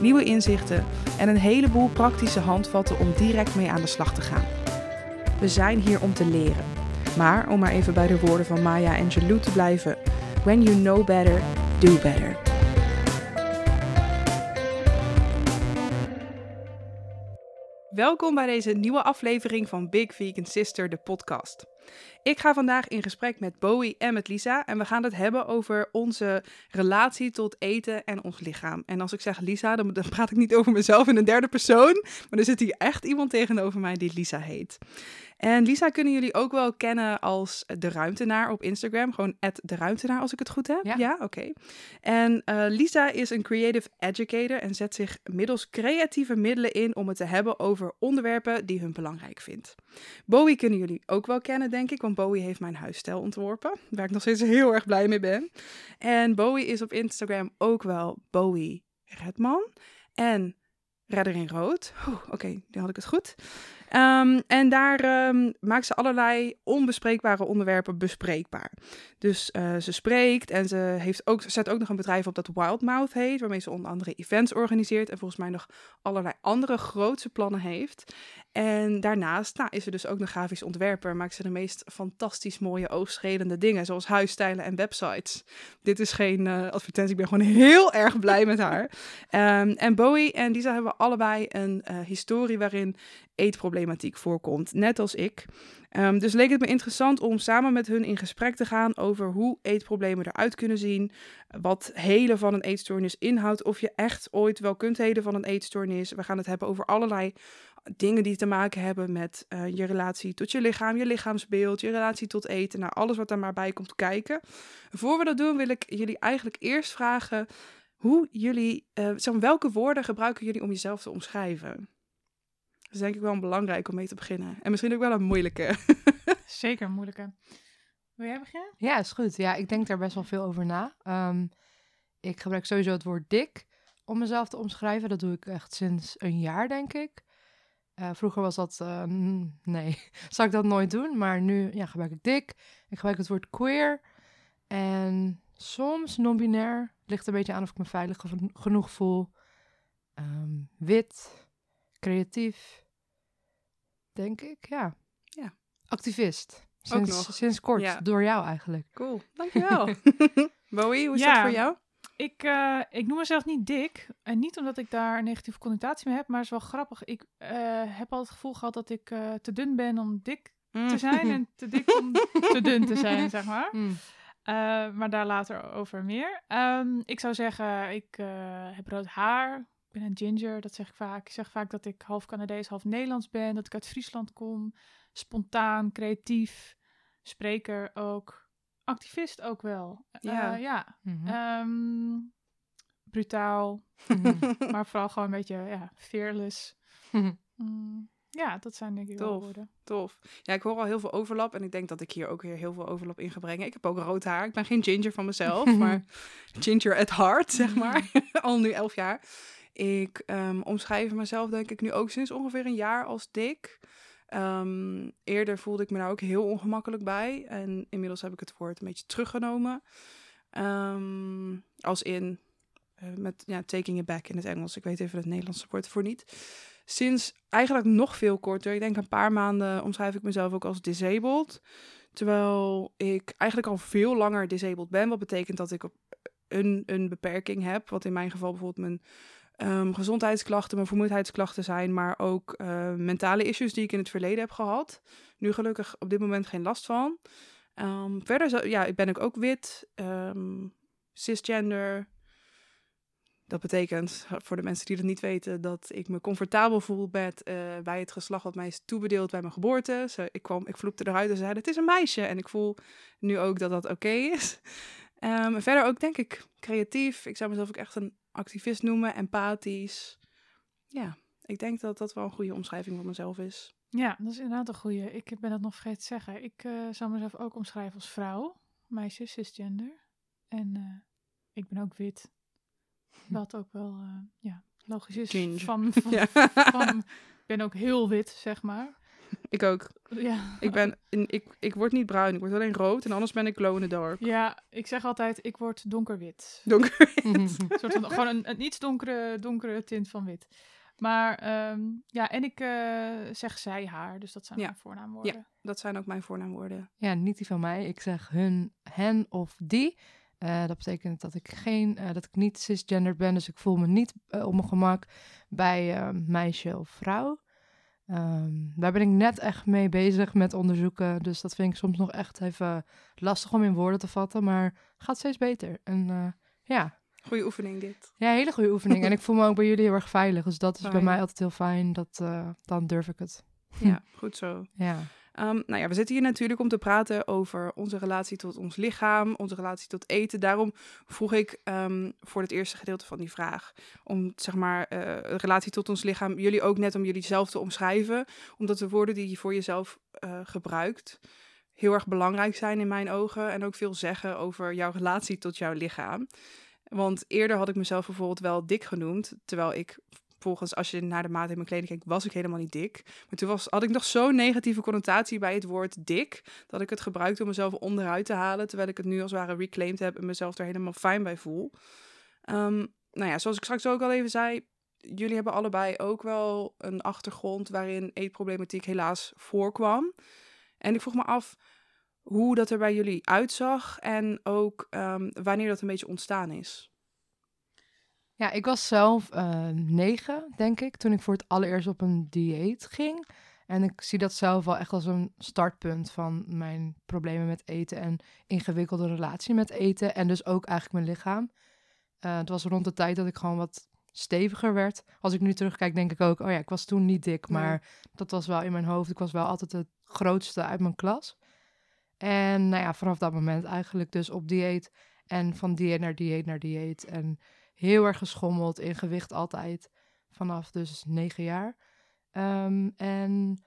nieuwe inzichten en een heleboel praktische handvatten om direct mee aan de slag te gaan. We zijn hier om te leren. Maar om maar even bij de woorden van Maya Angelou te blijven: When you know better, do better. Welkom bij deze nieuwe aflevering van Big Vegan Sister, de podcast. Ik ga vandaag in gesprek met Bowie en met Lisa en we gaan het hebben over onze relatie tot eten en ons lichaam. En als ik zeg Lisa, dan, praat ik niet over mezelf in een derde persoon, maar er zit hier echt iemand tegenover mij die Lisa heet. En Lisa kunnen jullie ook wel kennen als de ruimtenaar op Instagram. Gewoon de ruimtenaar als ik het goed heb. Ja, oké. En uh, Lisa is een creative educator en zet zich middels creatieve middelen in om het te hebben over onderwerpen die hun belangrijk vindt. Bowie kunnen jullie ook wel kennen, denk ik, want Bowie heeft mijn huisstijl ontworpen, waar ik nog steeds heel erg blij mee ben. En Bowie is op Instagram ook wel Bowie Redman en Redder in Rood. Oké, okay, die had ik het goed. Um, en daar um, maakt ze allerlei onbespreekbare onderwerpen bespreekbaar. Dus uh, ze spreekt en ze heeft ook, zet ook nog een bedrijf op dat Wildmouth heet, waarmee ze onder andere events organiseert en volgens mij nog allerlei andere grootse plannen heeft. En daarnaast nou, is ze dus ook nog grafisch ontwerper. Maakt ze de meest fantastisch mooie oogschelende dingen, zoals huisstijlen en websites. Dit is geen uh, advertentie, ik ben gewoon heel erg blij met haar. Um, en Bowie en Lisa hebben allebei een uh, historie waarin eetproblematiek voorkomt, net als ik. Um, dus leek het me interessant om samen met hun in gesprek te gaan over hoe eetproblemen eruit kunnen zien, wat helen van een eetstoornis inhoudt, of je echt ooit wel kunt helen van een eetstoornis. We gaan het hebben over allerlei dingen die te maken hebben met uh, je relatie tot je lichaam, je lichaamsbeeld, je relatie tot eten, nou alles wat daar maar bij komt kijken. Voor we dat doen wil ik jullie eigenlijk eerst vragen hoe jullie, uh, welke woorden gebruiken jullie om jezelf te omschrijven? Dat is denk ik wel belangrijk om mee te beginnen. En misschien ook wel een moeilijke. Zeker een moeilijke. Wil jij beginnen? Ja, is goed. Ja, ik denk daar best wel veel over na. Um, ik gebruik sowieso het woord dik om mezelf te omschrijven. Dat doe ik echt sinds een jaar, denk ik. Uh, vroeger was dat, uh, nee, zou ik dat nooit doen. Maar nu ja, gebruik ik dik. Ik gebruik het woord queer. En soms non-binair. Ligt een beetje aan of ik me veilig genoeg voel. Um, wit creatief, denk ik, ja. Ja. Activist. Sinds, Ook nog. sinds kort, ja. door jou eigenlijk. Cool, dankjewel. Bowie, hoe is ja. dat voor jou? Ik, uh, ik noem mezelf niet dik. En niet omdat ik daar een negatieve connotatie mee heb, maar het is wel grappig. Ik uh, heb al het gevoel gehad dat ik uh, te dun ben om dik mm. te zijn en te dik om te dun te zijn, zeg maar. Mm. maar daar later over meer. Um, ik zou zeggen, ik heb rood haar, ben een ginger, dat zeg ik vaak. Ik zeg vaak dat ik half Canadees, half Nederlands ben. Dat ik uit Friesland kom. Spontaan, creatief. Spreker ook. Activist ook wel. Ja. Uh, ja. Mm -hmm. um, brutaal. maar vooral gewoon een beetje ja, fearless. mm, ja, dat zijn denk ik tof, woorden. Tof. Ja, ik hoor al heel veel overlap. En ik denk dat ik hier ook weer heel veel overlap in ga brengen. Ik heb ook rood haar. Ik ben geen ginger van mezelf. maar ginger at heart, zeg maar. al nu elf jaar. Ik um, omschrijf mezelf denk ik nu ook sinds ongeveer een jaar als dik. Um, eerder voelde ik me daar ook heel ongemakkelijk bij. En inmiddels heb ik het woord een beetje teruggenomen. Um, als in, uh, met ja, taking it back in het Engels. Ik weet even het Nederlandse woord voor niet. Sinds eigenlijk nog veel korter, ik denk een paar maanden, omschrijf ik mezelf ook als disabled. Terwijl ik eigenlijk al veel langer disabled ben. Wat betekent dat ik een, een beperking heb. Wat in mijn geval bijvoorbeeld mijn um, gezondheidsklachten, mijn vermoeidheidsklachten zijn, maar ook uh, mentale issues die ik in het verleden heb gehad. Nu gelukkig op dit moment geen last van. Um, verder ja, ben ik ook wit, cisgender. Dat betekent, voor de mensen die dat niet weten, dat ik me comfortabel voel uh, bij het geslacht wat mij is toebedeeld bij mijn geboorte. Ik, kwam, ik vloepte eruit en zei, het is een meisje. En ik voel nu ook dat dat oké is. Verder ook denk ik creatief. Ik zou mezelf ook echt een activist noemen, empathisch. Ja, ik denk dat dat wel een goede omschrijving van mezelf is. Ja, dat is inderdaad een goede. Ik ben dat nog vergeten te zeggen. Ik eh, zou mezelf ook omschrijven als vrouw, meisje, cisgender. En eh, ik ben ook wit. Wat ook wel, eh, ja, logisch is. Van, van, Ja. van- ik ben ook heel wit, zeg maar. ik ook. Ja. Ik, ben, in- ik, ik word niet bruin, ik word alleen rood en anders ben ik glow in the dark. Ja, ik zeg altijd, ik word donkerwit. Donker. Een soort van, gewoon een, een iets donkere, donkere tint van wit. Maar ehm, ja, en ik eh, zeg zij, haar, dus dat zijn Ja. mijn voornaamwoorden. Dat zijn ook mijn voornaamwoorden. Ja, niet die van mij. Ik zeg hun, hen of die. Eh, dat betekent dat ik geen, eh, dat ik niet cisgender ben, dus ik voel me niet op mijn gemak bij eh, meisje of vrouw. Ehm, daar ben ik net echt mee bezig met onderzoeken, dus dat vind ik soms nog echt even lastig om in woorden te vatten, maar gaat steeds beter. En eh, ja. Goeie oefening dit. ja, hele goede oefening. en ik voel me ook bij jullie heel erg veilig, dus dat is bij Fijn. mij altijd heel fijn. Dat, eh, dan durf ik het. Ja, goed zo. Ja. Ehm, nou ja, we zitten hier natuurlijk om te praten over onze relatie tot ons lichaam, onze relatie tot eten. Daarom vroeg ik ehm, voor het eerste gedeelte van die vraag om, zeg maar, eh, relatie tot ons lichaam, jullie ook net om jullie zelf te omschrijven. Omdat de woorden die je voor jezelf eh, gebruikt heel erg belangrijk zijn in mijn ogen en ook veel zeggen over jouw relatie tot jouw lichaam. Want eerder had ik mezelf bijvoorbeeld wel dik genoemd, terwijl ik volgens als je naar de maat in mijn kleding kijkt, was ik helemaal niet dik. Maar toen was, had ik nog zo'n negatieve connotatie bij het woord dik, dat ik het gebruikte om mezelf onderuit te halen, terwijl ik het nu als het ware reclaimed heb en mezelf er helemaal fijn bij voel. Ehm, nou ja, zoals ik straks ook al even zei, jullie hebben allebei ook wel een achtergrond waarin eetproblematiek helaas voorkwam. En ik vroeg me af hoe dat er bij jullie uitzag en ook ehm, wanneer dat een beetje ontstaan is. Ja, ik was zelf eh, negen, denk ik, toen ik voor het allereerst op een dieet ging. En ik zie dat zelf wel echt als een startpunt van mijn problemen met eten en ingewikkelde relatie met eten. En dus ook eigenlijk mijn lichaam. Eh, het was rond de tijd dat ik gewoon wat steviger werd. Als ik nu terugkijk, denk ik ook, oh ja, ik was toen niet dik, Nee. maar dat was wel in mijn hoofd. Ik was wel altijd het grootste uit mijn klas. En nou ja, vanaf dat moment eigenlijk dus op dieet. En van dieet naar dieet naar dieet. En heel erg geschommeld in gewicht altijd. Vanaf dus negen jaar. Ehm, en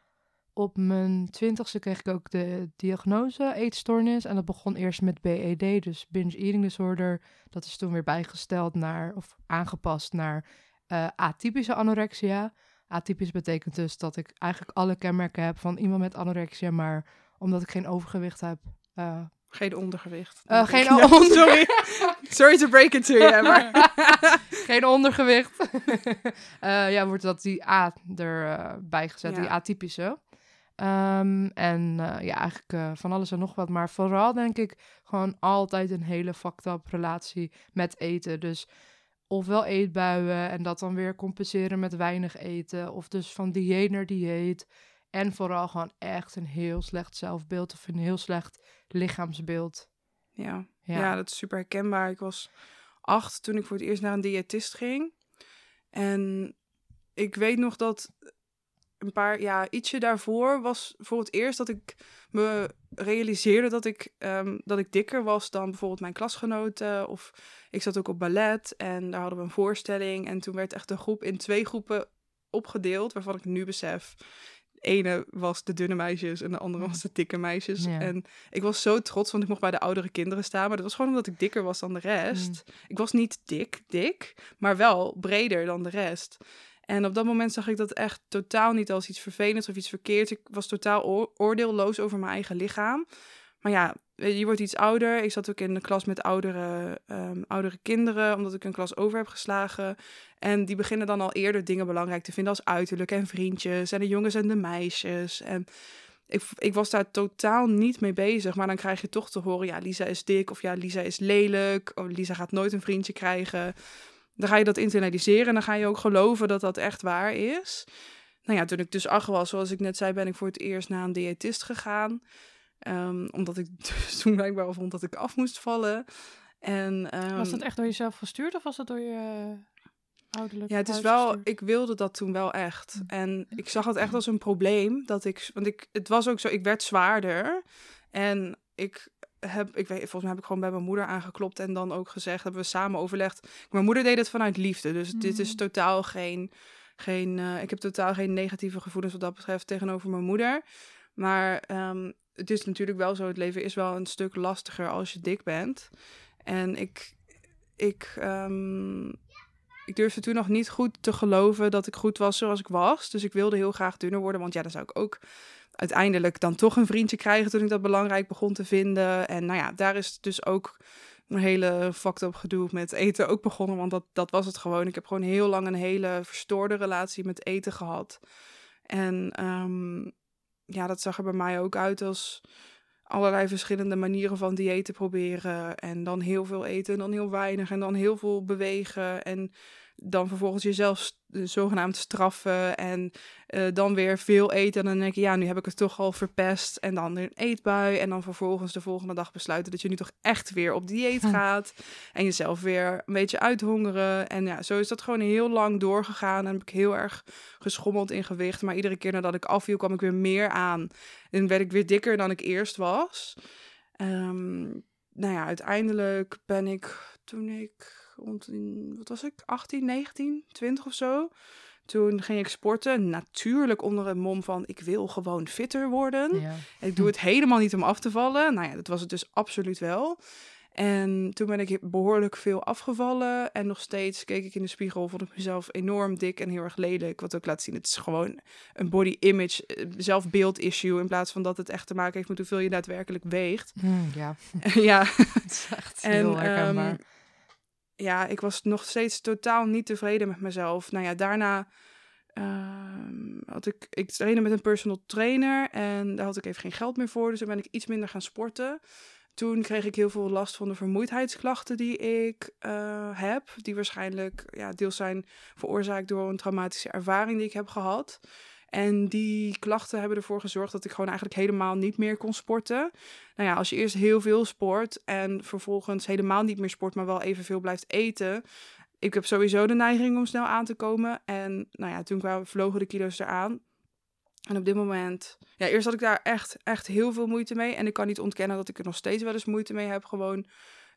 op mijn twintigste kreeg ik ook de diagnose eetstoornis. En dat begon eerst met BED, dus binge eating disorder. Dat is toen weer bijgesteld naar, of aangepast naar eh, atypische anorexia. Atypisch betekent dus dat ik eigenlijk alle kenmerken heb van iemand met anorexia, maar omdat ik geen overgewicht heb. eh, Geen ondergewicht. Eh, geen onder- Sorry. Sorry to break it to you, maar... geen ondergewicht. Eh, ja, wordt dat die A erbij gezet, Ja. die atypische. Ehm, en eh, ja, eigenlijk eh, van alles en nog wat. Maar vooral denk ik gewoon altijd een hele fucked up relatie met eten. Dus ofwel eetbuien en dat dan weer compenseren met weinig eten. Of dus van dieet naar dieet. En vooral gewoon echt een heel slecht zelfbeeld of een heel slecht lichaamsbeeld. Ja. Ja. Ja. dat is super herkenbaar. Ik was acht toen ik voor het eerst naar een diëtist ging. En ik weet nog dat een paar, ja, ietsje daarvoor was voor het eerst dat ik me realiseerde dat ik, ehm, dat ik dikker was dan bijvoorbeeld mijn klasgenoten. Of ik zat ook op ballet en daar hadden we een voorstelling. En toen werd echt de groep in twee groepen opgedeeld, waarvan ik nu besef. De ene was de dunne meisjes en de andere was de dikke meisjes. Ja. En ik was zo trots, want ik mocht bij de oudere kinderen staan. Maar dat was gewoon omdat ik dikker was dan de rest. Ik was niet dik, dik, maar wel breder dan de rest. En op dat moment zag ik dat echt totaal niet als iets vervelends of iets verkeerds. Ik was totaal oor- oordeelloos over mijn eigen lichaam. Maar ja, je wordt iets ouder. Ik zat ook in de klas met oudere, ehm, oudere kinderen, omdat ik een klas over heb geslagen. En die beginnen dan al eerder dingen belangrijk te vinden als uiterlijk en vriendjes en de jongens en de meisjes. En ik, ik was daar totaal niet mee bezig. Maar dan krijg je toch te horen, ja, Lisa is dik of ja, Lisa is lelijk. Of Lisa gaat nooit een vriendje krijgen. Dan ga je dat internaliseren en dan ga je ook geloven dat dat echt waar is. Nou ja, toen ik dus acht was, zoals ik net zei, ben ik voor het eerst naar een diëtist gegaan. Ehm, omdat ik dus toen blijkbaar al vond dat ik af moest vallen. En, ehm, Was dat echt door jezelf gestuurd of was dat door je ouderlijk ja, het is wel, gestuurd? ik wilde dat toen wel echt. En ik zag het echt als een probleem. Dat ik, want ik, het was ook zo, ik werd zwaarder. En ik heb, ik weet, volgens mij heb ik gewoon bij mijn moeder aangeklopt en dan ook gezegd, hebben we samen overlegd. Mijn moeder deed het vanuit liefde, dus dit is Mhm. totaal geen geen eh, ik heb totaal geen negatieve gevoelens wat dat betreft tegenover mijn moeder. Maar ehm, het is natuurlijk wel zo, het leven is wel een stuk lastiger als je dik bent. En ik, ik, um, ik durfde toen nog niet goed te geloven dat ik goed was zoals ik was. Dus ik wilde heel graag dunner worden, want ja, dan zou ik ook uiteindelijk dan toch een vriendje krijgen toen ik dat belangrijk begon te vinden. En nou ja, daar is dus ook een hele fucked up gedoe met eten ook begonnen. Want dat, dat was het gewoon. Ik heb gewoon heel lang een hele verstoorde relatie met eten gehad. En um, ja, dat zag er bij mij ook uit als allerlei verschillende manieren van diëten proberen. En dan heel veel eten, en dan heel weinig. En dan heel veel bewegen. En dan vervolgens jezelf zogenaamd straffen en uh, dan weer veel eten. En dan denk je, ja, nu heb ik het toch al verpest. En dan een eetbui. En dan vervolgens de volgende dag besluiten dat je nu toch echt weer op dieet gaat. En jezelf weer een beetje uithongeren. En ja, zo is dat gewoon heel lang doorgegaan. En heb ik heel erg geschommeld in gewicht. Maar iedere keer nadat ik afviel, kwam ik weer meer aan. En werd ik weer dikker dan ik eerst was. Um, nou ja, uiteindelijk ben ik toen ik rond wat was ik, 18, 19, 20 of zo. Toen ging ik sporten, natuurlijk onder het mom van ik wil gewoon fitter worden. Ja. Ik doe het helemaal niet om af te vallen. Nou ja, dat was het dus absoluut wel. En toen ben ik behoorlijk veel afgevallen. En nog steeds keek ik in de spiegel, vond ik mezelf enorm dik en heel erg lelijk. Wat ook laat zien, het is gewoon een body image, eh, zelfbeeld issue. In plaats van dat het echt te maken heeft met hoeveel je daadwerkelijk weegt. Mm, ja. ja. Het is echt heel en, herkenbaar. Um, ja, ik was nog steeds totaal niet tevreden met mezelf. Nou ja, daarna uh, had ik, ik trainde met een personal trainer en daar had ik even geen geld meer voor. Dus ben ik iets minder gaan sporten. Toen kreeg ik heel veel last van de vermoeidheidsklachten die ik uh, heb. Die waarschijnlijk ja, deels zijn veroorzaakt door een traumatische ervaring die ik heb gehad. En die klachten hebben ervoor gezorgd dat ik gewoon eigenlijk helemaal niet meer kon sporten. Nou ja, als je eerst heel veel sport en vervolgens helemaal niet meer sport, maar wel evenveel blijft eten. Ik heb sowieso de neiging om snel aan te komen. En nou ja, toen kwamen, vlogen de kilo's eraan. En op dit moment, ja, eerst had ik daar echt, echt heel veel moeite mee. En ik kan niet ontkennen dat ik er nog steeds wel eens moeite mee heb. Gewoon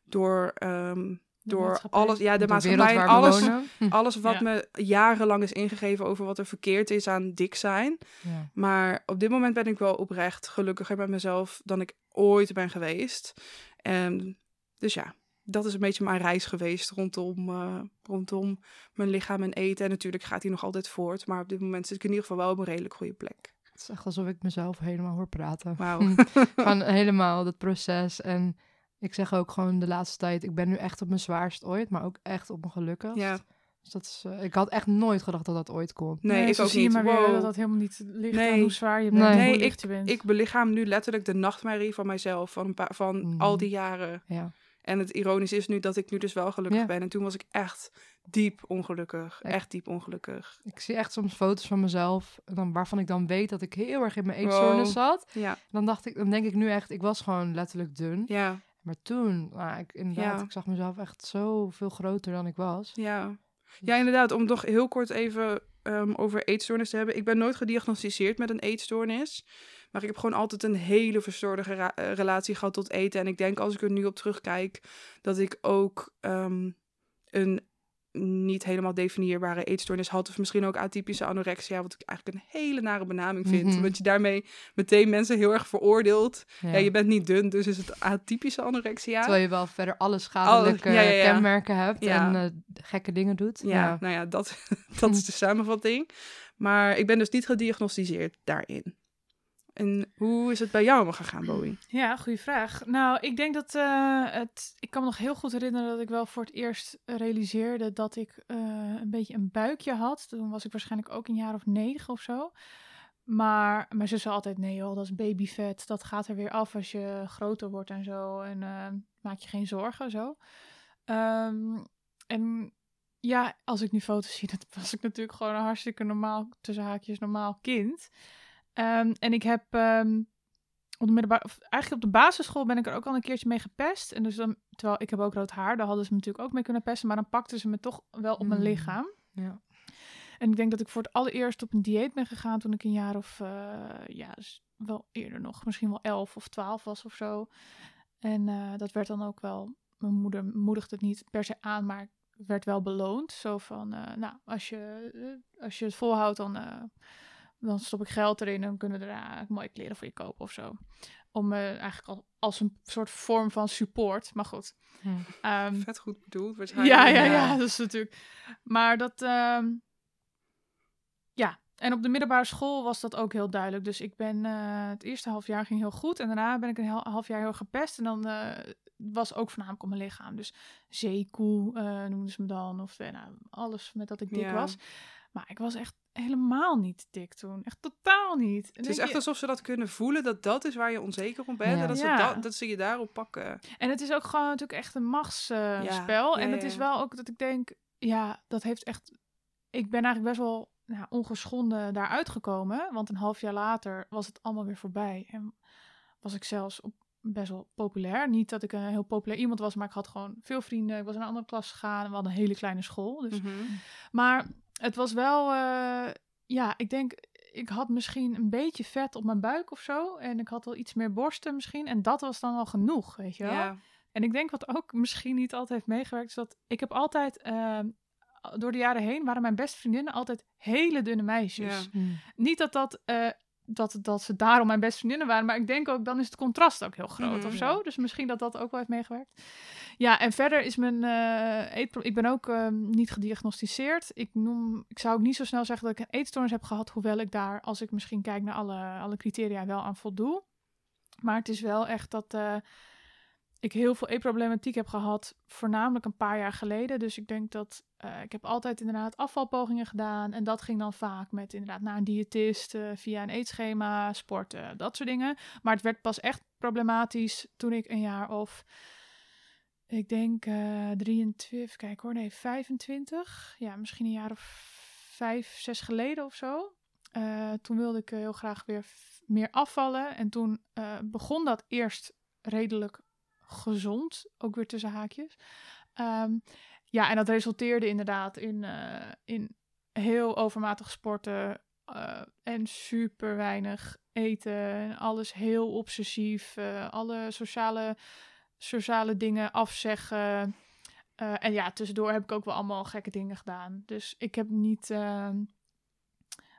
door um, door alles, ja, de, de maatschappij, alles, alles wat me jarenlang is ingegeven over wat er verkeerd is aan dik zijn. Ja. Maar op dit moment ben ik wel oprecht gelukkiger met mezelf dan ik ooit ben geweest. En dus ja, dat is een beetje mijn reis geweest rondom, uh, rondom mijn lichaam en eten. En natuurlijk gaat hij nog altijd voort, maar op dit moment zit ik in ieder geval wel op een redelijk goede plek. Het is echt alsof ik mezelf helemaal hoor praten. Wauw. Van helemaal dat proces en ik zeg ook gewoon de laatste tijd, ik ben nu echt op mijn zwaarst ooit, maar ook echt op mijn gelukkigst. Ja. Dus dat is, uh, ik had echt nooit gedacht dat dat ooit kon. Nee, nee ik ook zie niet. je maar weer dat dat helemaal niet ligt nee. aan hoe zwaar je bent. Nee, nee ik, je bent. ik belichaam nu letterlijk de nachtmerrie van mijzelf, van, een paar, van mm. al die jaren. Ja. En het ironisch is nu dat ik nu dus wel gelukkig ben. En toen was ik echt diep ongelukkig. Echt diep ongelukkig. Ik zie echt soms foto's van mezelf, dan, waarvan ik dan weet dat ik heel erg in mijn eetstoornis zat. Ja. Dan dacht ik, dan denk ik nu echt, ik was gewoon letterlijk dun. Ja. Maar toen, nou, ik, inderdaad, ik zag mezelf echt zo veel groter dan ik was. Ja, ja inderdaad. Om toch heel kort even um, over eetstoornis te hebben. Ik ben nooit gediagnosticeerd met een eetstoornis. Maar ik heb gewoon altijd een hele verstoorde eh, relatie gehad tot eten. En ik denk als ik er nu op terugkijk, dat ik ook um, een niet helemaal definieerbare eetstoornis had. Of misschien ook atypische anorexia, wat ik eigenlijk een hele nare benaming vind. Mm Want je daarmee meteen mensen heel erg veroordeelt. Ja. je bent niet dun, dus is het atypische anorexia. Terwijl je wel verder alle schadelijke kenmerken hebt en uh, gekke dingen doet. Ja, nou ja, dat, dat is de samenvatting. Maar ik ben dus niet gediagnosticeerd daarin. En hoe is het bij jou gegaan, Bowie? Ja, goede vraag. Nou, ik denk dat uh, het. Ik kan me nog heel goed herinneren dat ik wel voor het eerst realiseerde dat ik uh, een beetje een buikje had. Toen was ik waarschijnlijk ook een jaar of negen of zo. Maar mijn zus zei altijd: nee, joh, dat is babyvet. Dat gaat er weer af als je groter wordt en zo. En uh, maak je geen zorgen zo. Um, en ja, als ik nu foto's zie, dan was ik natuurlijk gewoon een hartstikke normaal, tussen haakjes, normaal kind. Um, en ik heb um, op de eigenlijk op de basisschool ben ik er ook al een keertje mee gepest. En dus dan, terwijl ik heb ook rood haar, daar hadden ze me natuurlijk ook mee kunnen pesten, maar dan pakten ze me toch wel op mijn mm. lichaam. Ja. En ik denk dat ik voor het allereerst op een dieet ben gegaan toen ik een jaar of, uh, ja, dus wel eerder nog, misschien wel elf of twaalf was of zo. En uh, dat werd dan ook wel, mijn moeder moedigde het niet per se aan, maar werd wel beloond. Zo van, eh, nou, als je, eh, als je het volhoudt, dan, eh, dan stop ik geld erin. En dan kunnen we er mooie kleren voor je kopen of zo. Om eigenlijk al, als een soort vorm van support. Maar goed. Hm. Ehm, Vet goed bedoeld, waarschijnlijk. ja, ja, Ja. ja, dat is natuurlijk. Maar dat, ehm, ja. En op de middelbare school was dat ook heel duidelijk. Dus ik ben eh, het eerste half jaar ging heel goed. En daarna ben ik een heel, half jaar heel gepest. En dan eh, was ook voornamelijk op mijn lichaam. Dus zeekoe eh, noemden ze me dan. Of eh, nou, alles met dat ik dik Ja. was. Maar ik was echt helemaal niet dik toen. Echt totaal niet. En Het is echt je- alsof ze dat kunnen voelen, dat dat is waar je onzeker op bent. Ja. En dat ze, dat, dat ze je daarop pakken. En het is ook gewoon natuurlijk echt een machtsspel. En het is wel ook dat ik denk, ja, dat heeft echt. Ik ben eigenlijk best wel nou, ongeschonden daaruit gekomen. Want een half jaar later was het allemaal weer voorbij. En was ik zelfs op best wel populair. Niet dat ik een heel populair iemand was, maar ik had gewoon veel vrienden. Ik was in een andere klas gegaan. We hadden een hele kleine school. Dus Mhm. maar het was wel, eh, ja, ik denk, ik had misschien een beetje vet op mijn buik of zo. En ik had wel iets meer borsten misschien. En dat was dan al genoeg, weet je wel. Ja. En ik denk wat ook misschien niet altijd heeft meegewerkt, is dat ik heb altijd, eh, door de jaren heen, waren mijn beste vriendinnen altijd hele dunne meisjes. Ja. Hm. Niet dat dat... eh, dat, dat ze daarom mijn beste vriendinnen waren. Maar ik denk ook, dan is het contrast ook heel groot Mhm. of zo. Dus misschien dat dat ook wel heeft meegewerkt. Ja, en verder is mijn eetpro- Ik ben ook ehm, niet gediagnosticeerd. Ik, noem, ik zou ook niet zo snel zeggen dat ik een eetstoornis heb gehad. Hoewel ik daar, als ik misschien kijk naar alle, alle criteria, wel aan voldoe. Maar het is wel echt dat eh, ik heel veel eetproblematiek heb gehad. Voornamelijk een paar jaar geleden. Dus ik denk dat eh, ik heb altijd inderdaad afvalpogingen gedaan. En dat ging dan vaak met inderdaad naar een diëtist, eh, via een eetschema, sporten, dat soort dingen. Maar het werd pas echt problematisch toen ik een jaar of, ik denk eh 23, kijk hoor, nee, 25. Ja, misschien een jaar of vijf, zes geleden of zo. Toen wilde ik heel graag weer meer afvallen. En toen begon dat eerst redelijk gezond, ook weer tussen haakjes. Ehm, ja, en dat resulteerde inderdaad in, eh, in heel overmatig sporten eh, en super weinig eten. En alles heel obsessief. eh, alle sociale, sociale dingen afzeggen. En ja, tussendoor heb ik ook wel allemaal gekke dingen gedaan. Dus ik heb niet, ehm,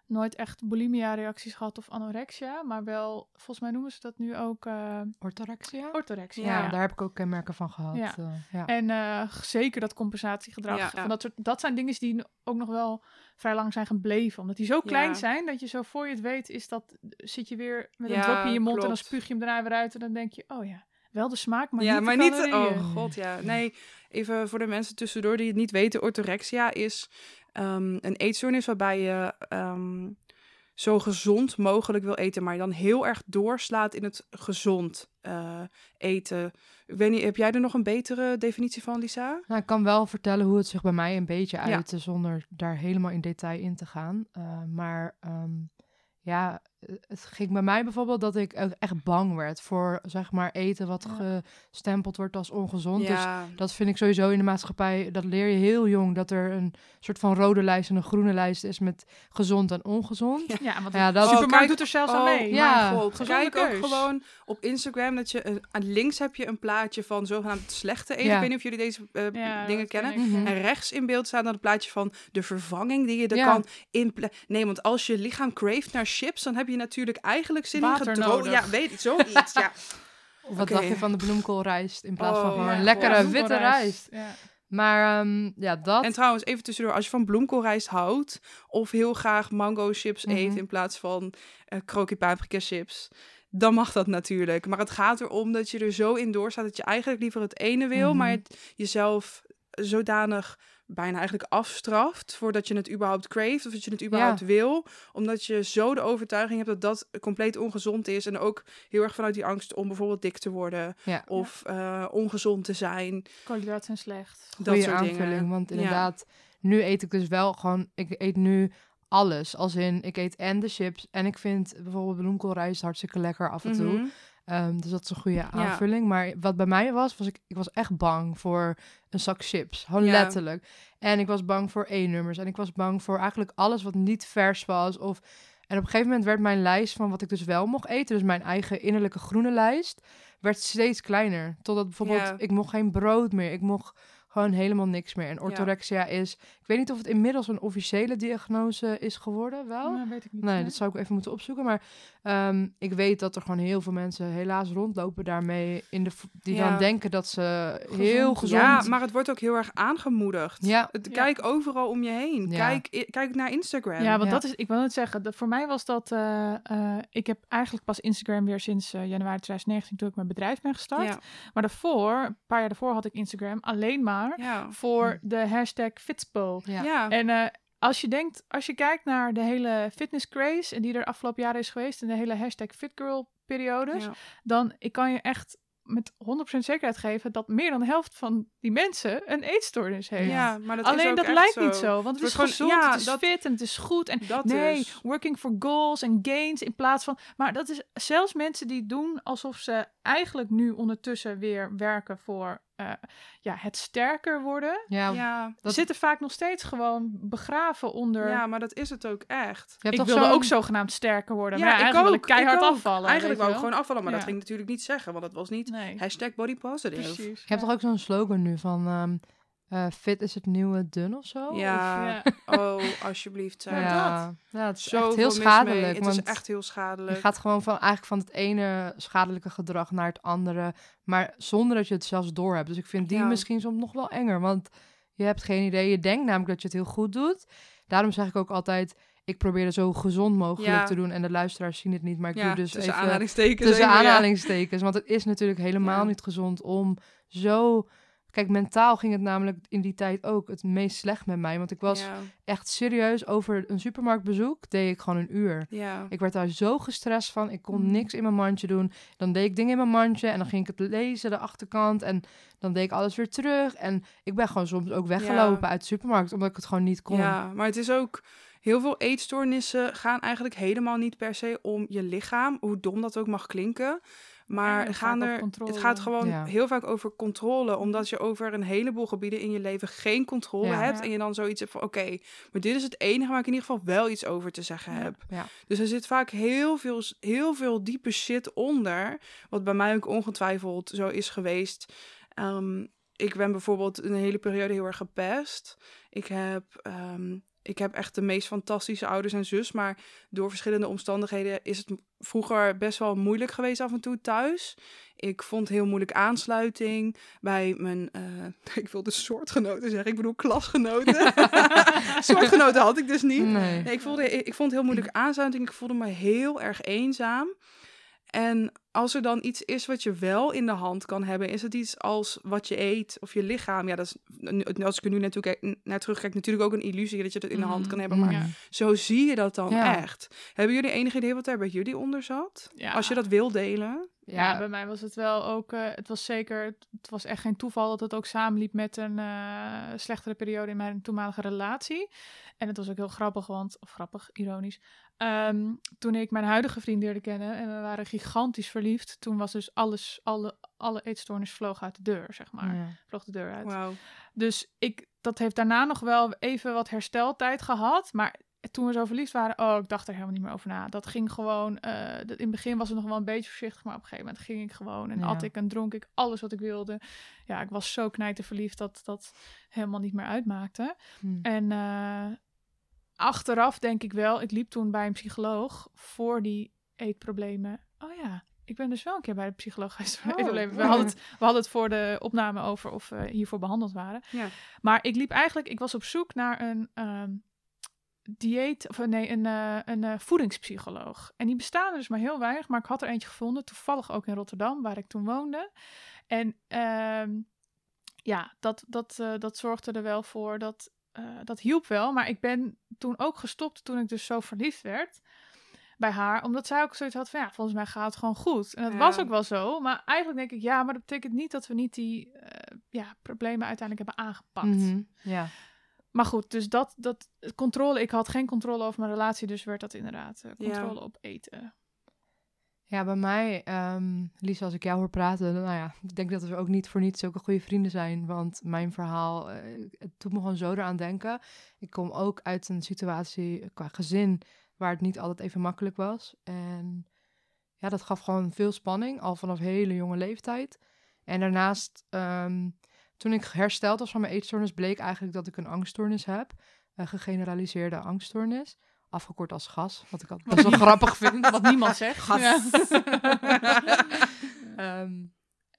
nooit echt bulimia-reacties gehad of anorexia. Maar wel, volgens mij noemen ze dat nu ook eh, Orthorexia? orthorexia. ja, ja. daar heb ik ook kenmerken van gehad. Ja. eh, ja. En eh, zeker dat compensatiegedrag. Ja, ja. Van dat, soort, dat zijn dingen die ook nog wel vrij lang zijn gebleven. Omdat die zo klein Ja. zijn dat je zo voor je het weet is dat zit je weer met een Ja, dropje in je mond en dan spuug je hem daarna weer uit. En dan denk je, oh ja, wel de smaak, maar ja, niet maar de niet. calorieën. Oh god, ja. Nee, even voor de mensen tussendoor die het niet weten: orthorexia is ehm, een eetstoornis waarbij je ehm, zo gezond mogelijk wil eten, maar je dan heel erg doorslaat in het gezond eh, eten. Ik weet niet, heb jij er nog een betere definitie van, Lisa? Nou, ik kan wel vertellen hoe het zich bij mij een beetje uitte, zonder daar helemaal in detail in te gaan. Eh, maar ehm, ja, het ging bij mij bijvoorbeeld dat ik ook echt bang werd voor, zeg maar, eten wat Ja. gestempeld wordt als ongezond. Dus ja, dat vind ik sowieso in de maatschappij, dat leer je heel jong, dat er een soort van rode lijst en een groene lijst is met gezond en ongezond. Ja. Ja, want Ja, dat- supermarkt Oh, kijk- doet er zelfs aan oh, mee. Ja. mijn god. Kijk ook gewoon op Instagram dat je een- aan links heb je een plaatje van zogenaamd slechte eten. Ja. Ik weet niet of jullie deze eh, Ja, dingen kennen. Mhm. En rechts in beeld staat dan het plaatje van de vervanging die je er Ja. kan in. Nee, want als je lichaam craeft naar chips, dan heb je natuurlijk eigenlijk zin Water in gedroogd. nodig. Ja, weet ik, zoiets. ja. Of wat Oké. dacht je van de bloemkoolrijst in plaats van Oh, gewoon ja, een lekkere witte rijst? Ja. Maar ehm, ja, dat. En trouwens, even tussendoor, als je van bloemkoolrijst houdt of heel graag mango chips Mhm. eet in plaats van uh, krokie paprika chips, dan mag dat natuurlijk. Maar het gaat erom dat je er zo in doorstaat dat je eigenlijk liever het ene wil, Mhm. maar het jezelf zodanig bijna eigenlijk afstraft voordat je het überhaupt craeft of dat je het überhaupt wil, omdat je zo de overtuiging hebt dat dat compleet ongezond is en ook heel erg vanuit die angst om bijvoorbeeld dik te worden Ja. of eh, ongezond te zijn, Koolhydraten zijn slecht. dat soort aanvulling. dingen. Want Ja. inderdaad, nu eet ik dus wel gewoon, ik eet nu alles. Als in, ik eet en de chips en ik vind bijvoorbeeld bloemkoolrijst hartstikke lekker af en toe. Mhm. Ehm, dus dat is een goede aanvulling. Maar wat bij mij was, was ik, ik was echt bang voor een zak chips. Gewoon Ja. letterlijk. En ik was bang voor E-nummers. En ik was bang voor eigenlijk alles wat niet vers was. Of... En op een gegeven moment werd mijn lijst van wat ik dus wel mocht eten, dus mijn eigen innerlijke groene lijst, werd steeds kleiner. Totdat bijvoorbeeld, Ja. ik mocht geen brood meer. Ik mocht gewoon helemaal niks meer. En orthorexia is, ik weet niet of het inmiddels een officiële diagnose is geworden, wel. Nou, weet ik niet. Nee, dat zou ik even moeten opzoeken. Maar ehm, ik weet dat er gewoon heel veel mensen helaas rondlopen daarmee. In de, die Ja. dan denken dat ze heel gezond... Ja, maar het wordt ook heel erg aangemoedigd. Ja. Kijk overal om je heen. Ja. Kijk, kijk naar Instagram. Ja, want Ja. dat is, ik wil het zeggen, dat voor mij was dat, eh, eh, ik heb eigenlijk pas Instagram weer sinds eh, januari 2019 toen ik mijn bedrijf ben gestart. Ja. Maar daarvoor, een paar jaar daarvoor had ik Instagram alleen maar Ja. voor de hashtag Fitspo. Ja. Ja. En eh, als je denkt, als je kijkt naar de hele fitness craze en die er afgelopen jaren is geweest en de hele hashtag fitgirl periodes, Ja. dan ik kan je echt met 100% zekerheid geven dat meer dan de helft van die mensen een eetstoornis heeft. Ja, maar dat is Alleen ook dat echt lijkt zo. niet zo, want het, Het is wordt gezond, gewoon- ja, het is dat- fit en het is goed. En Dat nee, dus. working for goals en gains in plaats van... Maar dat is zelfs mensen die doen alsof ze eigenlijk nu ondertussen weer werken voor eh, ja, het sterker worden. Ja, Ja. Dat- zitten vaak nog steeds gewoon begraven onder... ja, maar dat is het ook echt. je hebt ik wilde zo'n- ook zogenaamd sterker worden. Ja, maar ik eigenlijk wil ook, ik keihard ik ook. afvallen. Eigenlijk wou ik gewoon afvallen, maar dat ging ik natuurlijk niet zeggen, want dat was niet Nee, hashtag body positive. precies. Je hebt toch ook zo'n slogan nu van ehm, eh, fit is het nieuwe dun of zo? Ja, Ja. oh, alsjeblieft. Zeg. ja. ja, het is Zo echt heel schadelijk. Het is echt heel schadelijk. je gaat gewoon van, eigenlijk van het ene schadelijke gedrag naar het andere, maar zonder dat je het zelfs door hebt. Dus ik vind die Ja. misschien soms nog wel enger, want je hebt geen idee. Je denkt namelijk dat je het heel goed doet. Daarom zeg ik ook altijd, ik probeer het zo gezond mogelijk Ja. te doen. En de luisteraars zien het niet, maar ik ja, doe dus tussen even aanhalingstekens. tussen even, ja. aanhalingstekens. Want het is natuurlijk helemaal Ja. niet gezond om zo... Kijk, mentaal ging het namelijk in die tijd ook het meest slecht met mij. Want ik was Ja, echt serieus over een supermarktbezoek. Deed ik gewoon een uur. ja. Ik werd daar zo gestrest van. Ik kon Mm. niks in mijn mandje doen. Dan deed ik dingen in mijn mandje en dan ging ik het lezen, de achterkant. En dan deed ik alles weer terug. En ik ben gewoon soms ook weggelopen uit de supermarkt, omdat ik het gewoon niet kon. Ja, maar het is ook... Heel veel eetstoornissen gaan eigenlijk helemaal niet per se om je lichaam, hoe dom dat ook mag klinken. Maar gaan er, het gaat gewoon Ja. heel vaak over controle, omdat je over een heleboel gebieden in je leven geen controle Ja. hebt. Ja. En je dan zoiets hebt van, oké, maar dit is het enige waar ik in ieder geval wel iets over te zeggen heb. Dus er zit vaak heel veel, heel veel diepe shit onder, wat bij mij ook ongetwijfeld zo is geweest. Ehm, ik ben bijvoorbeeld een hele periode heel erg gepest. Ik heb, ehm, ik heb echt de meest fantastische ouders en zus, maar door verschillende omstandigheden is het vroeger best wel moeilijk geweest af en toe thuis. Ik vond heel moeilijk aansluiting bij mijn, eh, ik wilde soortgenoten zeggen, ik bedoel klasgenoten. soortgenoten had ik dus niet. Nee. Nee, ik, voelde, ik, ik vond het heel moeilijk aansluiting. Ik voelde me heel erg eenzaam. En als er dan iets is wat je wel in de hand kan hebben, is het iets als wat je eet of je lichaam. Ja, dat is, als ik er nu naartoe kijk, naar terugkijk, natuurlijk ook een illusie dat je het in de hand kan hebben. Maar Ja. zo zie je dat dan Ja. echt. Hebben jullie enig idee wat daar bij jullie onder zat? Ja. Als je dat wil delen. Ja, bij mij was het wel ook. eh, het was zeker. Het was echt geen toeval dat het ook samenliep met een eh, slechtere periode in mijn toenmalige relatie. En het was ook heel grappig, want. Of grappig, ironisch. Ehm, toen ik mijn huidige vriend leerde kennen en we waren gigantisch verliefd. Toen was dus alles, alle, alle eetstoornis vloog uit de deur, zeg maar. Ja. Vloog de deur uit. Wauw. Dus ik, dat heeft daarna nog wel even wat hersteltijd gehad. Maar toen we zo verliefd waren, oh, ik dacht er helemaal niet meer over na. Dat ging gewoon, eh, dat- in het begin was het nog wel een beetje voorzichtig, maar op een gegeven moment ging ik gewoon. En Ja. at ik en dronk ik alles wat ik wilde. Ja, ik was zo knijter verliefd dat dat helemaal niet meer uitmaakte. Hm. En eh, achteraf denk ik wel, ik liep toen bij een psycholoog voor die eetproblemen. Oh ja, ik ben dus wel een keer bij de psycholoog geweest voor Oh, eetproblemen. We, hadden het, we hadden het voor de opname over of we hiervoor behandeld waren. Ja. Maar ik liep eigenlijk, ik was op zoek naar een ehm, dieet, of nee, een, eh, een eh, voedingspsycholoog. En die bestaan er dus maar heel weinig, maar ik had er eentje gevonden, toevallig ook in Rotterdam, waar ik toen woonde. En ehm, ja, dat, dat, eh, dat zorgde er wel voor, dat, eh, dat hielp wel. Maar ik ben toen ook gestopt toen ik dus zo verliefd werd bij haar. Omdat zij ook zoiets had van, ja, volgens mij gaat het gewoon goed. En dat Ja. was ook wel zo. Maar eigenlijk denk ik, ja, maar dat betekent niet dat we niet die eh, ja, problemen uiteindelijk hebben aangepakt. Mhm. Ja. Maar goed, dus dat, dat controle, ik had geen controle over mijn relatie, dus werd dat inderdaad eh, Ja. controle op eten. Ja, bij mij, ehm Lisa, als ik jou hoor praten, nou ja, ik denk dat we ook niet voor niets zulke goede vrienden zijn. Want mijn verhaal, eh, het doet me gewoon zo eraan denken. Ik kom ook uit een situatie qua gezin waar het niet altijd even makkelijk was. En ja, dat gaf gewoon veel spanning, al vanaf hele jonge leeftijd. En daarnaast, ehm, toen ik hersteld was van mijn eetstoornis, bleek eigenlijk dat ik een angststoornis heb. Een gegeneraliseerde angststoornis. Afgekort als gas, wat ik altijd wel grappig vind. Wat niemand zegt. Gas. Ja. Ehm,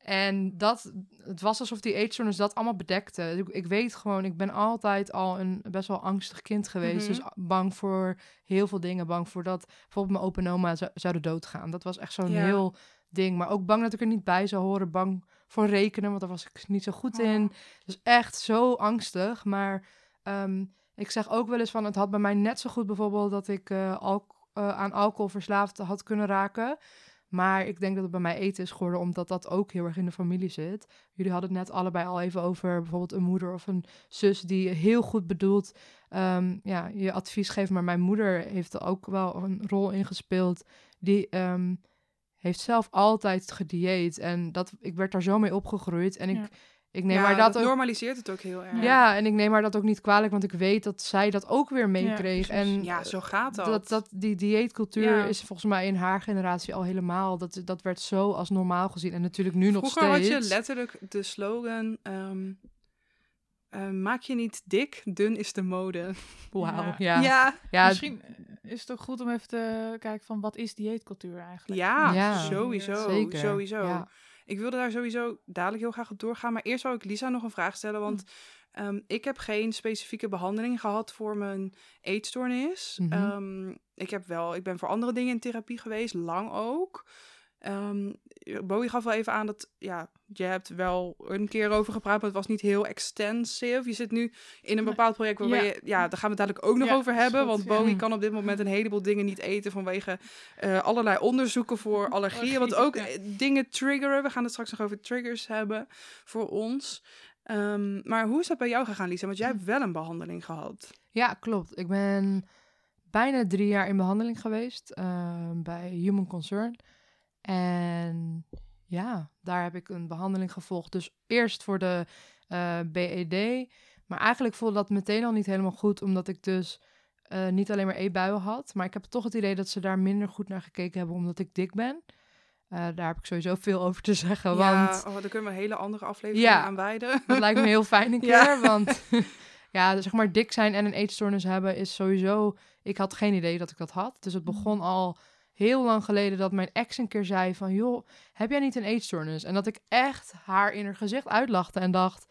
en dat, het was alsof die eetstoornis dat allemaal bedekte. Ik, ik weet gewoon, ik ben altijd al een best wel angstig kind geweest. Mhm. Dus bang voor heel veel dingen. Bang voor dat bijvoorbeeld mijn opa en oma zou, zouden doodgaan. Dat was echt zo'n Ja. heel ding. Maar ook bang dat ik er niet bij zou horen. Bang voor rekenen, want daar was ik niet zo goed in. Oh. Dus echt zo angstig. Maar ehm, ik zeg ook wel eens van, het had bij mij net zo goed bijvoorbeeld dat ik eh, aan alcohol verslaafd had kunnen raken. Maar ik denk dat het bij mij eten is geworden, omdat dat ook heel erg in de familie zit. Jullie hadden het net allebei al even over bijvoorbeeld een moeder of een zus die heel goed bedoelt ehm, ja, je advies geeft. Maar mijn moeder heeft er ook wel een rol in gespeeld. Die ehm, heeft zelf altijd gedieet. En dat, ik werd daar zo mee opgegroeid. En ik. Ik neem ja, maar dat, ook normaliseert het ook heel erg. ja, en ik neem haar dat ook niet kwalijk, want ik weet dat zij dat ook weer meekreeg. precies. en Ja, zo gaat dat. dat, dat die dieetcultuur Ja. is volgens mij in haar generatie al helemaal. Dat, dat werd zo als normaal gezien. En natuurlijk nu nog Vroeger steeds. had je letterlijk de slogan... ehm, eh, maak je niet dik, dun is de mode. Wauw. Ja. Ja. Ja. ja, Misschien is het ook goed om even te kijken van wat is dieetcultuur eigenlijk? ja, Ja. sowieso. zeker. Sowieso. Ik wilde daar sowieso dadelijk heel graag op doorgaan. Maar eerst wou ik Lisa nog een vraag stellen. Want Hm. ehm, ik heb geen specifieke behandeling gehad voor mijn eetstoornis. Mhm. Ehm, ik, heb wel, ik ben voor andere dingen in therapie geweest, lang ook. Ehm Bowie gaf wel even aan dat, ja, je hebt wel een keer over gepraat, maar het was niet heel extensive. Je zit nu in een bepaald project waarbij Ja. je, ja, daar gaan we het dadelijk ook nog Ja, over hebben. goed, want. Bowie kan op dit moment een heleboel dingen niet eten vanwege eh, allerlei onderzoeken voor allergieën. Wat ook eh, dingen triggeren. We gaan het straks nog over triggers hebben voor ons. Ehm, maar hoe is dat bij jou gegaan, Lisa? Want jij hebt wel een behandeling gehad. Ja, klopt. Ik ben bijna drie jaar in behandeling geweest eh, bij Human Concern. En ja, daar heb ik een behandeling gevolgd. Dus eerst voor de eh, BED. Maar eigenlijk voelde dat meteen al niet helemaal goed, omdat ik dus eh, niet alleen maar eetbuien had. Maar ik heb toch het idee dat ze daar minder goed naar gekeken hebben, omdat ik dik ben. Eh, daar heb ik sowieso veel over te zeggen, want Ja, oh, daar kunnen we een hele andere aflevering Ja. aan wijden. dat lijkt me heel fijn een keer. Ja. Want ja, zeg maar dik zijn en een eetstoornis hebben is sowieso... Ik had geen idee dat ik dat had. Dus het begon al heel lang geleden dat mijn ex een keer zei van... joh, heb jij niet een eetstoornis? En dat ik echt haar in haar gezicht uitlachte en dacht...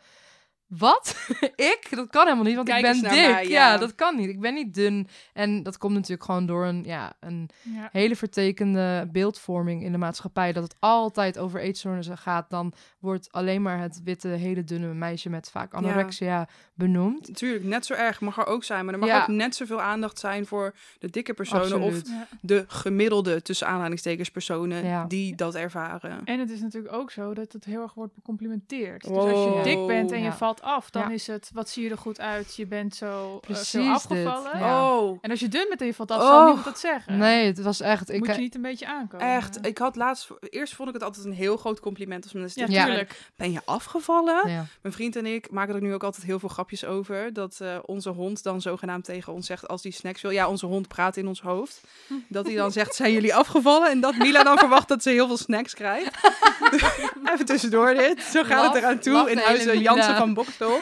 Wat? ik? Dat kan helemaal niet, want Kijk ik ben dik. mij, ja. ja. dat kan niet. Ik ben niet dun. En dat komt natuurlijk gewoon door een, ja, een Ja. hele vertekende beeldvorming in de maatschappij. Dat het altijd over eetstoornissen gaat. Dan wordt alleen maar het witte, hele dunne meisje met vaak anorexia benoemd. Natuurlijk, net zo erg mag er ook zijn. Maar er mag Ja. ook net zoveel aandacht zijn voor de dikke personen. Of. Ja. de gemiddelde, tussen aanhalingstekens, personen Ja. die dat ervaren. En het is natuurlijk ook zo dat het heel erg wordt becomplimenteerd. Dus als je dik bent en je valt af, dan Ja. is het, wat zie je er goed uit, je bent zo eh, Precies dit, afgevallen. Ja. Oh, En als je dun bent en je valt af, Oh. zal niemand dat zeggen. Nee, het was echt... Ik, Moet je niet een beetje aankomen. echt. Ik had laatst... Eerst vond ik het altijd een heel groot compliment als mensen Ja, dit zeiden. tuurlijk. Ben je afgevallen? ja. Mijn vriend en ik maken er nu ook altijd heel veel grapjes over. Dat eh, onze hond dan zogenaamd tegen ons zegt als die snacks wil. Ja, onze hond praat in ons hoofd. Dat hij dan zegt, zijn jullie afgevallen? En dat Mila dan verwacht dat ze heel veel snacks krijgt. Even tussendoor dit. Zo gaat Laf- het eraan toe in de huis eh. Jansen van Bokstel.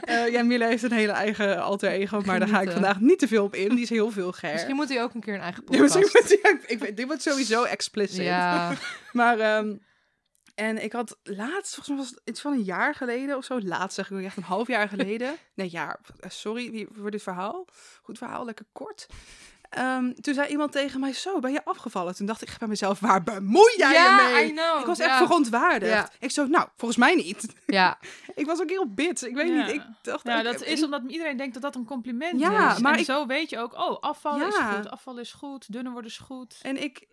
Eh ja, Mila heeft een hele eigen alter ego. Maar daar ga ik vandaag niet te veel op in. Die is heel veel ger. Misschien moet hij ook een keer een eigen Ja, podcast. misschien moet hij- ik weet, dit wordt sowieso explicit. Ja, Maar, ehm, en ik had laatst, volgens mij was het iets van een jaar geleden of zo. Laatst zeg ik echt een half jaar geleden. Nee, jaar. Sorry voor dit verhaal. Goed verhaal, lekker kort. Ehm, toen zei iemand tegen mij, zo, ben je afgevallen? Toen dacht ik bij mezelf, waar bemoei jij ja je mee? I know. Ik was ja. echt verontwaardigd. Ja. Ik zo, nou, volgens mij niet. Ja, ik was ook heel bits. Ik weet niet, ik dacht... Ja, ik- dat ik- is omdat iedereen denkt dat dat een compliment is. maar en ik- zo weet je ook, oh, afvallen is goed, afvallen is goed, dunner worden is goed. En ik,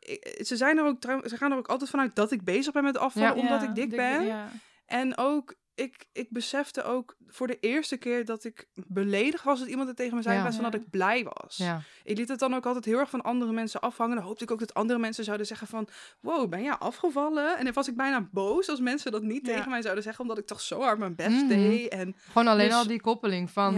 ze, zijn er ook, ze gaan er ook altijd vanuit dat ik bezig ben met afvallen, omdat ik dik ben. Ja. En ook, ik, ik besefte ook voor de eerste keer dat ik beledigd was dat iemand het tegen me zei, Ja. in plaats van dat ik blij was. ja. Ik liet het dan ook altijd heel erg van andere mensen afhangen. Dan hoopte ik ook dat andere mensen zouden zeggen van, wow, ben jij afgevallen? En dan was ik bijna boos als mensen dat niet Ja. tegen mij zouden zeggen, omdat ik toch zo hard mijn best Mhm. deed. En Gewoon alleen Dus- al die koppeling van...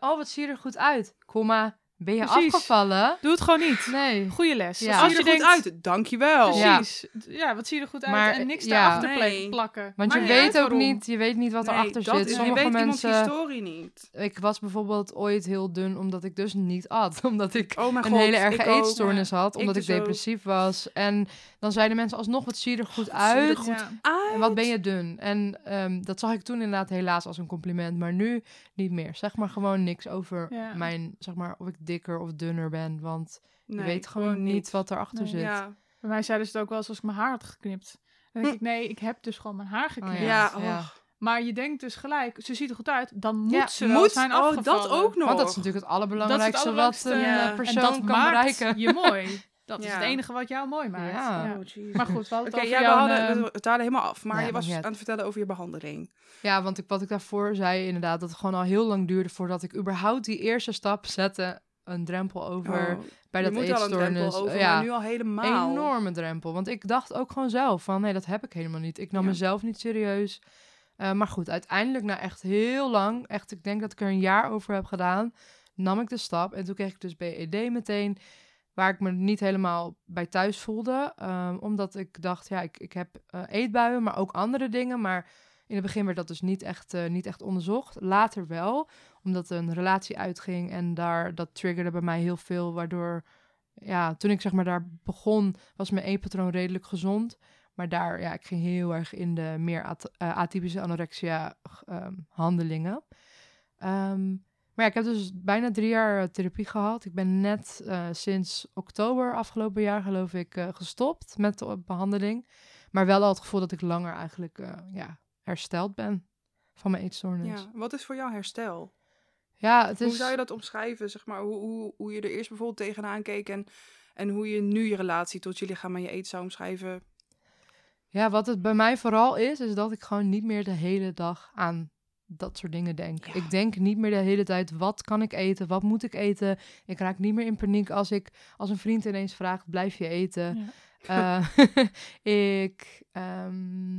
oh, wat zie je er goed uit. Komma, Ben je Precies. afgevallen? Doe het gewoon niet. Nee. Goeie les. Ja. Als je je er goed denkt, uit, dankjewel. Precies. Ja. wat zie je er goed uit Maar, en niks ja. daarachter Nee. plakken. Want je weet ook waarom. niet, je weet niet wat Nee, erachter dat zit. is, je Sommige weet iemands mensen. historie niet. Ik was bijvoorbeeld ooit heel dun omdat ik dus niet at. Omdat ik Oh een god, hele erge ik ook. eetstoornis had. Omdat ik, dus depressief was. En dan zeiden mensen alsnog, wat zie je er goed wat er uit. goed Ja. Uit. En wat ben je dun? En ehm, dat zag ik toen inderdaad helaas als een compliment. Maar nu niet meer. Zeg maar gewoon niks over Ja. mijn, zeg maar, of ik dikker of dunner ben. Want Nee, je weet gewoon niet wat erachter Nee. zit. Ja, Bij mij zeiden ze het ook wel eens als ik mijn haar had geknipt. Dan denk ik, nee, ik heb dus gewoon mijn haar geknipt. Oh ja, ja. Maar je denkt dus gelijk, ze ziet er goed uit, dan moet Ja, ze wel Moet, zijn oh, afgevallen. dat ook nog. Want dat is natuurlijk het allerbelangrijkste wat allerbelangrijkste, een ja. eh, En persoon en dat kan maakt bereiken. je mooi. Dat is het enige wat jou mooi maakt. Ja. Oh. Maar goed, we hadden Oké, het ja, we hadden het helemaal af. Maar Ja, je was aan het vertellen over je behandeling. Ja, want ik, wat ik daarvoor zei inderdaad, dat het gewoon al heel lang duurde voordat ik überhaupt die eerste stap zette. Een drempel over Oh, bij je dat moet al een drempel eetstoornis. over, ja, maar nu al helemaal. enorme drempel. Want ik dacht ook gewoon zelf van, nee, dat heb ik helemaal niet. Ik nam Ja. mezelf niet serieus. Eh, maar goed, uiteindelijk na echt heel lang, echt, ik denk dat ik er een jaar over heb gedaan, nam ik de stap. En toen kreeg ik dus BED meteen, waar ik me niet helemaal bij thuis voelde. Ehm, omdat ik dacht, ja, ik, ik heb eh, eetbuien, maar ook andere dingen. Maar in het begin werd dat dus niet echt, eh, niet echt onderzocht. Later wel, omdat een relatie uitging en daar, dat triggerde bij mij heel veel, waardoor ja, toen ik zeg maar daar begon, was mijn eetpatroon redelijk gezond. Maar daar, ja, ik ging heel erg in de meer eh, atypische anorexia ehm, handelingen. Ehm, maar ja, ik heb dus bijna drie jaar eh, therapie gehad. Ik ben net eh, sinds oktober afgelopen jaar, geloof ik, eh, gestopt met de behandeling. Maar wel al het gevoel dat ik langer eigenlijk ja, hersteld ben van mijn eetstoornis. Ja. Wat is voor jou herstel? Ja, het Hoe zou je dat omschrijven? Zeg maar, hoe, hoe, hoe je er eerst bijvoorbeeld tegenaan keek en, en hoe je nu je relatie tot je lichaam en je eten zou omschrijven. Ja, wat het bij mij vooral is, is dat ik gewoon niet meer de hele dag aan dat soort dingen denk. Ja. Ik denk niet meer de hele tijd, wat kan ik eten? Wat moet ik eten? Ik raak niet meer in paniek als ik, als een vriend ineens vraagt, blijf je eten? Ja. Eh, ik, ehm,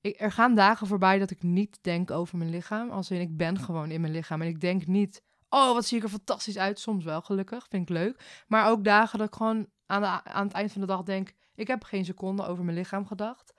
ik, er gaan dagen voorbij dat ik niet denk over mijn lichaam. Als in, ik ben gewoon in mijn lichaam. En ik denk niet, oh, wat zie ik er fantastisch uit. Soms wel, gelukkig. Vind ik leuk. Maar ook dagen dat ik gewoon aan, de, aan het eind van de dag denk... ik heb geen seconde over mijn lichaam gedacht.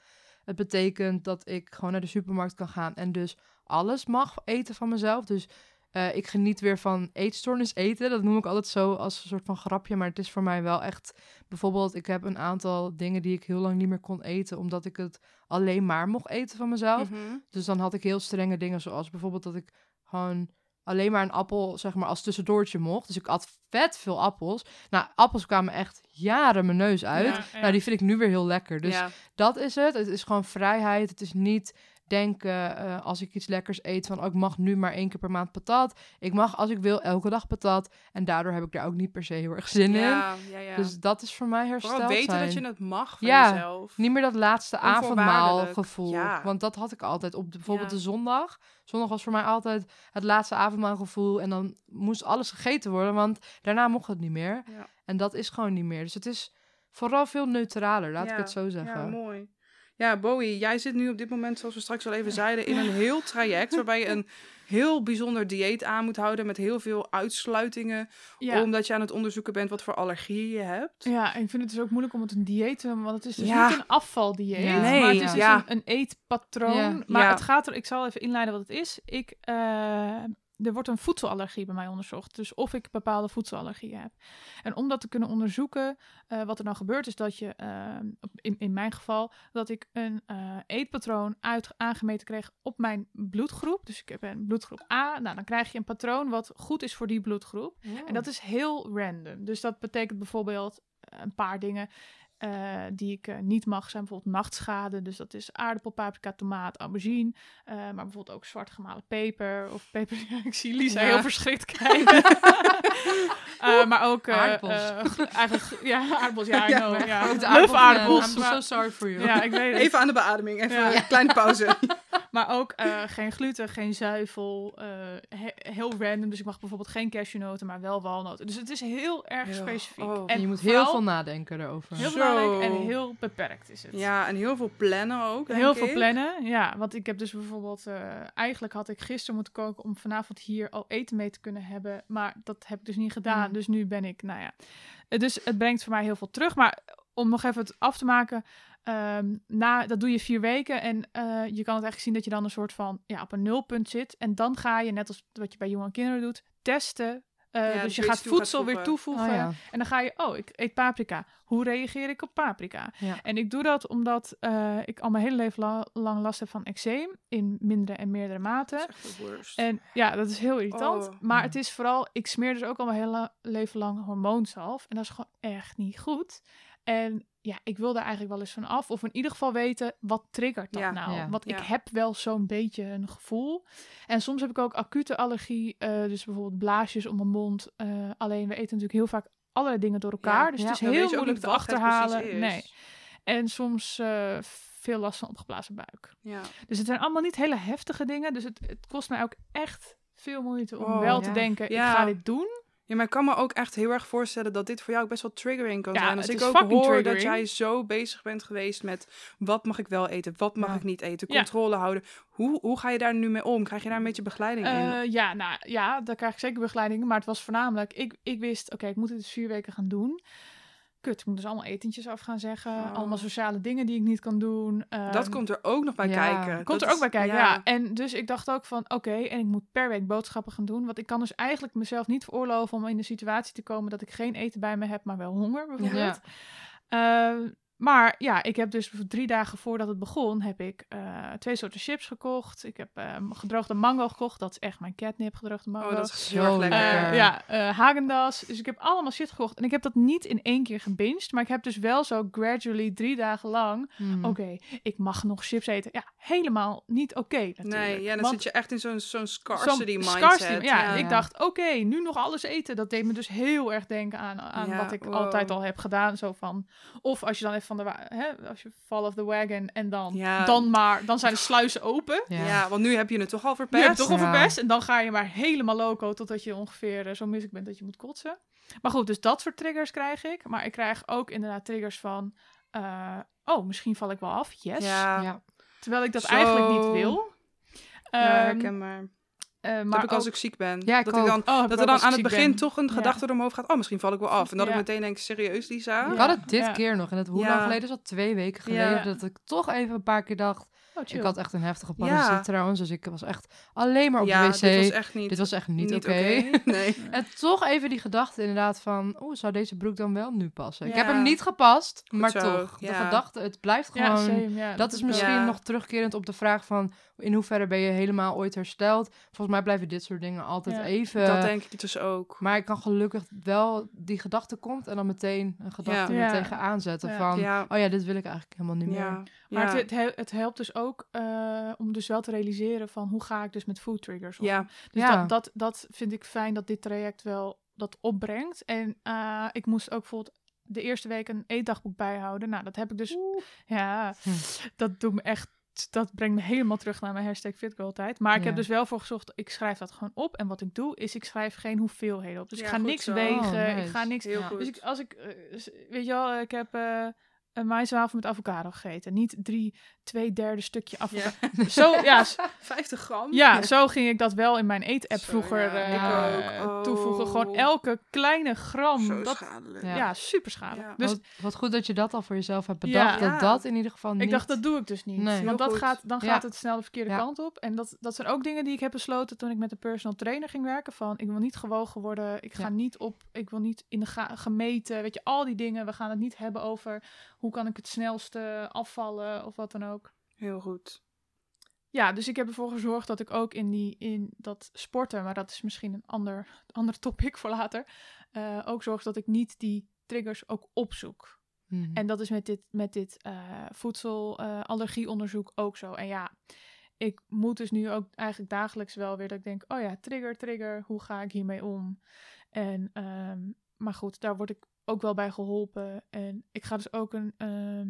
Het betekent dat ik gewoon naar de supermarkt kan gaan... en dus alles mag eten van mezelf. Dus eh, ik geniet weer van eetstoornis eten. Dat noem ik altijd zo als een soort van grapje. Maar het is voor mij wel echt... Bijvoorbeeld, ik heb een aantal dingen die ik heel lang niet meer kon eten... omdat ik het alleen maar mocht eten van mezelf. Mhm. Dus dan had ik heel strenge dingen, zoals bijvoorbeeld dat ik gewoon alleen maar een appel, zeg maar, als tussendoortje mocht. Dus ik at vet veel appels. Nou, appels kwamen echt jaren mijn neus uit. Ja, ja. Nou, die vind ik nu weer heel lekker. Dus ja. dat is het. Het is gewoon vrijheid. Het is niet denken eh, als ik iets lekkers eet van, oh, ik mag nu maar één keer per maand patat. Ik mag als ik wil elke dag patat. En daardoor heb ik daar ook niet per se heel erg zin in. Ja, ja, ja. Dus dat is voor mij hersteld Vooral weten zijn. dat je het mag van Ja, jezelf. Niet meer dat laatste avondmaal gevoel. Want dat had ik altijd op de, bijvoorbeeld de zondag. Zondag was voor mij altijd het laatste avondmaal gevoel. En dan moest alles gegeten worden, want daarna mocht het niet meer. En dat is gewoon niet meer. Dus het is vooral veel neutraler, laat ik het zo zeggen. Ja, mooi. Ja, Bowie, jij zit nu op dit moment, zoals we straks al even zeiden, in een heel traject waarbij je een heel bijzonder dieet aan moet houden met heel veel uitsluitingen, Ja. omdat je aan het onderzoeken bent wat voor allergieën je hebt. Ja, en ik vind het dus ook moeilijk om het een dieet te noemen, want het is dus Ja. niet een afvaldieet, Ja. Nee, maar het is dus een, een eetpatroon. Maar het gaat er, ik zal even inleiden wat het is. Ik, eh, er wordt een voedselallergie bij mij onderzocht, dus of ik bepaalde voedselallergieën heb. En om dat te kunnen onderzoeken, eh, wat er dan gebeurt, is dat je, eh, in, in mijn geval, dat ik een eh, eetpatroon uit, aangemeten kreeg op mijn bloedgroep. Dus ik heb een bloedgroep A, nou dan krijg je een patroon wat goed is voor die bloedgroep. En dat is heel random. Dus dat betekent bijvoorbeeld eh, een paar dingen eh, die ik eh, niet mag zijn bijvoorbeeld nachtschade. Dus dat is aardappel, paprika, tomaat, aubergine. Eh, maar bijvoorbeeld ook zwart gemalen peper of peper. Ja, ik zie Lisa Ja. heel verschrikt kijken. Eh, maar ook eh, Aardappels. eigenlijk ja, aardappels. Ja, I Ja, know, maar ja. Ook de Love aardappels. I'm so sorry for you. ja, ik weet het. Even aan de beademing, even Ja. een kleine pauze. Maar ook eh, geen gluten, geen zuivel. eh, he- heel random. Dus ik mag bijvoorbeeld geen cashewnoten, maar wel walnoten. Dus het is heel erg Heel- specifiek. oh. En je moet heel veel nadenken erover. heel Zo. veel nadenken en heel beperkt is het. Ja, en heel veel plannen ook. denk Heel veel ik. plannen, ja. Want ik heb dus bijvoorbeeld... eh, eigenlijk had ik gisteren moeten koken om vanavond hier al eten mee te kunnen hebben. Maar dat heb ik dus niet gedaan. Mm. Dus nu ben ik, nou ja... Dus het brengt voor mij heel veel terug. Maar om nog even het af te maken... ehm, na, dat doe je vier weken en eh, je kan het eigenlijk zien dat je dan een soort van ja, op een nulpunt zit. En dan ga je, net als wat je bij jonge kinderen doet, testen. Eh, Ja, dus dus je gaat voedsel weer voegen. toevoegen. Oh, ja. En dan ga je, oh, ik eet paprika. Hoe reageer ik op paprika? Ja. En ik doe dat omdat eh, ik al mijn hele leven la- lang last heb van eczeem. In mindere en meerdere maten. Dat is echt de worst. En ja, dat is heel irritant. Oh. Maar het is vooral, ik smeer dus ook al mijn hele leven lang hormoonzalf. En dat is gewoon echt niet goed. En ja, ik wil daar eigenlijk wel eens van af. Of in ieder geval weten, wat triggert dat Ja. nou? Ja. Want ik Ja. heb wel zo'n beetje een gevoel. En soms heb ik ook acute allergie. eh, dus bijvoorbeeld blaasjes om mijn mond. Eh, alleen we eten natuurlijk heel vaak allerlei dingen door elkaar. Ja. dus Ja. het is heel moeilijk te achterhalen. Nee. En soms eh, veel last van opgeblazen buik. Ja. Dus het zijn allemaal niet hele heftige dingen. Dus het, het kost mij ook echt veel moeite om Oh, wel ja. te denken, Ja. ik ga dit doen. Ja, maar ik kan me ook echt heel erg voorstellen dat dit voor jou ook best wel triggering kan Ja, zijn. Als ik ook hoor dat jij zo bezig bent geweest met wat mag ik wel eten, wat mag Ja. ik niet eten, Ja. controle houden. Hoe, hoe ga je daar nu mee om? Krijg je daar een beetje begeleiding in? Eh, ja, nou ja, daar krijg ik zeker begeleiding. Maar het was voornamelijk, ik, ik wist, oké, ik moet dit dus vier weken gaan doen. Kut, ik moet dus allemaal etentjes af gaan zeggen. Oh. Allemaal sociale dingen die ik niet kan doen. dat Ehm, komt er ook nog bij ja. kijken. Komt Dat er ook bij kijken, ja. En dus ik dacht ook van, oké, en ik moet per week boodschappen gaan doen. Want ik kan dus eigenlijk mezelf niet veroorloven om in de situatie te komen dat ik geen eten bij me heb, maar wel honger bijvoorbeeld. Eh, maar ja, ik heb dus drie dagen voordat het begon, heb ik eh, twee soorten chips gekocht. Ik heb eh, gedroogde mango gekocht. Dat is echt mijn catnip, gedroogde mango. Oh, dat is Zo heel erg lekker. Lekker. ja, eh Hagendas. Dus ik heb allemaal shit gekocht. En ik heb dat niet in één keer gebinged. Maar ik heb dus wel zo gradually drie dagen lang... Mhm. Oké, ik mag nog chips eten. Ja, helemaal niet oké natuurlijk. Nee, ja, dan Want zit je echt in zo'n zo'n scarcity mindset. scarcity- ja, Ja. ik dacht, oké, nu nog alles eten. Dat deed me dus heel erg denken aan, aan Ja, wat ik wow. altijd al heb gedaan. Zo van, of als je dan even van de, hè, als je fall off the wagon en dan, Ja. dan maar, dan zijn de sluizen open. Ja. Ja. want nu heb je het toch al Nu verpest. heb je toch al Ja. verpest en dan ga je maar helemaal loco totdat je ongeveer eh, zo misselijk bent dat je moet kotsen. Maar goed, dus dat soort triggers krijg ik. Maar ik krijg ook inderdaad triggers van, eh, oh, misschien val ik wel af, yes. Ja, Ja. Terwijl ik dat Zo. eigenlijk niet wil. ja, Ehm, herkenbaar. Eh, Dat maar heb ik als ik ziek ben. Ja, ik dat ik ook. dan, Oh, dat er dan aan het begin ben. toch een Ja. gedachte door mijn hoofd gaat. Oh, misschien val ik wel af. En dat Ja. ik meteen denk, serieus Lisa? Ja. Ik had het dit Ja. keer nog. En het, hoe Ja. lang geleden is dat? Twee weken geleden. Ja. Dat ik toch even een paar keer dacht. Oh. Ik had echt een heftige Ja. parasiet trouwens. Dus ik was echt alleen maar op ja, de wc. dit was echt niet, Dit was echt niet, oké. nee. En toch even die gedachte inderdaad van... Oeh, zou deze broek dan wel nu passen? Ik heb Ja. hem niet gepast, maar zo, toch. De ja. gedachte, het blijft ja, gewoon... same, ja, dat is misschien Ja. nog terugkerend op de vraag van... in hoeverre ben je helemaal ooit hersteld? Volgens mij blijven dit soort dingen altijd Ja, even... dat denk ik dus ook. Maar ik kan gelukkig wel... Die gedachte komt en dan meteen een gedachte Ja. er Ja. tegenaan zetten van... ja, Oh ja, dit wil ik eigenlijk helemaal niet meer. Maar ja. het, het, helpt dus ook eh, om dus wel te realiseren van hoe ga ik dus met food triggers om. ja, Dus Ja. dat, dat, dat vind ik fijn dat dit traject wel dat opbrengt. En eh, ik moest ook bijvoorbeeld de eerste week een eetdagboek bijhouden. Nou, dat heb ik dus... Ja, Hm. dat doet me echt... Dat brengt me helemaal terug naar mijn hashtag fitgirl tijd. Maar ik heb dus wel voor gezocht, ik schrijf dat gewoon op. En wat ik doe, is ik schrijf geen hoeveelheden op. Dus Ja, ik ga niks zo. wegen, Oh, ik ga niks... heel Ja. goed. Dus ik, als ik, eh, weet je wel, ik heb eh, een maïzwafel met avocado gegeten. Niet drie, twee derde stukje avocado. ja. Zo, ja, s- 50 gram? ja, zo ging ik dat wel in mijn eet-app vroeger ja, eh, ik ook. toevoegen. Gewoon Oh. elke kleine gram. Zo dat, schadelijk. Ja. ja. super schadelijk. Ja. Dus wat, wat goed dat je dat al voor jezelf hebt bedacht. Ja. Dat dat in ieder geval niet... ik dacht, dat doe ik dus niet. Nee. Want dat goed. gaat, dan Ja. gaat het snel de verkeerde Ja. kant op. En dat, dat zijn ook dingen die ik heb besloten toen ik met de personal trainer ging werken. Van, ik wil niet gewogen worden. Ik ga Ja. niet op, ik wil niet in de ga- gemeten. Weet je, al die dingen. We gaan het niet hebben over hoe kan ik het snelste afvallen of wat dan ook. Heel goed. Ja, dus ik heb ervoor gezorgd dat ik ook in, die, in dat sporten, maar dat is misschien een ander, ander topic voor later, eh, ook zorg dat ik niet die triggers ook opzoek. Mhm. En dat is met dit, met dit voedselallergieonderzoek ook zo. En ja, ik moet dus nu ook eigenlijk dagelijks wel weer dat ik denk, oh ja, trigger, trigger, hoe ga ik hiermee om? En, ehm, maar goed, daar word ik ook wel bij geholpen. En ik ga dus ook een, ehm,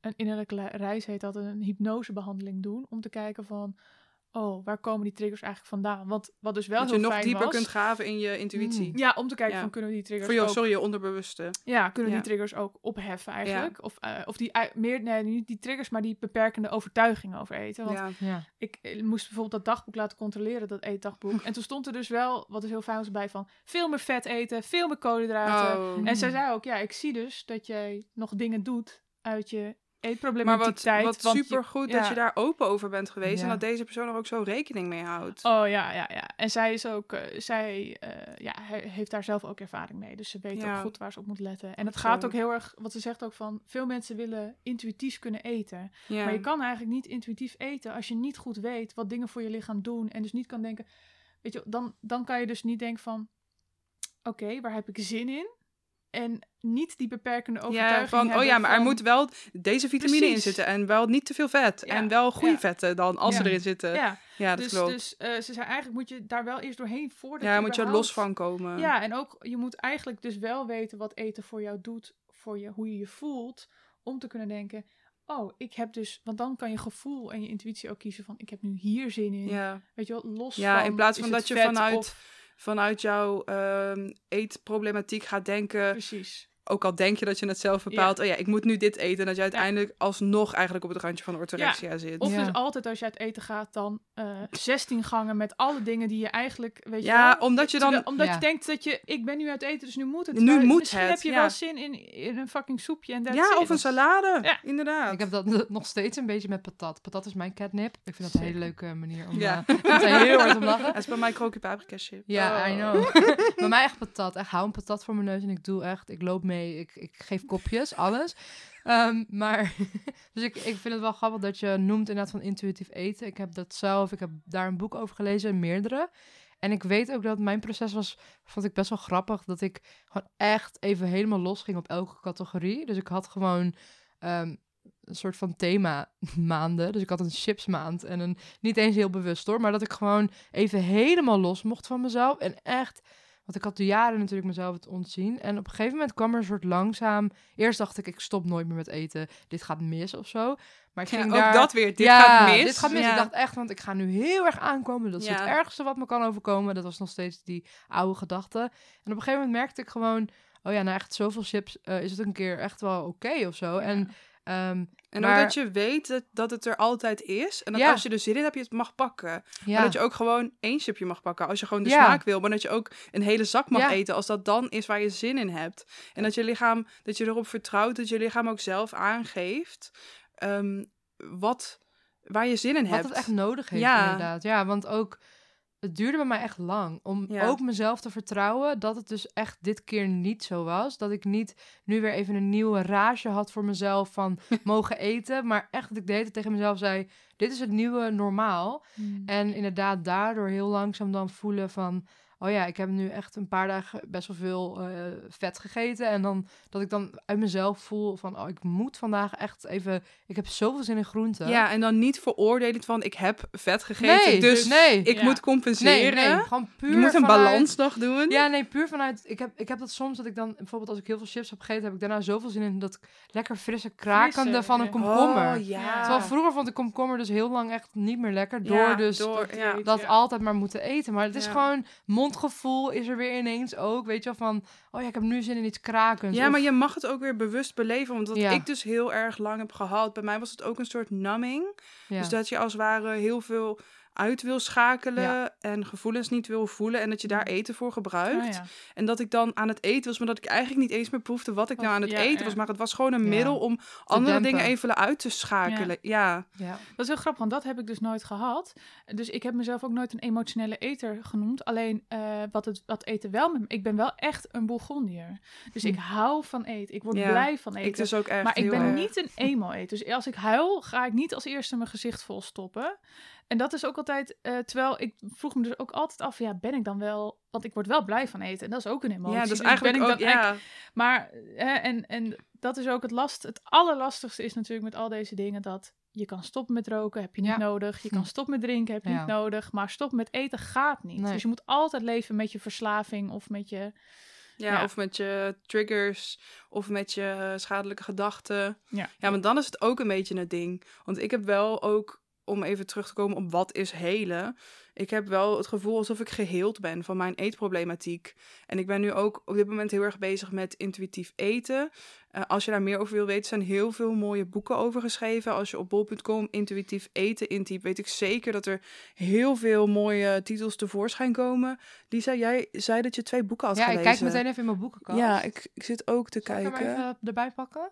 een innerlijke reis heet dat, een hypnosebehandeling doen. Om te kijken van, oh, waar komen die triggers eigenlijk vandaan? Want wat dus wel dat je heel nog fijn dieper was, kunt graven in je intuïtie. Mm. Ja, om te kijken Ja. van, kunnen we die triggers Voor jou, ook... sorry, je onderbewuste. Ja, kunnen Ja. die triggers ook opheffen eigenlijk? Of, eh, of die meer, nee, niet die triggers, maar die beperkende overtuigingen over eten. Want Ja. Ja. ik, eh, moest bijvoorbeeld dat dagboek laten controleren, dat eetdagboek. En toen stond er dus wel, wat is heel fijn was bij, van veel meer vet eten, veel meer koolhydraten. Oh. En zij Mm. zei ook, ja, ik zie dus dat jij nog dingen doet uit je Maar wat, eetproblematiek. wat supergoed ja. dat je daar open over bent geweest. En dat deze persoon er ook zo rekening mee houdt. Oh ja, ja, ja. En zij is ook, eh, zij eh, ja, he- heeft daar zelf ook ervaring mee. Dus ze weet Ja. ook goed waar ze op moet letten. En het gaat ook heel erg, wat ze zegt ook van, veel mensen willen intuïtief kunnen eten. Maar je kan eigenlijk niet intuïtief eten als je niet goed weet wat dingen voor je lichaam doen. En dus niet kan denken, weet je, dan, dan kan je dus niet denken van, oké, waar heb ik zin in? En niet die beperkende overtuiging Ja, van, oh ja, maar er moet wel deze vitamine in zitten. En wel niet te veel vet. Ja, En wel goede ja. vetten dan, als ze Ja. erin zitten. Ja, Ja, dat dus, klopt. dus eh, ze zei eigenlijk moet je daar wel eerst doorheen voordat ja, je moet je überhaupt- los van komen. Ja, en ook je moet eigenlijk dus wel weten wat eten voor jou doet, voor je, hoe je je voelt, om te kunnen denken, oh, ik heb dus, want dan kan je gevoel en je intuïtie ook kiezen van, ik heb nu hier zin in. Ja. Weet je wel, los Ja, van. in plaats van dat je vanuit- of- Vanuit jouw ehm, eetproblematiek gaat denken. precies. Ook al denk je dat je het zelf bepaalt. Oh ja, ik moet nu dit eten. En dat je uiteindelijk alsnog eigenlijk op het randje van orthorexia zit. Of Ja. dus altijd als je uit eten gaat, dan eh 16 gangen met alle dingen die je eigenlijk, weet je Ja, wel, omdat je dan... Terwijl- omdat Ja. je denkt dat je, ik ben nu uit eten, dus nu moet het. Nu Terwijl moet misschien het, heb je ja. wel zin in, in een fucking soepje en that's Ja, it. of een salade. Ja. Inderdaad. Ik heb dat nog steeds een beetje met patat. Patat is mijn catnip. Ik vind dat een hele leuke manier om... Ja. Ja. moet er heel hard om lachen. Het is bij mij krokie paprika chip. Ja, Oh. I know. Bij mij echt patat. Echt, hou een patat voor mijn neus en ik doe echt... Ik loop mee, ik, ik geef kopjes, alles. Ehm, maar, dus ik, ik vind het wel grappig dat je noemt inderdaad van intuïtief eten. Ik heb dat zelf, ik heb daar een boek over gelezen, meerdere. En ik weet ook dat mijn proces was, vond ik best wel grappig, dat ik gewoon echt even helemaal los ging op elke categorie. Dus ik had gewoon ehm, een soort van thema maanden. Dus ik had een chipsmaand en een, niet eens heel bewust hoor, maar dat ik gewoon even helemaal los mocht van mezelf. En echt, want ik had de jaren natuurlijk mezelf het ontzien. En op een gegeven moment kwam er een soort langzaam, eerst dacht ik, ik stop nooit meer met eten. Dit gaat mis of zo. Maar ik Ja, ging ook daar... dat weer. Dit ja, gaat mis. dit gaat mis. Ja. Ik dacht echt, want ik ga nu heel erg aankomen. Dat is het ergste wat me kan overkomen. Dat was nog steeds die oude gedachte. En op een gegeven moment merkte ik gewoon... Oh ja, nou echt zoveel chips eh, is het een keer echt wel oké of zo. En ehm, En Maar- ook dat je weet dat, dat het er altijd is. En dat Ja. als je er zin in hebt, je het mag pakken. ja, Maar dat je ook gewoon één chipje mag pakken als je gewoon de Ja. smaak wil. Maar dat je ook een hele zak mag eten als dat dan is waar je zin in hebt. En dat je lichaam, dat je erop vertrouwt, dat je lichaam ook zelf aangeeft ehm, wat, waar je zin in wat hebt. het echt nodig heeft Ja. inderdaad. Ja, want ook... Het duurde bij mij echt lang om Ja. ook mezelf te vertrouwen dat het dus echt dit keer niet zo was. Dat ik niet nu weer even een nieuwe rage had voor mezelf van mogen eten. Maar echt dat ik de hele tijd tegen mezelf zei, dit is het nieuwe normaal. Hmm. En inderdaad daardoor heel langzaam dan voelen van... Oh ja, ik heb nu echt een paar dagen best wel veel eh, vet gegeten. En dan dat ik dan uit mezelf voel van... Oh, ik moet vandaag echt even... Ik heb zoveel zin in groenten. Ja, en dan niet veroordelend van ik heb vet gegeten, nee, dus nee. ik Ja. moet nee, compenseren. nee, gewoon puur je moet een vanuit- balansdag doen. Ja, nee, puur vanuit... Ik heb, ik heb dat soms dat ik dan... Bijvoorbeeld als ik heel veel chips heb gegeten... heb ik daarna zoveel zin in dat ik lekker frisse krakende Frisse, van een komkommer. Oh, ja. Terwijl vroeger vond ik komkommer dus heel lang echt niet meer lekker. Door Ja, dus door, ja. dat Ja. altijd maar moeten eten. Maar het is Ja. gewoon mondgevoel is er weer ineens ook. Weet je wel van, oh ja, ik heb nu zin in iets krakends. Ja, Of- maar je mag het ook weer bewust beleven. Want wat Ja. ik dus heel erg lang heb gehad, bij mij was het ook een soort numbing. ja. Dus dat je als het ware heel veel uit wil schakelen Ja. en gevoelens niet wil voelen en dat je daar eten voor gebruikt. Oh, ja. En dat ik dan aan het eten was, maar dat ik eigenlijk niet eens meer proefde wat ik nou aan het Ja, eten was. Maar het was gewoon een middel om andere dempen. dingen even uit te schakelen. Ja. ja. Dat is heel grappig, want dat heb ik dus nooit gehad. Dus ik heb mezelf ook nooit een emotionele eter genoemd. Alleen eh, wat, het, wat eten wel met me... Ik ben wel echt een Bourgondier. Dus ik hou van eten. Ik word blij van eten. Ik dus ook echt maar ik ben erg. niet een emo-eter. Dus als ik huil, ga ik niet als eerste mijn gezicht vol stoppen. En dat is ook altijd... eh, terwijl ik vroeg me dus ook altijd af... Ja, ben ik dan wel... Want ik word wel blij van eten. En dat is ook een emotie. Ja, dat is Dus eigenlijk ben ik ook, dan ja. maar, hè, en, en dat is ook het last. Het allerlastigste is natuurlijk met al deze dingen dat je kan stoppen met roken, heb je niet Ja. nodig. Je kan Hm. stoppen met drinken, heb je Ja. niet nodig. Maar stoppen met eten gaat niet. Nee. Dus je moet altijd leven met je verslaving of met je, Ja, Ja. of met je triggers, of met je schadelijke gedachten. Ja. ja, maar dan is het ook een beetje het ding. Want ik heb wel ook, om even terug te komen op wat is helen. Ik heb wel het gevoel alsof ik geheeld ben van mijn eetproblematiek. En ik ben nu ook op dit moment heel erg bezig met intuïtief eten. Eh, als je daar meer over wil weten, zijn heel veel mooie boeken over geschreven. Als je op bol.com intuïtief eten intypt, weet ik zeker dat er heel veel mooie titels tevoorschijn komen. Lisa, jij zei dat je twee boeken had Ja, ik gelezen. kijk meteen even in mijn boekenkast. Ja, ik, ik zit ook te Zal ik hem kijken. even erbij pakken?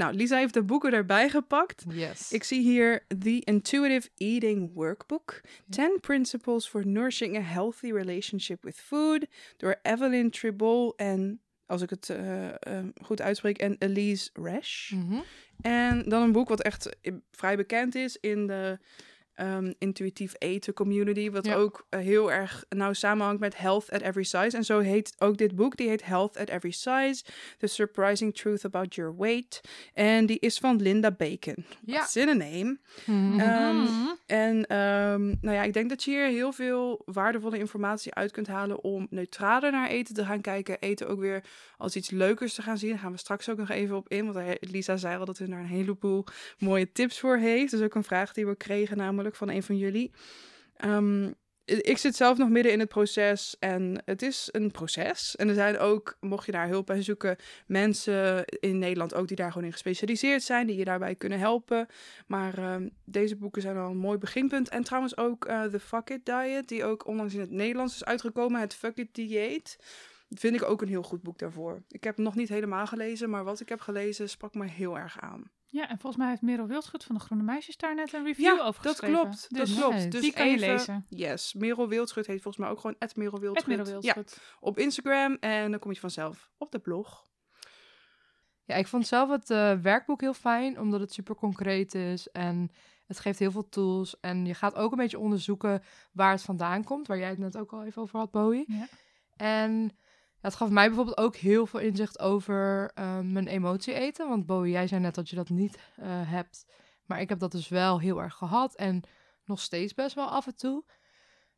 Nou, Lisa heeft de boeken erbij gepakt. Yes. Ik zie hier The Intuitive Eating Workbook. 10 Principles for Nourishing a Healthy Relationship with Food. Door Evelyn Tribol en, als ik het eh, eh, goed uitspreek, en Elise Resch. Mhm. En dan een boek wat echt eh, vrij bekend is in de ehm, intuïtief eten community. Wat Ja. ook eh, heel erg nauw samenhangt met Health at Every Size. En zo heet ook dit boek. Die heet Health at Every Size. The Surprising Truth About Your Weight. En die is van Linda Bacon. Ja. In name. Mhm. Ehm. En ehm, nou ja, ik denk dat je hier heel veel waardevolle informatie uit kunt halen om neutraler naar eten te gaan kijken. Eten ook weer als iets leukers te gaan zien. Daar gaan we straks ook nog even op in. Want Lisa zei al dat ze daar een heleboel mooie tips voor heeft. Dus ook een vraag die we kregen namelijk van een van jullie. Ehm, ik zit zelf nog midden in het proces en het is een proces. En er zijn ook, mocht je daar hulp bij zoeken, mensen in Nederland ook die daar gewoon in gespecialiseerd zijn, die je daarbij kunnen helpen. Maar ehm, deze boeken zijn al een mooi beginpunt. En trouwens ook eh The Fuck It Diet, die ook onlangs in het Nederlands is uitgekomen. Het Fuck It Dieet. Vind ik ook een heel goed boek daarvoor. Ik heb het nog niet helemaal gelezen, maar wat ik heb gelezen sprak me heel erg aan. Ja, en volgens mij heeft Merel Wildschut van de Groene Meisjes daar net een review Ja, over dat geschreven. klopt. Dat Dus klopt. Dus die kan je even- lezen. Yes, Merel Wildschut heet volgens mij ook gewoon Merel Met Wildschut. Merel Ja, Wildschut. op Instagram en dan kom je vanzelf op de blog. Ja, ik vond zelf het eh, werkboek heel fijn, omdat het super concreet is en het geeft heel veel tools. En je gaat ook een beetje onderzoeken waar het vandaan komt, waar jij het net ook al even over had, Bowie. Ja. En het gaf mij bijvoorbeeld ook heel veel inzicht over eh, mijn emotie eten. Want Bowie, jij zei net dat je dat niet eh, hebt. Maar ik heb dat dus wel heel erg gehad en nog steeds best wel af en toe.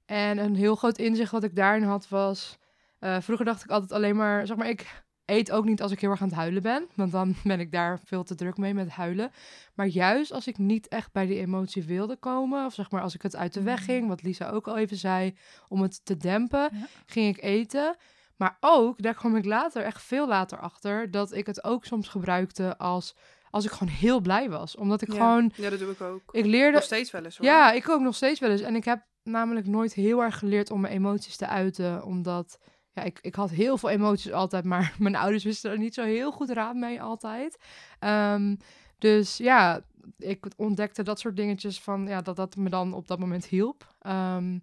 En een heel groot inzicht wat ik daarin had was... eh, vroeger dacht ik altijd alleen maar, zeg maar, ik eet ook niet als ik heel erg aan het huilen ben. Want dan ben ik daar veel te druk mee met huilen. Maar juist als ik niet echt bij die emotie wilde komen... of zeg maar als ik het uit de weg ging, wat Lisa ook al even zei... om het te dempen, Ja. ging ik eten... Maar ook, daar kwam ik later, echt veel later achter, dat ik het ook soms gebruikte als, als ik gewoon heel blij was. Omdat ik Ja. gewoon, Ja, dat doe ik ook. ik leerde, Nog steeds wel eens hoor. ja, ik ook nog steeds wel eens. En ik heb namelijk nooit heel erg geleerd om mijn emoties te uiten. Omdat ja, ik, ik had heel veel emoties altijd, maar mijn ouders wisten er niet zo heel goed raad mee altijd. Ehm, dus ja, ik ontdekte dat soort dingetjes van ja, dat dat me dan op dat moment hielp. Ehm,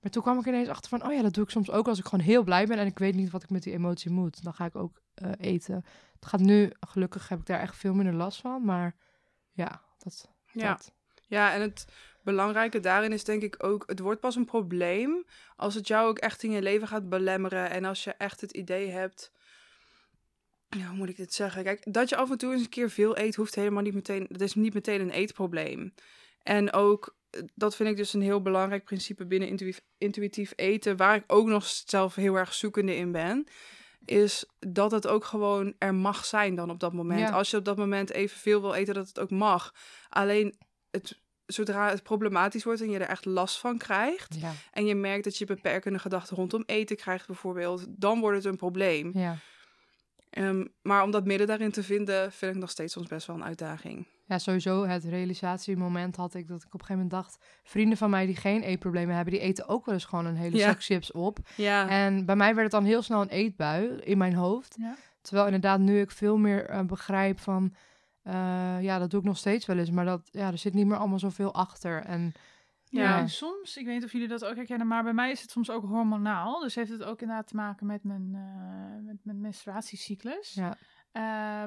maar toen kwam ik ineens achter van, oh ja, dat doe ik soms ook als ik gewoon heel blij ben en ik weet niet wat ik met die emotie moet. Dan ga ik ook eh, eten. Het gaat nu, gelukkig heb ik daar echt veel minder last van, maar ja, dat. Ja. dat. Ja, en het belangrijke daarin is denk ik ook, het wordt pas een probleem als het jou ook echt in je leven gaat belemmeren en als je echt het idee hebt, ja, hoe moet ik dit zeggen? Kijk, dat je af en toe eens een keer veel eet, hoeft helemaal niet meteen, dat is niet meteen een eetprobleem. En ook, dat vind ik dus een heel belangrijk principe binnen intuïtief, intuïtief eten, waar ik ook nog zelf heel erg zoekende in ben, is dat het ook gewoon er mag zijn dan op dat moment. Ja. Als je op dat moment evenveel wil eten, dat het ook mag. Alleen, het, zodra het problematisch wordt en je er echt last van krijgt, Ja, en je merkt dat je beperkende gedachten rondom eten krijgt bijvoorbeeld, dan wordt het een probleem. ja. Ehm, maar om dat midden daarin te vinden, vind ik nog steeds soms best wel een uitdaging. Ja, sowieso het realisatiemoment had ik dat ik op een gegeven moment dacht... vrienden van mij die geen eetproblemen hebben, die eten ook wel eens gewoon een hele Ja. zak chips op. Ja, En bij mij werd het dan heel snel een eetbui in mijn hoofd. Ja. Terwijl inderdaad nu ik veel meer eh, begrijp van... eh, ja, dat doe ik nog steeds wel eens, maar dat, ja, er zit niet meer allemaal zoveel achter. En Ja, Ja. en soms, ik weet niet of jullie dat ook herkennen, maar bij mij is het soms ook hormonaal. Dus heeft het ook inderdaad te maken met mijn, eh, met mijn menstruatiecyclus. ja, Eh,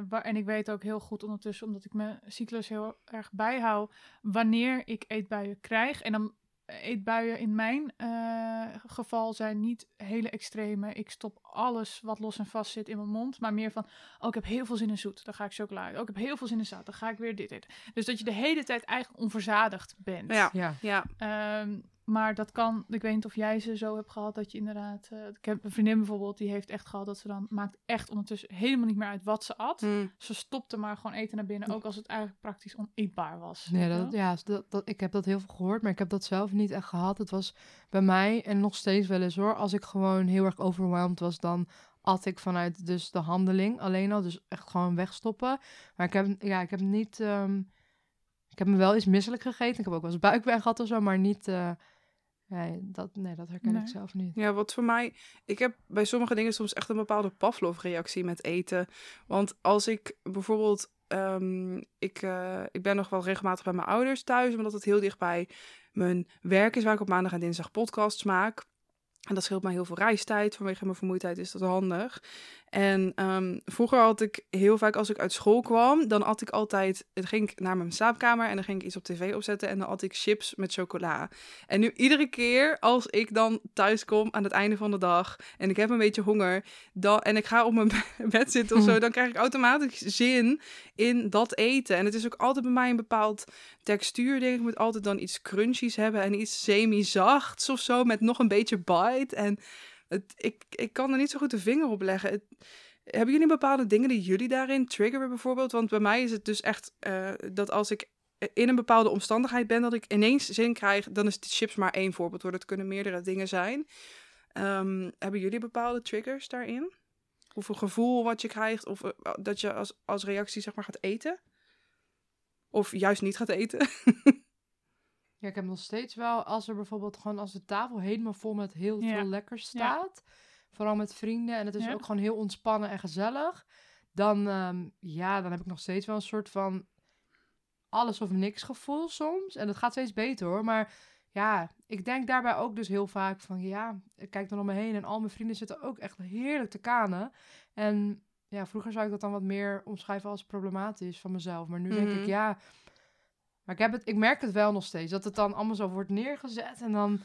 waar, en ik weet ook heel goed ondertussen, omdat ik mijn cyclus heel erg bijhoud, wanneer ik eetbuien krijg. En dan eetbuien in mijn eh, geval zijn niet hele extreme. Ik stop alles wat los en vast zit in mijn mond. Maar meer van, oh, ik heb heel veel zin in zoet. Dan ga ik chocola. uit. Oh, ik heb heel veel zin in zout. Dan ga ik weer dit eten. Dus dat je de hele tijd eigenlijk onverzadigd bent. ja, ja. ja. Ehm, Maar dat kan, ik weet niet of jij ze zo hebt gehad dat je inderdaad... eh, ik heb een vriendin bijvoorbeeld, die heeft echt gehad dat ze dan... Maakt echt ondertussen helemaal niet meer uit wat ze at. Hm. Ze stopte maar gewoon eten naar binnen, ook als het eigenlijk praktisch oneetbaar was. Nee, dat, ja, dat, dat, ik heb dat heel veel gehoord, maar ik heb dat zelf niet echt gehad. Het was bij mij, en nog steeds wel eens hoor, als ik gewoon heel erg overwhelmed was, dan at ik vanuit dus de handeling alleen al, dus echt gewoon wegstoppen. Maar ik heb, ja, ik heb niet, ehm, ik heb me wel eens misselijk gegeten. Ik heb ook wel eens buikpijn gehad of zo, maar niet, eh, nee, dat, nee, dat herken Nee. ik zelf niet. Ja, wat voor mij... Ik heb bij sommige dingen soms echt een bepaalde Pavlov-reactie met eten. Want als ik bijvoorbeeld... ehm, ik, eh, ik ben nog wel regelmatig bij mijn ouders thuis, omdat het heel dichtbij mijn werk is, waar ik op maandag en dinsdag podcasts maak. En dat scheelt mij heel veel reistijd. Vanwege mijn vermoeidheid is dat handig. En ehm, vroeger had ik heel vaak als ik uit school kwam, dan at ik altijd, dan ging ik naar mijn slaapkamer en dan ging ik iets op tv opzetten en dan at ik chips met chocola. En nu iedere keer als ik dan thuis kom aan het einde van de dag en ik heb een beetje honger dan, en ik ga op mijn bed zitten of zo, dan krijg ik automatisch zin in dat eten. En het is ook altijd bij mij een bepaald textuur, denk ik. Moet altijd dan iets crunchies hebben en iets semi-zachts of zo met nog een beetje bite. En het, ik, ik kan er niet zo goed de vinger op leggen. Het- hebben jullie bepaalde dingen die jullie daarin triggeren bijvoorbeeld? Want bij mij is het dus echt eh, dat als ik in een bepaalde omstandigheid ben, dat ik ineens zin krijg, dan is de chips maar één voorbeeld hoor. Dat kunnen meerdere dingen zijn. Ehm, hebben jullie bepaalde triggers daarin? Of een gevoel wat je krijgt, of eh, dat je als, als reactie zeg maar gaat eten? Of juist niet gaat eten? Ja, ik heb nog steeds wel, als er bijvoorbeeld gewoon als de tafel helemaal vol met heel Ja. veel lekkers staat, vooral met vrienden, en het is Ja. ook gewoon heel ontspannen en gezellig, dan, ehm, ja, dan heb ik nog steeds wel een soort van alles of niks gevoel soms. En dat gaat steeds beter hoor, maar ja, ik denk daarbij ook dus heel vaak van, ja, ik kijk dan om me heen en al mijn vrienden zitten ook echt heerlijk te kanen. En ja, vroeger zou ik dat dan wat meer omschrijven als problematisch van mezelf, maar nu denk Mhm. ik, ja... Maar ik, heb het, ik merk het wel nog steeds. Dat het dan allemaal zo wordt neergezet. En dan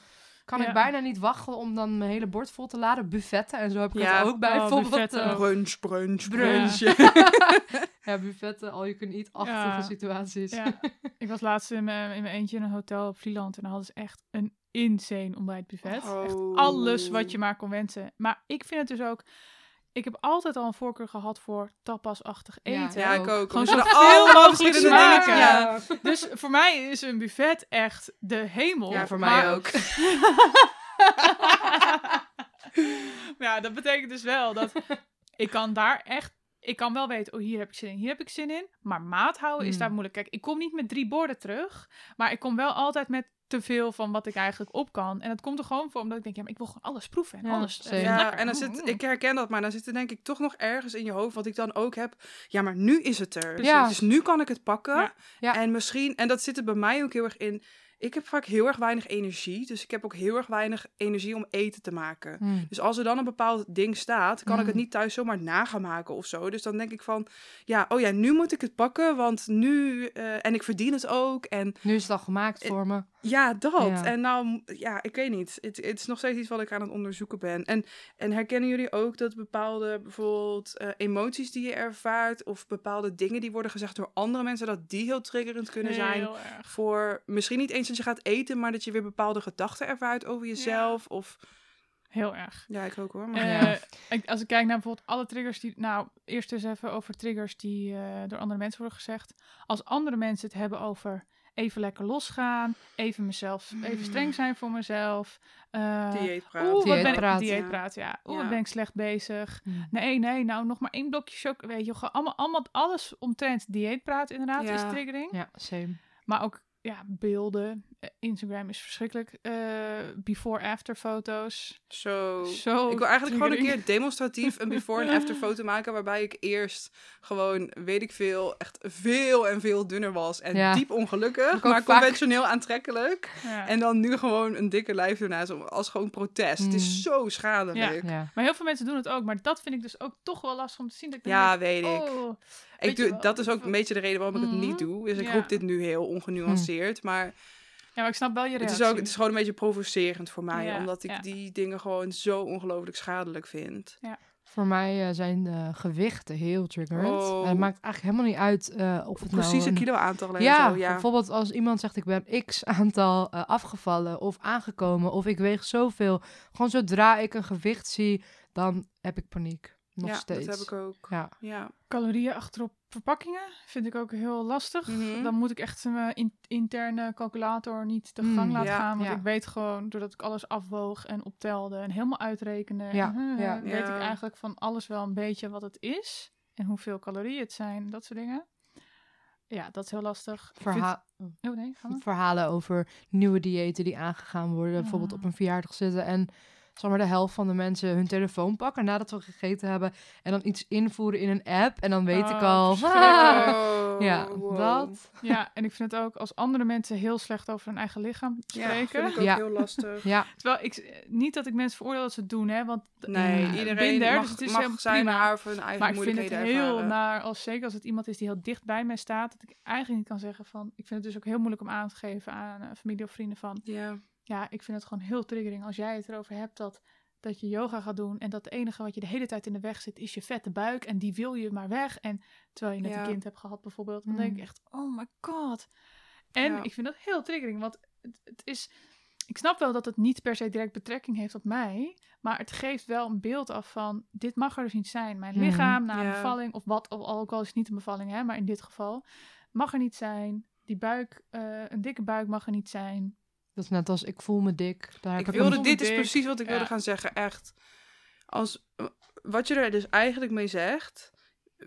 kan Ja. ik bijna niet wachten om dan mijn hele bord vol te laden. Buffetten. En zo heb ik Ja. het ook bij. Oh, bijvoorbeeld buffetten ook. Brunch, brunch, Brunch. ja, buffetten. Al je kunt eat-achtige Ja. situaties. Ja, ik was laatst in mijn, in mijn eentje in een hotel op Vlieland en dan hadden ze echt een insane ontbijtbuffet. Echt Oh. alles wat je maar kon wensen. Maar ik vind het dus ook... Ik heb altijd al een voorkeur gehad voor tapasachtig Ja, eten. Ja, ik ook. Gewoon zoveel mogelijk smaken. dingen. Ja. Dus voor mij is een buffet echt de hemel. ja, voor Maar- mij ook. Maar ja, dat betekent dus wel dat ik kan daar echt... Ik kan wel weten, oh hier heb ik zin in, hier heb ik zin in. Maar maat houden is Hmm. daar moeilijk. Kijk, ik kom niet met drie borden terug. Maar ik kom wel altijd met te veel van wat ik eigenlijk op kan. En dat komt er gewoon voor omdat ik denk, ja, maar ik wil gewoon alles proeven. En Ja, alles. eh, Ja, en dan zit, ik herken dat, maar dan zit er denk ik toch nog ergens in je hoofd, wat ik dan ook heb. Ja, maar nu is het er. Ja. Dus nu kan ik het pakken. Ja. Ja. En misschien, en dat zit er bij mij ook heel erg in. Ik heb vaak heel erg weinig energie. Dus ik heb ook heel erg weinig energie om eten te maken. Hmm. Dus als er dan een bepaald ding staat, kan ik het niet thuis zomaar na gaan maken of zo. Dus dan denk ik van, ja, oh ja, nu moet ik het pakken, want nu, eh, en ik verdien het ook. En Nu is het al gemaakt Eh, voor me. Ja, dat. Ja. En nou, ja, ik weet niet. Het, het is nog steeds iets wat ik aan het onderzoeken ben. En, en herkennen jullie ook dat bepaalde bijvoorbeeld eh, emoties die je ervaart of bepaalde dingen die worden gezegd door andere mensen, dat die heel triggerend kunnen zijn Heel voor misschien niet eens dat je gaat eten, maar dat je weer bepaalde gedachten ervaart over jezelf. Of Heel erg. ja, ik ook hoor. Maar Eh, Ja. ik- als ik kijk naar bijvoorbeeld alle triggers die... Nou, eerst eens even over triggers die eh, door andere mensen worden gezegd. Als andere mensen het hebben over even lekker losgaan, even mezelf, even streng zijn voor mezelf. eh, dieetpraat. Oeh, wat ben ik... Dieetpraat. Dieetpraat, ja. Oeh, wat Ja. ben ik slecht bezig. Hmm. Nee, nee, nou nog maar één blokje chocolade. Weet je, allemaal, allemaal alles omtrent dieetpraat inderdaad Ja. is triggering. Ja, same. Maar ook ja, beelden. Eh, Instagram is verschrikkelijk. Eh, Before-after foto's. Zo. Zo Ik wil eigenlijk gewoon een keer demonstratief een before en after foto maken. Waarbij ik eerst gewoon, weet ik veel, echt veel en veel dunner was. En Ja. diep ongelukkig, maar vaak. conventioneel aantrekkelijk. Ja. En dan nu gewoon een dikke lijf ernaast om- als gewoon protest. Het is Mm. zo schadelijk. Ja, Ja. Maar heel veel mensen doen het ook. Maar dat vind ik dus ook toch wel lastig om te zien. Dat ik denk, weet ik. oh, ik doe, dat is ook een beetje de reden waarom ik het niet Mhm. doe. Dus ik Ja. roep dit nu heel ongenuanceerd. Maar ja, maar ik snap wel je het is, ook, het is gewoon een beetje provocerend voor mij. Ja, omdat ik ja. die dingen gewoon zo ongelooflijk schadelijk vind. Ja. Voor mij eh, zijn de gewichten heel triggerend. Oh. En het maakt eigenlijk helemaal niet uit eh, of het Precies nou een een- kilo aantal en Ja. Ja, bijvoorbeeld als iemand zegt ik ben x aantal eh, afgevallen of aangekomen of ik weeg zoveel. Gewoon zodra ik een gewicht zie, dan heb ik paniek. Nog ja steeds. dat heb ik ook. Ja. Ja. Calorieën achterop verpakkingen vind ik ook heel lastig. Mhm. Dan moet ik echt mijn in- interne calculator niet de Mm, gang laten ja, gaan. Want ja. ik weet gewoon, doordat ik alles afwoog en optelde en helemaal uitrekende, Ja, en, eh, ja. weet ik eigenlijk van alles wel een beetje wat het is. En hoeveel calorieën het zijn, dat soort dingen. Ja, dat is heel lastig. Vind- Oh nee, verhalen over nieuwe diëten die aangegaan worden. Bijvoorbeeld op een verjaardag zitten en zeg maar de helft van de mensen hun telefoon pakken nadat we gegeten hebben. En dan iets invoeren in een app. En dan weet ik Oh, al. ja, wow. dat. Ja, en ik vind het ook als andere mensen heel slecht over hun eigen lichaam Ja, spreken. vind ik ook Ja. heel lastig. Ja, Terwijl ik niet dat ik mensen veroordeel dat ze het doen, hè, want Nee, Ja. iedereen daar, mag, dus het is mag helemaal zijn prima. haar of hun eigen Maar ik vind het heel ervaren. naar, als, zeker als het iemand is die heel dicht bij mij staat, dat ik eigenlijk niet kan zeggen van, ik vind het dus ook heel moeilijk om aan te geven aan eh, familie of vrienden van, Ja, ja, ik vind het gewoon heel triggering als jij het erover hebt dat, dat je yoga gaat doen en dat het enige wat je de hele tijd in de weg zit is je vette buik en die wil je maar weg. En terwijl je net Ja. een kind hebt gehad bijvoorbeeld, dan denk ik Mm. echt, oh my god. En Ja. ik vind dat heel triggering, want het, het is, ik snap wel dat het niet per se direct betrekking heeft op mij, maar het geeft wel een beeld af van, dit mag er dus niet zijn. Mijn Mhm. lichaam na een bevalling, of wat, of ook al is het niet een bevalling, hè, maar in dit geval, mag er niet zijn. Die buik, eh, een dikke buik mag er niet zijn. Dat is net als ik voel me dik. Daar heb ik ik wilde, dit is dik. precies wat ik wilde gaan zeggen, echt. Als, wat je er dus eigenlijk mee zegt,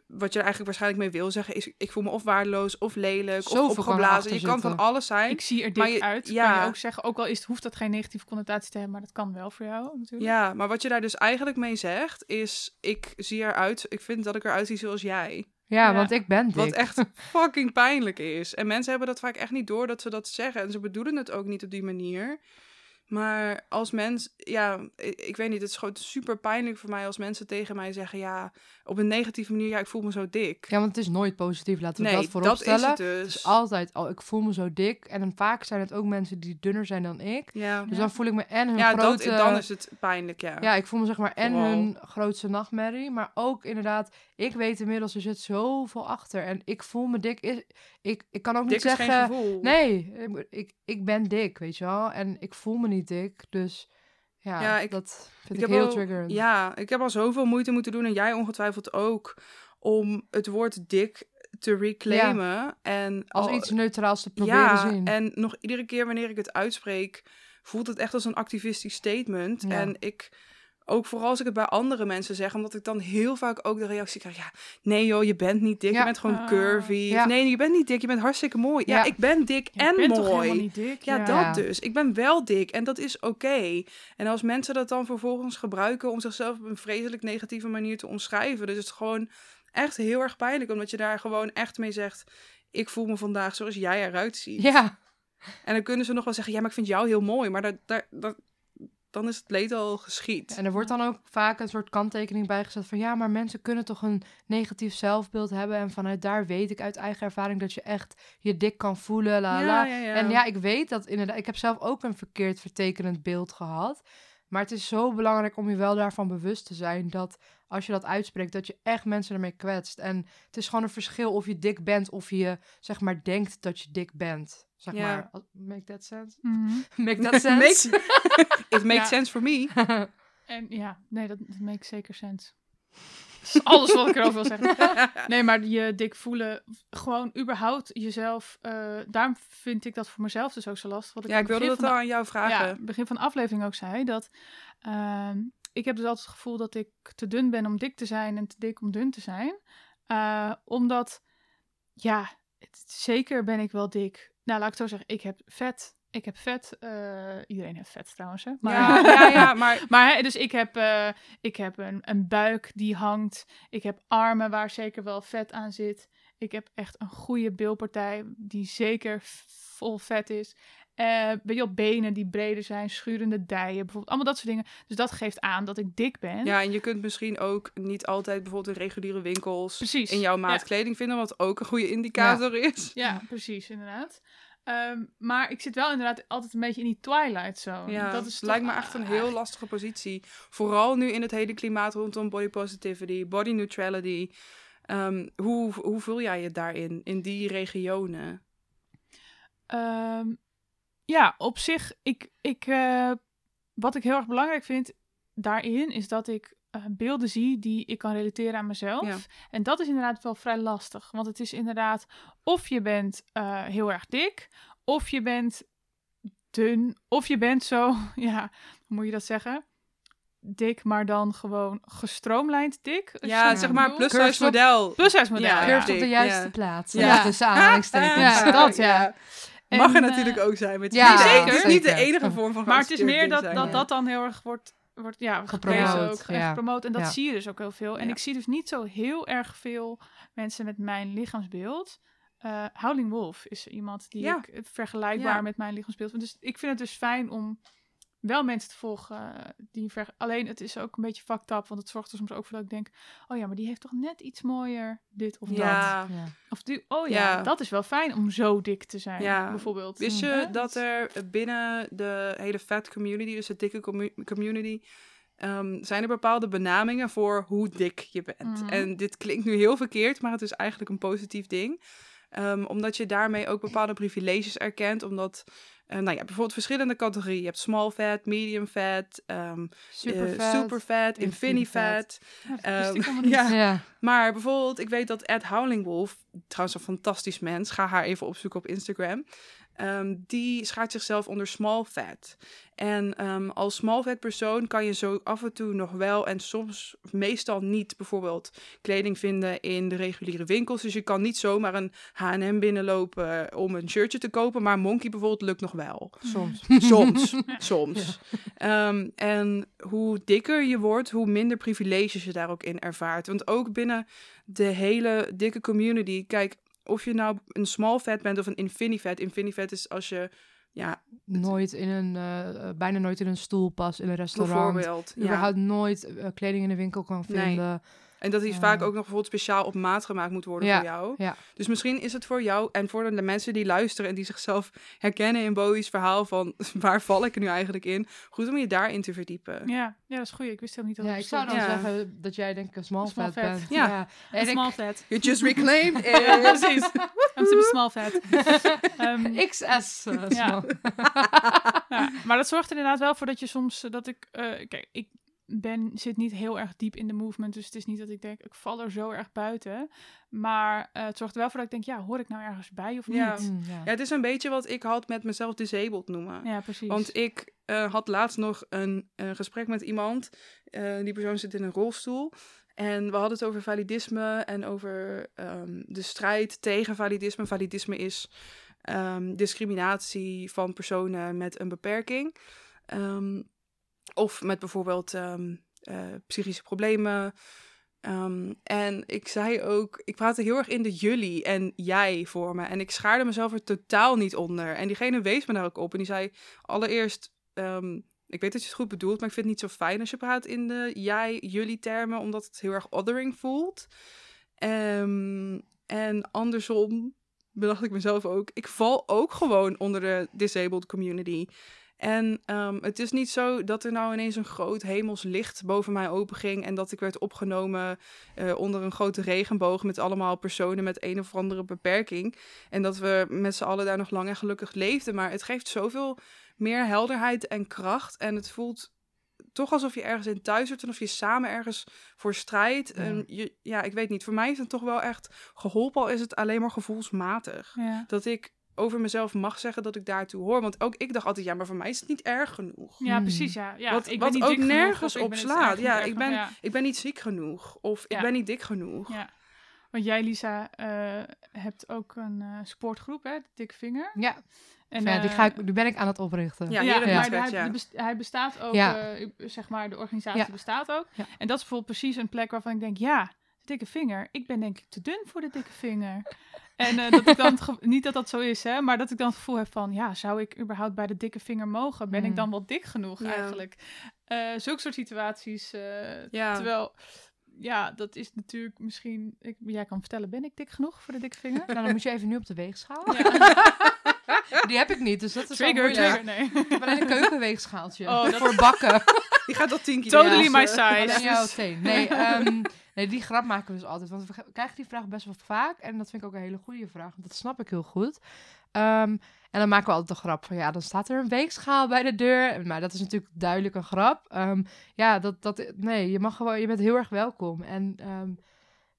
wat je er eigenlijk waarschijnlijk mee wil zeggen, is ik voel me of waardeloos, of lelijk, Zoveel of opgeblazen. Je kan van alles zijn. Ik zie er dik Maar je- uit, ja. kan je ook zeggen. Ook al is, hoeft dat geen negatieve connotatie te hebben, maar dat kan wel voor jou natuurlijk. Ja, maar wat je daar dus eigenlijk mee zegt, is ik zie eruit, ik vind dat ik eruit zie zoals jij. Ja, Ja. want ik ben dik. Wat echt fucking pijnlijk is. En mensen hebben dat vaak echt niet door dat ze dat zeggen. En ze bedoelen het ook niet op die manier. Maar als mens, ja, ik, ik weet niet, het is gewoon super pijnlijk voor mij als mensen tegen mij zeggen, ja, op een negatieve manier, ja, ik voel me zo dik. Ja, want het is nooit positief. Laten we nee, dat voorop dat is stellen. het Het dus. is altijd, oh, ik voel me zo dik. En dan vaak zijn het ook mensen die dunner zijn dan ik. Ja, Dus Ja. dan voel ik me en hun ja dat, grote... dan is het pijnlijk, ja. Ja, ik voel me zeg maar en hun grootste nachtmerrie. Maar ook inderdaad, ik weet inmiddels, er zit zoveel achter. En ik voel me dik. Ik, ik, ik kan ook dik niet zeggen... Nee, ik, ik, ben dik, weet je wel. En ik voel me niet dik. Dus ja, Ja, ik- dat vind ik heel al- triggerend. Ja, ik heb al zoveel moeite moeten doen en jij ongetwijfeld ook om het woord dik te reclaimen. En Als al- iets neutraals te proberen ja, zien. en nog iedere keer wanneer ik het uitspreek, voelt het echt als een activistisch statement. Ja. En ik, ook vooral als ik het bij andere mensen zeg, omdat ik dan heel vaak ook de reactie krijg, ja, nee joh, je bent niet dik, Ja. je bent gewoon Ah. curvy. Ja. Of nee, je bent niet dik, je bent hartstikke mooi. Ja, Ja. ik ben dik Je en bent toch mooi. helemaal niet dik? Ja, dat dus. Ik ben wel dik en dat is oké. En als mensen dat dan vervolgens gebruiken om zichzelf op een vreselijk negatieve manier te omschrijven, dus het is gewoon echt heel erg pijnlijk, omdat je daar gewoon echt mee zegt, ik voel me vandaag zoals jij eruit ziet. Ja, En dan kunnen ze nog wel zeggen, ja, maar ik vind jou heel mooi, maar daar, daar, daar- dan is het leed al geschied. en er wordt dan ook vaak een soort kanttekening bijgezet van ja, maar mensen kunnen toch een negatief zelfbeeld hebben en vanuit daar weet ik uit eigen ervaring dat je echt je dik kan voelen, la la. la. ja, ja. En ja, ik weet dat inderdaad. Ik heb zelf ook een verkeerd vertekenend beeld gehad. Maar het is zo belangrijk om je wel daarvan bewust te zijn dat als je dat uitspreekt, dat je echt mensen ermee kwetst. En het is gewoon een verschil of je dik bent of je zeg maar denkt dat je dik bent. Zeg Ja. maar. Make that sense? Mhm. Make that sense? It makes Ja. sense for me. En ja, nee, dat, dat makes zeker sense. Dat is alles wat ik erover wil zeggen. Nee, maar je dik voelen, gewoon überhaupt jezelf. eh daarom vind ik dat voor mezelf dus ook zo lastig. Wat ik Ja, ik wilde dat al aan jou vragen. Ja, begin van de aflevering ook zei dat. ehm, ik heb dus altijd het gevoel dat ik te dun ben om dik te zijn en te dik om dun te zijn. Eh, omdat, ja, het- zeker ben ik wel dik. Nou, laat ik het zo zeggen, ik heb vet. Ik heb vet. eh, iedereen heeft vet trouwens, hè? Maar, Ja, ja, ja, maar maar hè, dus ik heb, eh, ik heb een, een buik die hangt. Ik heb armen waar zeker wel vet aan zit. Ik heb echt een goede bilpartij die zeker vol vet is. Weet je wel, benen die breder zijn, schurende dijen, bijvoorbeeld. Allemaal dat soort dingen. Dus dat geeft aan dat ik dik ben. Ja, en je kunt misschien ook niet altijd bijvoorbeeld in reguliere winkels Precies, in jouw maat ja. kleding vinden, wat ook een goede indicator is. Ja, precies, inderdaad. Ehm, maar ik zit wel inderdaad altijd een beetje in die twilight zone. Ja, dat is lijkt me echt een heel lastige positie. Vooral nu in het hele klimaat rondom body positivity, body neutrality. Ehm, hoe, hoe voel jij je daarin, in die regionen? Ehm, ja, op zich, ik, ik, eh, wat ik heel erg belangrijk vind daarin, is dat ik eh, beelden zie die ik kan relateren aan mezelf. Ja. En dat is inderdaad wel vrij lastig. Want het is inderdaad, of je bent eh, heel erg dik, of je bent dun, of je bent zo, ja, hoe moet je dat zeggen? Dik, maar dan gewoon gestroomlijnd dik. Ja, zeg maar plus-size model. Plus-size model, Ja, ja. Op de juiste ja. plaats. Ja. Ja. Tussen aanhalingstekens. Ja, dat, ja. Mag er En, natuurlijk eh, ook zijn. Maar het is, ja, niet, zeker. het is niet de enige vorm van Maar het is meer dat dat, ja. dat dan heel erg wordt, wordt ja, Gepromoot. Ook, ja. gepromoot. En dat Ja. zie je dus ook heel veel. En Ja. ik zie dus niet zo heel erg veel mensen met mijn lichaamsbeeld. Eh Howling Wolf is iemand die ik eh, vergelijkbaar met mijn lichaamsbeeld. Dus ik vind het dus fijn om wel mensen te volgen eh, die ver... Alleen het is ook een beetje fucked up, want het zorgt er soms ook voor dat ik denk... Oh ja, maar die heeft toch net iets mooier dit of dat. Ja. Of die, oh ja, Ja. dat is wel fijn om zo dik te zijn, Ja. bijvoorbeeld. Wist je Hè? dat er binnen de hele fat community, dus de dikke commu- community, ehm, zijn er bepaalde benamingen voor hoe dik je bent. Mhm. En dit klinkt nu heel verkeerd, maar het is eigenlijk een positief ding. Ehm, omdat je daarmee ook bepaalde privileges erkent, omdat... eh, nou ja, bijvoorbeeld verschillende categorieën. Je hebt small fat, medium fat, ehm Super eh, vet. super fat, infinity fat. Ja, dat wist Ehm, ja. Ja. Maar bijvoorbeeld, ik weet dat Ed Howlingwolf, trouwens een fantastisch mens, ga haar even opzoeken op Instagram. Ehm, die schaart zichzelf onder small fat. En ehm, als small fat persoon kan je zo af en toe nog wel en soms meestal niet bijvoorbeeld kleding vinden in de reguliere winkels. Dus je kan niet zomaar een H&M binnenlopen om een shirtje te kopen, maar Monkey bijvoorbeeld lukt nog wel. Soms. Soms, soms. Ehm, en hoe dikker je wordt, hoe minder privileges je daar ook in ervaart. Want ook binnen de hele dikke community, kijk, of je nou een small fat bent of een infinity fat. Infinity fat is als je, ja, Nooit in een, eh, eh, bijna nooit in een stoel past in een restaurant. bijvoorbeeld. Ja. Überhaupt nooit eh, kleding in de winkel kan Nee. En dat die Ja. vaak ook nog bijvoorbeeld speciaal op maat gemaakt moet worden Ja, voor jou. ja. Dus misschien is het voor jou en voor de mensen die luisteren en die zichzelf herkennen in Bowie's verhaal van waar val ik er nu eigenlijk in, goed om je daarin te verdiepen. Ja, ja, dat is goed. Ik wist helemaal niet dat Ja, het ik zou dan zeggen dat jij denk ik een small, Small fat, fat. bent. Ja. En Een ik, small fat. You just reclaimed it. Ja, precies. I'm super small fat. Ehm, XS. eh, Ja. small. ja, maar dat zorgt er inderdaad wel voor dat je soms eh, dat ik eh, kijk ik ben zit niet heel erg diep in de movement dus het is niet dat ik denk ik val er zo erg buiten maar eh, het zorgt er wel voor dat ik denk ja hoor ik nou ergens bij of Ja. niet Mm, ja. Ja, het is een beetje wat ik had met mezelf disabled noemen. ja precies Want ik eh, had laatst nog een, een gesprek met iemand. Eh, die persoon zit in een rolstoel. En we hadden het over validisme en over ehm, de strijd tegen validisme. Validisme is ehm, discriminatie van personen met een beperking. Ehm, of met bijvoorbeeld ehm, eh, psychische problemen. Ehm, en ik zei ook, ik praatte heel erg in de jullie en jij voor me. En ik schaarde mezelf er totaal niet onder. En diegene wees me daar ook op. En die zei allereerst, ehm, ik weet dat je het goed bedoelt, maar ik vind het niet zo fijn als je praat in de jij, jullie termen, omdat het heel erg othering voelt. En andersom bedacht ik mezelf ook, ik val ook gewoon onder de disabled community. En ehm, het is niet zo dat er nou ineens een groot hemels licht boven mij openging en dat ik werd opgenomen eh, onder een grote regenboog met allemaal personen met een of andere beperking. En dat we met z'n allen daar nog lang en gelukkig leefden. Maar het geeft zoveel meer helderheid en kracht. En het voelt toch alsof je ergens in thuis wordt en of je samen ergens voor strijdt. Ja. En je, ja, ik weet niet. Voor mij heeft het toch wel echt geholpen, al is het alleen maar gevoelsmatig. ja. Dat ik over mezelf mag zeggen dat ik daartoe hoor. Want ook ik dacht altijd, ja, maar voor mij is het niet erg genoeg. ja Hmm. precies ja, ja Wat- ik wat ben niet ook dik genoeg, nergens of ik op slaat. Ja, ik genoeg. ben- ja. Ik ben niet ziek genoeg. Of ik Ja. ben niet dik genoeg. Ja. Want jij, Lisa, eh, hebt ook een eh, sportgroep, hè? De Dikke Vinger. Ja, En, ja, die, eh, ga ik, die ben ik aan het oprichten. Ja, Ja, in maar hij, ja. die best- hij bestaat ook, Ja. zeg maar, de organisatie Ja. bestaat ook. Ja. En dat is bijvoorbeeld precies een plek waarvan ik denk, ja, de dikke vinger. Ik ben denk ik te dun voor de dikke vinger. En eh, dat ik dan, niet dat dat zo is, hè, maar dat ik dan het gevoel heb van, ja, zou ik überhaupt bij de dikke vinger mogen? Ben ik Mm. dan wel dik genoeg Ja. eigenlijk? Eh zulke soort situaties. eh, Ja. Terwijl, ja, dat is natuurlijk misschien, ik, jij kan vertellen, ben ik dik genoeg voor de dikke vinger? Nou, dan moet je even nu op de weegschaal. Ja. Die heb ik niet, dus dat is Trigger, wel moeilijk. trigger, nee. Alleen een keukenweegschaaltje Oh, dat- voor bakken. Die gaat tot 10 kilo. Totally Ja. my size. Jouw teen. Nee, ehm, nee, die grap maken we dus altijd. Want we ge- krijgen die vraag best wel vaak. En dat vind ik ook een hele goede vraag. Want dat snap ik heel goed. Ehm, en dan maken we altijd de grap van... Ja, dan staat er een weegschaal bij de deur. Maar dat is natuurlijk duidelijk een grap. Ehm, ja, dat, dat... Nee, je mag gewoon... Je bent heel erg welkom. En... ehm,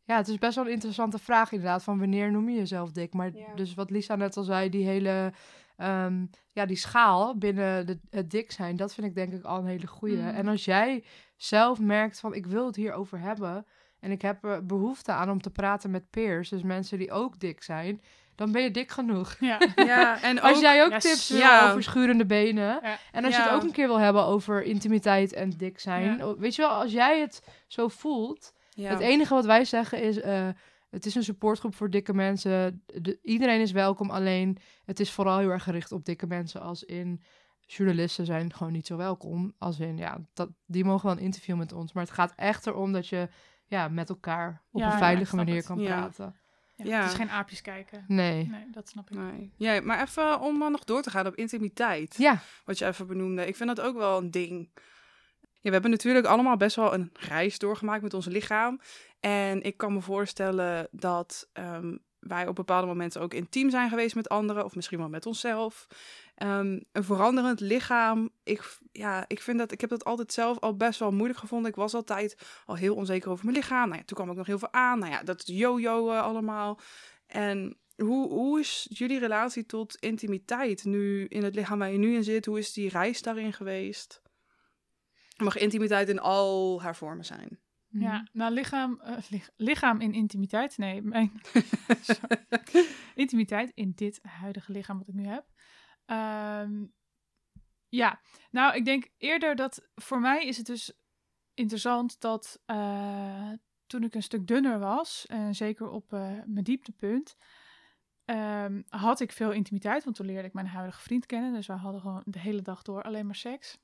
ja, het is best wel een interessante vraag inderdaad, van wanneer noem je jezelf dik? Maar Ja. dus wat Lisa net al zei, die hele, ehm, ja, die schaal binnen de, het dik zijn, dat vind ik denk ik al een hele goeie. Mm. En als jij zelf merkt van, ik wil het hierover hebben en ik heb er behoefte aan om te praten met peers, dus mensen die ook dik zijn, dan ben je dik genoeg. Ja. Ja, en Als ook... jij ook Yes. tips wil Ja. over schurende benen. Ja. En als je het ook een keer wil hebben over intimiteit en dik zijn. Weet je wel, als jij het zo voelt. Het enige wat wij zeggen is. eh, het is een supportgroep voor dikke mensen. De- iedereen is welkom. Alleen het is vooral heel erg gericht op dikke mensen. Als in journalisten zijn gewoon niet zo welkom. Als in ja, dat, die mogen wel een interview met ons. Maar het gaat echt erom dat je ja, met elkaar op Ja, een veilige manier het. kan Ja. praten. Ja, Ja. Het is geen aapjes kijken. Nee. Nee, dat snap ik. Nee. Ja, maar even om nog door te gaan op intimiteit. Ja, Wat je even benoemde. Ik vind dat ook wel een ding. Ja, we hebben natuurlijk allemaal best wel een reis doorgemaakt met ons lichaam. En ik kan me voorstellen dat ehm, wij op bepaalde momenten ook intiem zijn geweest met anderen. Of misschien wel met onszelf. Ehm, een veranderend lichaam. Ik, ja, ik, vind dat, ik heb dat altijd zelf al best wel moeilijk gevonden. Ik was altijd al heel onzeker over mijn lichaam. Nou ja, toen kwam ik nog heel veel aan. Nou ja, dat yo-yo allemaal. En hoe, hoe is jullie relatie tot intimiteit nu in het lichaam waar je nu in zit? Hoe is die reis daarin geweest? Mag intimiteit in al haar vormen zijn? Ja, nou lichaam, eh, lich- lichaam in intimiteit. Nee, mijn Sorry. intimiteit in dit huidige lichaam wat ik nu heb. Ehm, ja, nou ik denk eerder dat voor mij is het dus interessant dat eh, toen ik een stuk dunner was, en zeker op eh, mijn dieptepunt, ehm, had ik veel intimiteit. Want toen leerde ik mijn huidige vriend kennen. Dus we hadden gewoon de hele dag door alleen maar seks.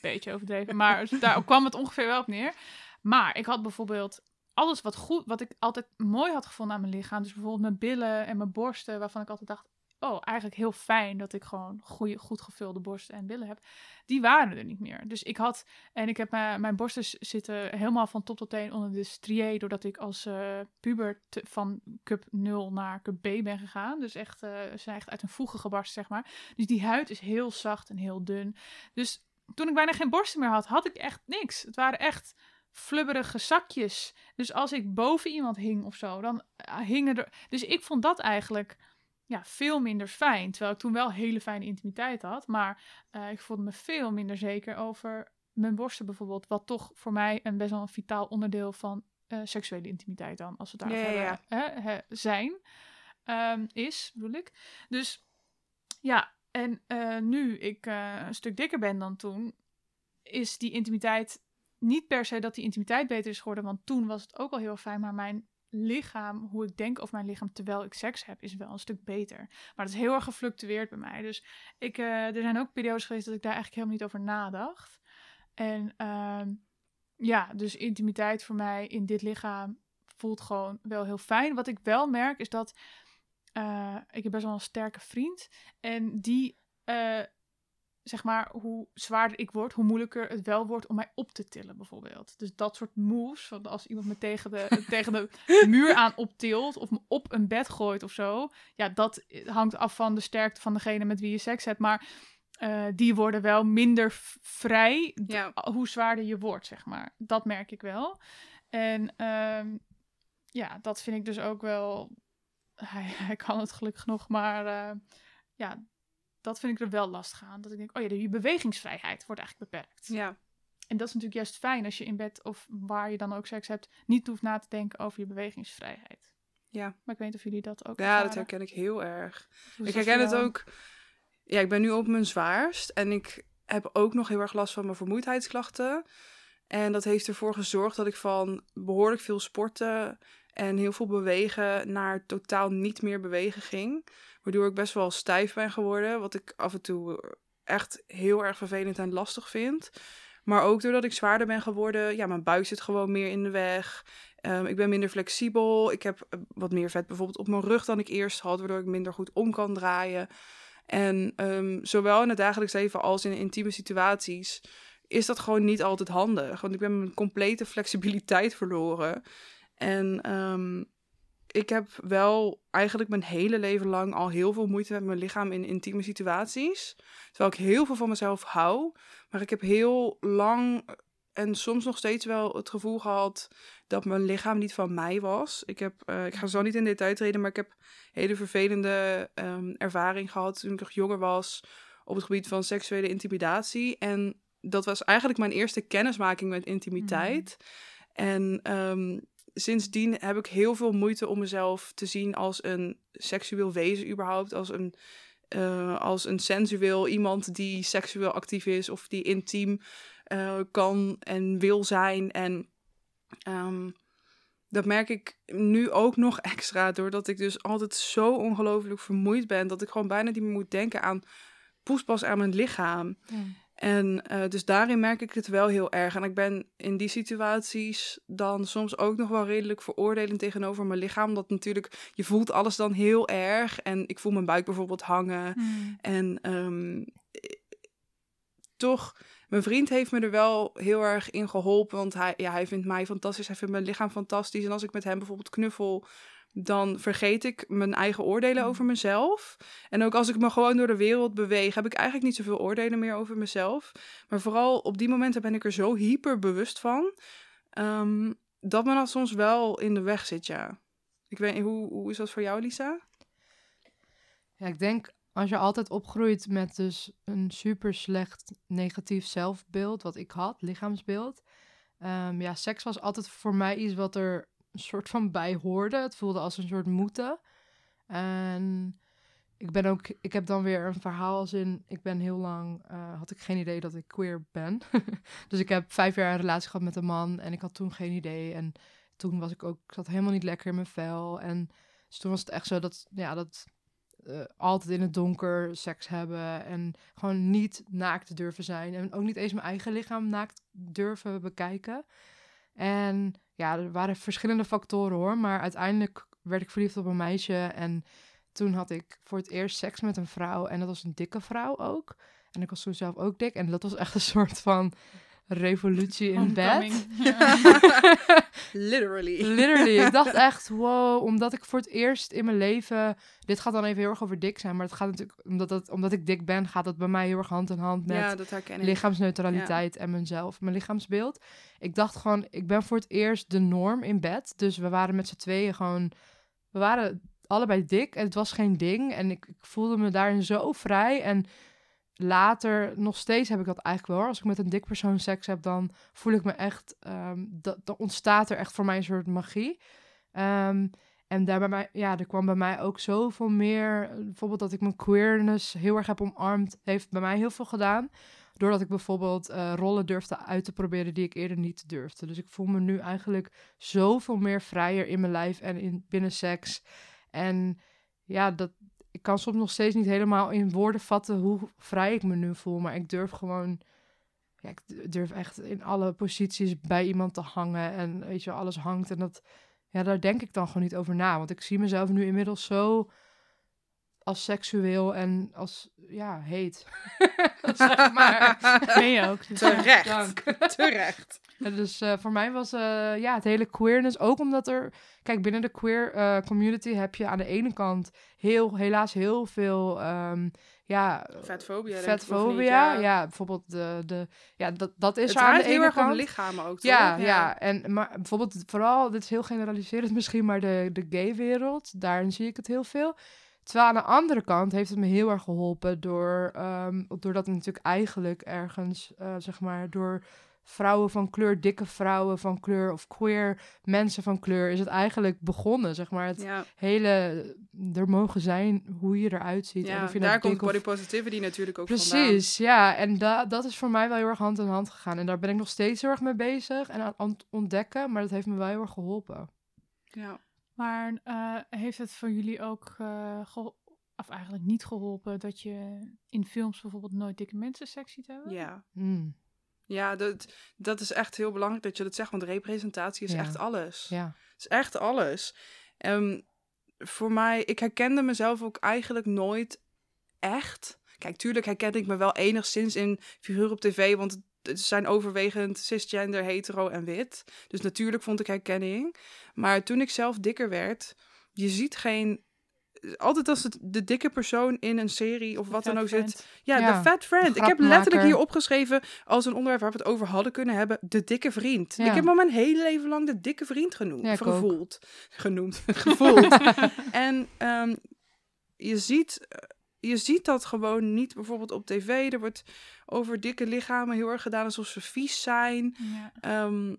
Beetje overdreven, maar daar kwam het ongeveer wel op neer. Maar ik had bijvoorbeeld alles wat goed, wat ik altijd mooi had gevonden aan mijn lichaam. Dus bijvoorbeeld mijn billen en mijn borsten, waarvan ik altijd dacht, oh, eigenlijk heel fijn dat ik gewoon goede, goed gevulde borsten en billen heb. Die waren er niet meer. Dus ik had, en ik heb mijn, mijn borsten zitten helemaal van top tot teen onder de strié, doordat ik als eh, puber van cup 0 naar cup B ben gegaan. Dus echt, eh, ze zijn echt uit een voegen gebarsten, zeg maar. Dus die huid is heel zacht en heel dun. Dus toen ik bijna geen borsten meer had, had ik echt niks. Het waren echt flubberige zakjes. Dus als ik boven iemand hing of zo, dan eh, hingen er. Dus ik vond dat eigenlijk ja, veel minder fijn. Terwijl ik toen wel hele fijne intimiteit had. Maar eh, ik voelde me veel minder zeker over mijn borsten bijvoorbeeld. Wat toch voor mij een best wel een vitaal onderdeel van eh, seksuele intimiteit dan. Als we het Ja, hè, hè, zijn. ehm, is, bedoel ik. Dus ja, en eh, nu ik eh, een stuk dikker ben dan toen, is die intimiteit niet per se dat die intimiteit beter is geworden, want toen was het ook al heel fijn, maar mijn lichaam, hoe ik denk over mijn lichaam terwijl ik seks heb, is wel een stuk beter. Maar dat is heel erg gefluctueerd bij mij. Dus ik, eh, er zijn ook periodes geweest dat ik daar eigenlijk helemaal niet over nadacht. En ehm, ja, dus intimiteit voor mij in dit lichaam voelt gewoon wel heel fijn. Wat ik wel merk is dat eh, ik heb best wel een sterke vriend. En die, eh, zeg maar, hoe zwaarder ik word, hoe moeilijker het wel wordt om mij op te tillen, bijvoorbeeld. Dus dat soort moves, van als iemand me tegen de, tegen de muur aan optilt of me op een bed gooit of zo. Ja, dat hangt af van de sterkte van degene met wie je seks hebt. Maar eh, die worden wel minder vrij Ja. hoe zwaarder je wordt, zeg maar. Dat merk ik wel. En ehm, ja, dat vind ik dus ook wel. Hij, hij kan het gelukkig nog, maar eh, ja, dat vind ik er wel lastig aan. Dat ik denk, oh ja, je bewegingsvrijheid wordt eigenlijk beperkt. Ja. En dat is natuurlijk juist fijn als je in bed of waar je dan ook seks hebt, niet hoeft na te denken over je bewegingsvrijheid. Ja. Maar ik weet niet of jullie dat ook Ja, dat herken ik heel erg. Is Ik herken het ook. Ja, ik ben nu op mijn zwaarst en ik heb ook nog heel erg last van mijn vermoeidheidsklachten. En dat heeft ervoor gezorgd dat ik van behoorlijk veel sporten en heel veel bewegen naar totaal niet meer bewegen ging. Waardoor ik best wel stijf ben geworden, wat ik af en toe echt heel erg vervelend en lastig vind. Maar ook doordat ik zwaarder ben geworden, ja, mijn buik zit gewoon meer in de weg. Ehm, ik ben minder flexibel. Ik heb eh, wat meer vet bijvoorbeeld op mijn rug dan ik eerst had, waardoor ik minder goed om kan draaien. En ehm, zowel in het dagelijks leven als in intieme situaties is dat gewoon niet altijd handig. Want ik ben mijn complete flexibiliteit verloren. En ehm, ik heb wel eigenlijk mijn hele leven lang al heel veel moeite met mijn lichaam in intieme situaties. Terwijl ik heel veel van mezelf hou. Maar ik heb heel lang en soms nog steeds wel het gevoel gehad dat mijn lichaam niet van mij was. Ik, heb, uh, ik ga zo niet in detail treden, maar ik heb hele vervelende um, ervaring gehad toen ik nog jonger was op het gebied van seksuele intimidatie. En dat was eigenlijk mijn eerste kennismaking met intimiteit. Mm. En um, sindsdien heb ik heel veel moeite om mezelf te zien als een seksueel wezen überhaupt. Als een, uh, als een sensueel iemand die seksueel actief is of die intiem uh, kan en wil zijn. En um, dat merk ik nu ook nog extra, doordat ik dus altijd zo ongelooflijk vermoeid ben, dat ik gewoon bijna niet meer moet denken aan poespas aan mijn lichaam. En uh, dus daarin merk ik het wel heel erg. En ik ben in die situaties dan soms ook nog wel redelijk veroordelend tegenover mijn lichaam. Omdat natuurlijk, je voelt alles dan heel erg. En ik voel mijn buik bijvoorbeeld hangen. Mm. En um, toch, mijn vriend heeft me er wel heel erg in geholpen. Want hij, ja, hij vindt mij fantastisch. Hij vindt mijn lichaam fantastisch. En als ik met hem bijvoorbeeld knuffel, dan vergeet ik mijn eigen oordelen over mm. mezelf. En ook als ik me gewoon door de wereld beweeg, heb ik eigenlijk niet zoveel oordelen meer over mezelf. Maar vooral op die momenten ben ik er zo hyper bewust van, um, dat me dan soms wel in de weg zit, ja. Ik weet hoe, hoe is dat voor jou, Lisa? Ja, ik denk als je altijd opgroeit met dus een super slecht negatief zelfbeeld, wat ik had, lichaamsbeeld. Um, ja, seks was altijd voor mij iets wat er een soort van bij hoorde. Het voelde als een soort moeten. En ik ben ook, ik heb dan weer een verhaal als in, ik ben heel lang, uh, had ik geen idee dat ik queer ben. dus ik heb vijf jaar een relatie gehad met een man en ik had toen geen idee. En toen was ik ook, ik zat helemaal niet lekker in mijn vel. En dus toen was het echt zo dat, ja, dat uh, altijd in het donker seks hebben en gewoon niet naakt durven zijn. En ook niet eens mijn eigen lichaam naakt durven bekijken. En ja, er waren verschillende factoren hoor. Maar uiteindelijk werd ik verliefd op een meisje. En toen had ik voor het eerst seks met een vrouw. En dat was een dikke vrouw ook. En ik was toen zelf ook dik. En dat was echt een soort van revolutie in bed. Literally. Literally. Ik dacht echt, wow, omdat ik voor het eerst in mijn leven... Dit gaat dan even heel erg over dik zijn, maar het gaat natuurlijk... Omdat, het, omdat ik dik ben, gaat het bij mij heel erg hand in hand met ja, dat lichaamsneutraliteit en mezelf, mijn lichaamsbeeld. Ik dacht gewoon, ik ben voor het eerst de norm in bed. Dus we waren met z'n tweeën gewoon... We waren allebei dik en het was geen ding. En ik, ik voelde me daarin zo vrij en later, nog steeds heb ik dat eigenlijk wel. Als ik met een dik persoon seks heb, dan voel ik me echt, um, dat, dan ontstaat er echt voor mij een soort magie. Um, en daar bij mij, ja, er kwam bij mij ook zoveel meer, bijvoorbeeld dat ik mijn queerness heel erg heb omarmd, heeft bij mij heel veel gedaan. Doordat ik bijvoorbeeld uh, rollen durfde uit te proberen die ik eerder niet durfde. Dus ik voel me nu eigenlijk zoveel meer vrijer in mijn lijf en in, binnen seks. En ja, dat, ik kan soms nog steeds niet helemaal in woorden vatten hoe vrij ik me nu voel. Maar ik durf gewoon. Ja, ik durf echt in alle posities bij iemand te hangen. En weet je, alles hangt. En dat. Ja, daar denk ik dan gewoon niet over na. Want ik zie mezelf nu inmiddels zo als seksueel en als, ja, heet. zeg maar. Ben je ook. Dus Terecht. Dank. Terecht. dus uh, voor mij was uh, ja, het hele queerness ook omdat er... Kijk, binnen de queer uh, community heb je aan de ene kant heel, helaas heel veel... Um, ja, vetfobia. Vetfobia, ja. ja. bijvoorbeeld de, de ja, dat, dat is het aan de ene heel erg om lichamen ook, toch? Ja, ja, ja. En maar bijvoorbeeld vooral, dit is heel generaliserend misschien, maar de, de gay wereld, daarin zie ik het heel veel. Terwijl aan de andere kant heeft het me heel erg geholpen door, um, doordat het natuurlijk eigenlijk ergens, uh, zeg maar, door vrouwen van kleur, dikke vrouwen van kleur of queer mensen van kleur is het eigenlijk begonnen, zeg maar. Het ja. hele er mogen zijn hoe je eruit ziet. Ja, en of je daar komt body positivity natuurlijk ook Precies, vandaan. ja. En da dat is voor mij wel heel erg hand in hand gegaan. En daar ben ik nog steeds heel erg mee bezig en aan het ontdekken, maar dat heeft me wel heel erg geholpen. Ja. Maar uh, heeft het voor jullie ook, uh, of eigenlijk niet geholpen, dat je in films bijvoorbeeld nooit dikke mensen seks ziet hebben? Ja. Mm. Ja, dat, dat is echt heel belangrijk dat je dat zegt, want representatie is Ja. echt alles. Ja. Het is echt alles. Ehm, voor mij, ik herkende mezelf ook eigenlijk nooit echt. Kijk, tuurlijk herken ik me wel enigszins in figuur op tv, want het- het zijn overwegend cisgender, hetero en wit. Dus natuurlijk vond ik herkenning. Maar toen ik zelf dikker werd, je ziet geen... Altijd als het de dikke persoon in een serie of wat dan ook zit, ja, Ja, de fat friend. Ik heb letterlijk hier opgeschreven als een onderwerp waar we het over hadden kunnen hebben, de dikke vriend. Ja. Ik heb me mijn hele leven lang de dikke vriend genoemd, Ja, ik ook. gevoeld. Genoemd, gevoeld. en ehm, je, ziet, eh, je ziet dat gewoon niet bijvoorbeeld op tv. Er wordt over dikke lichamen heel erg gedaan alsof ze vies zijn. Ja. Ehm,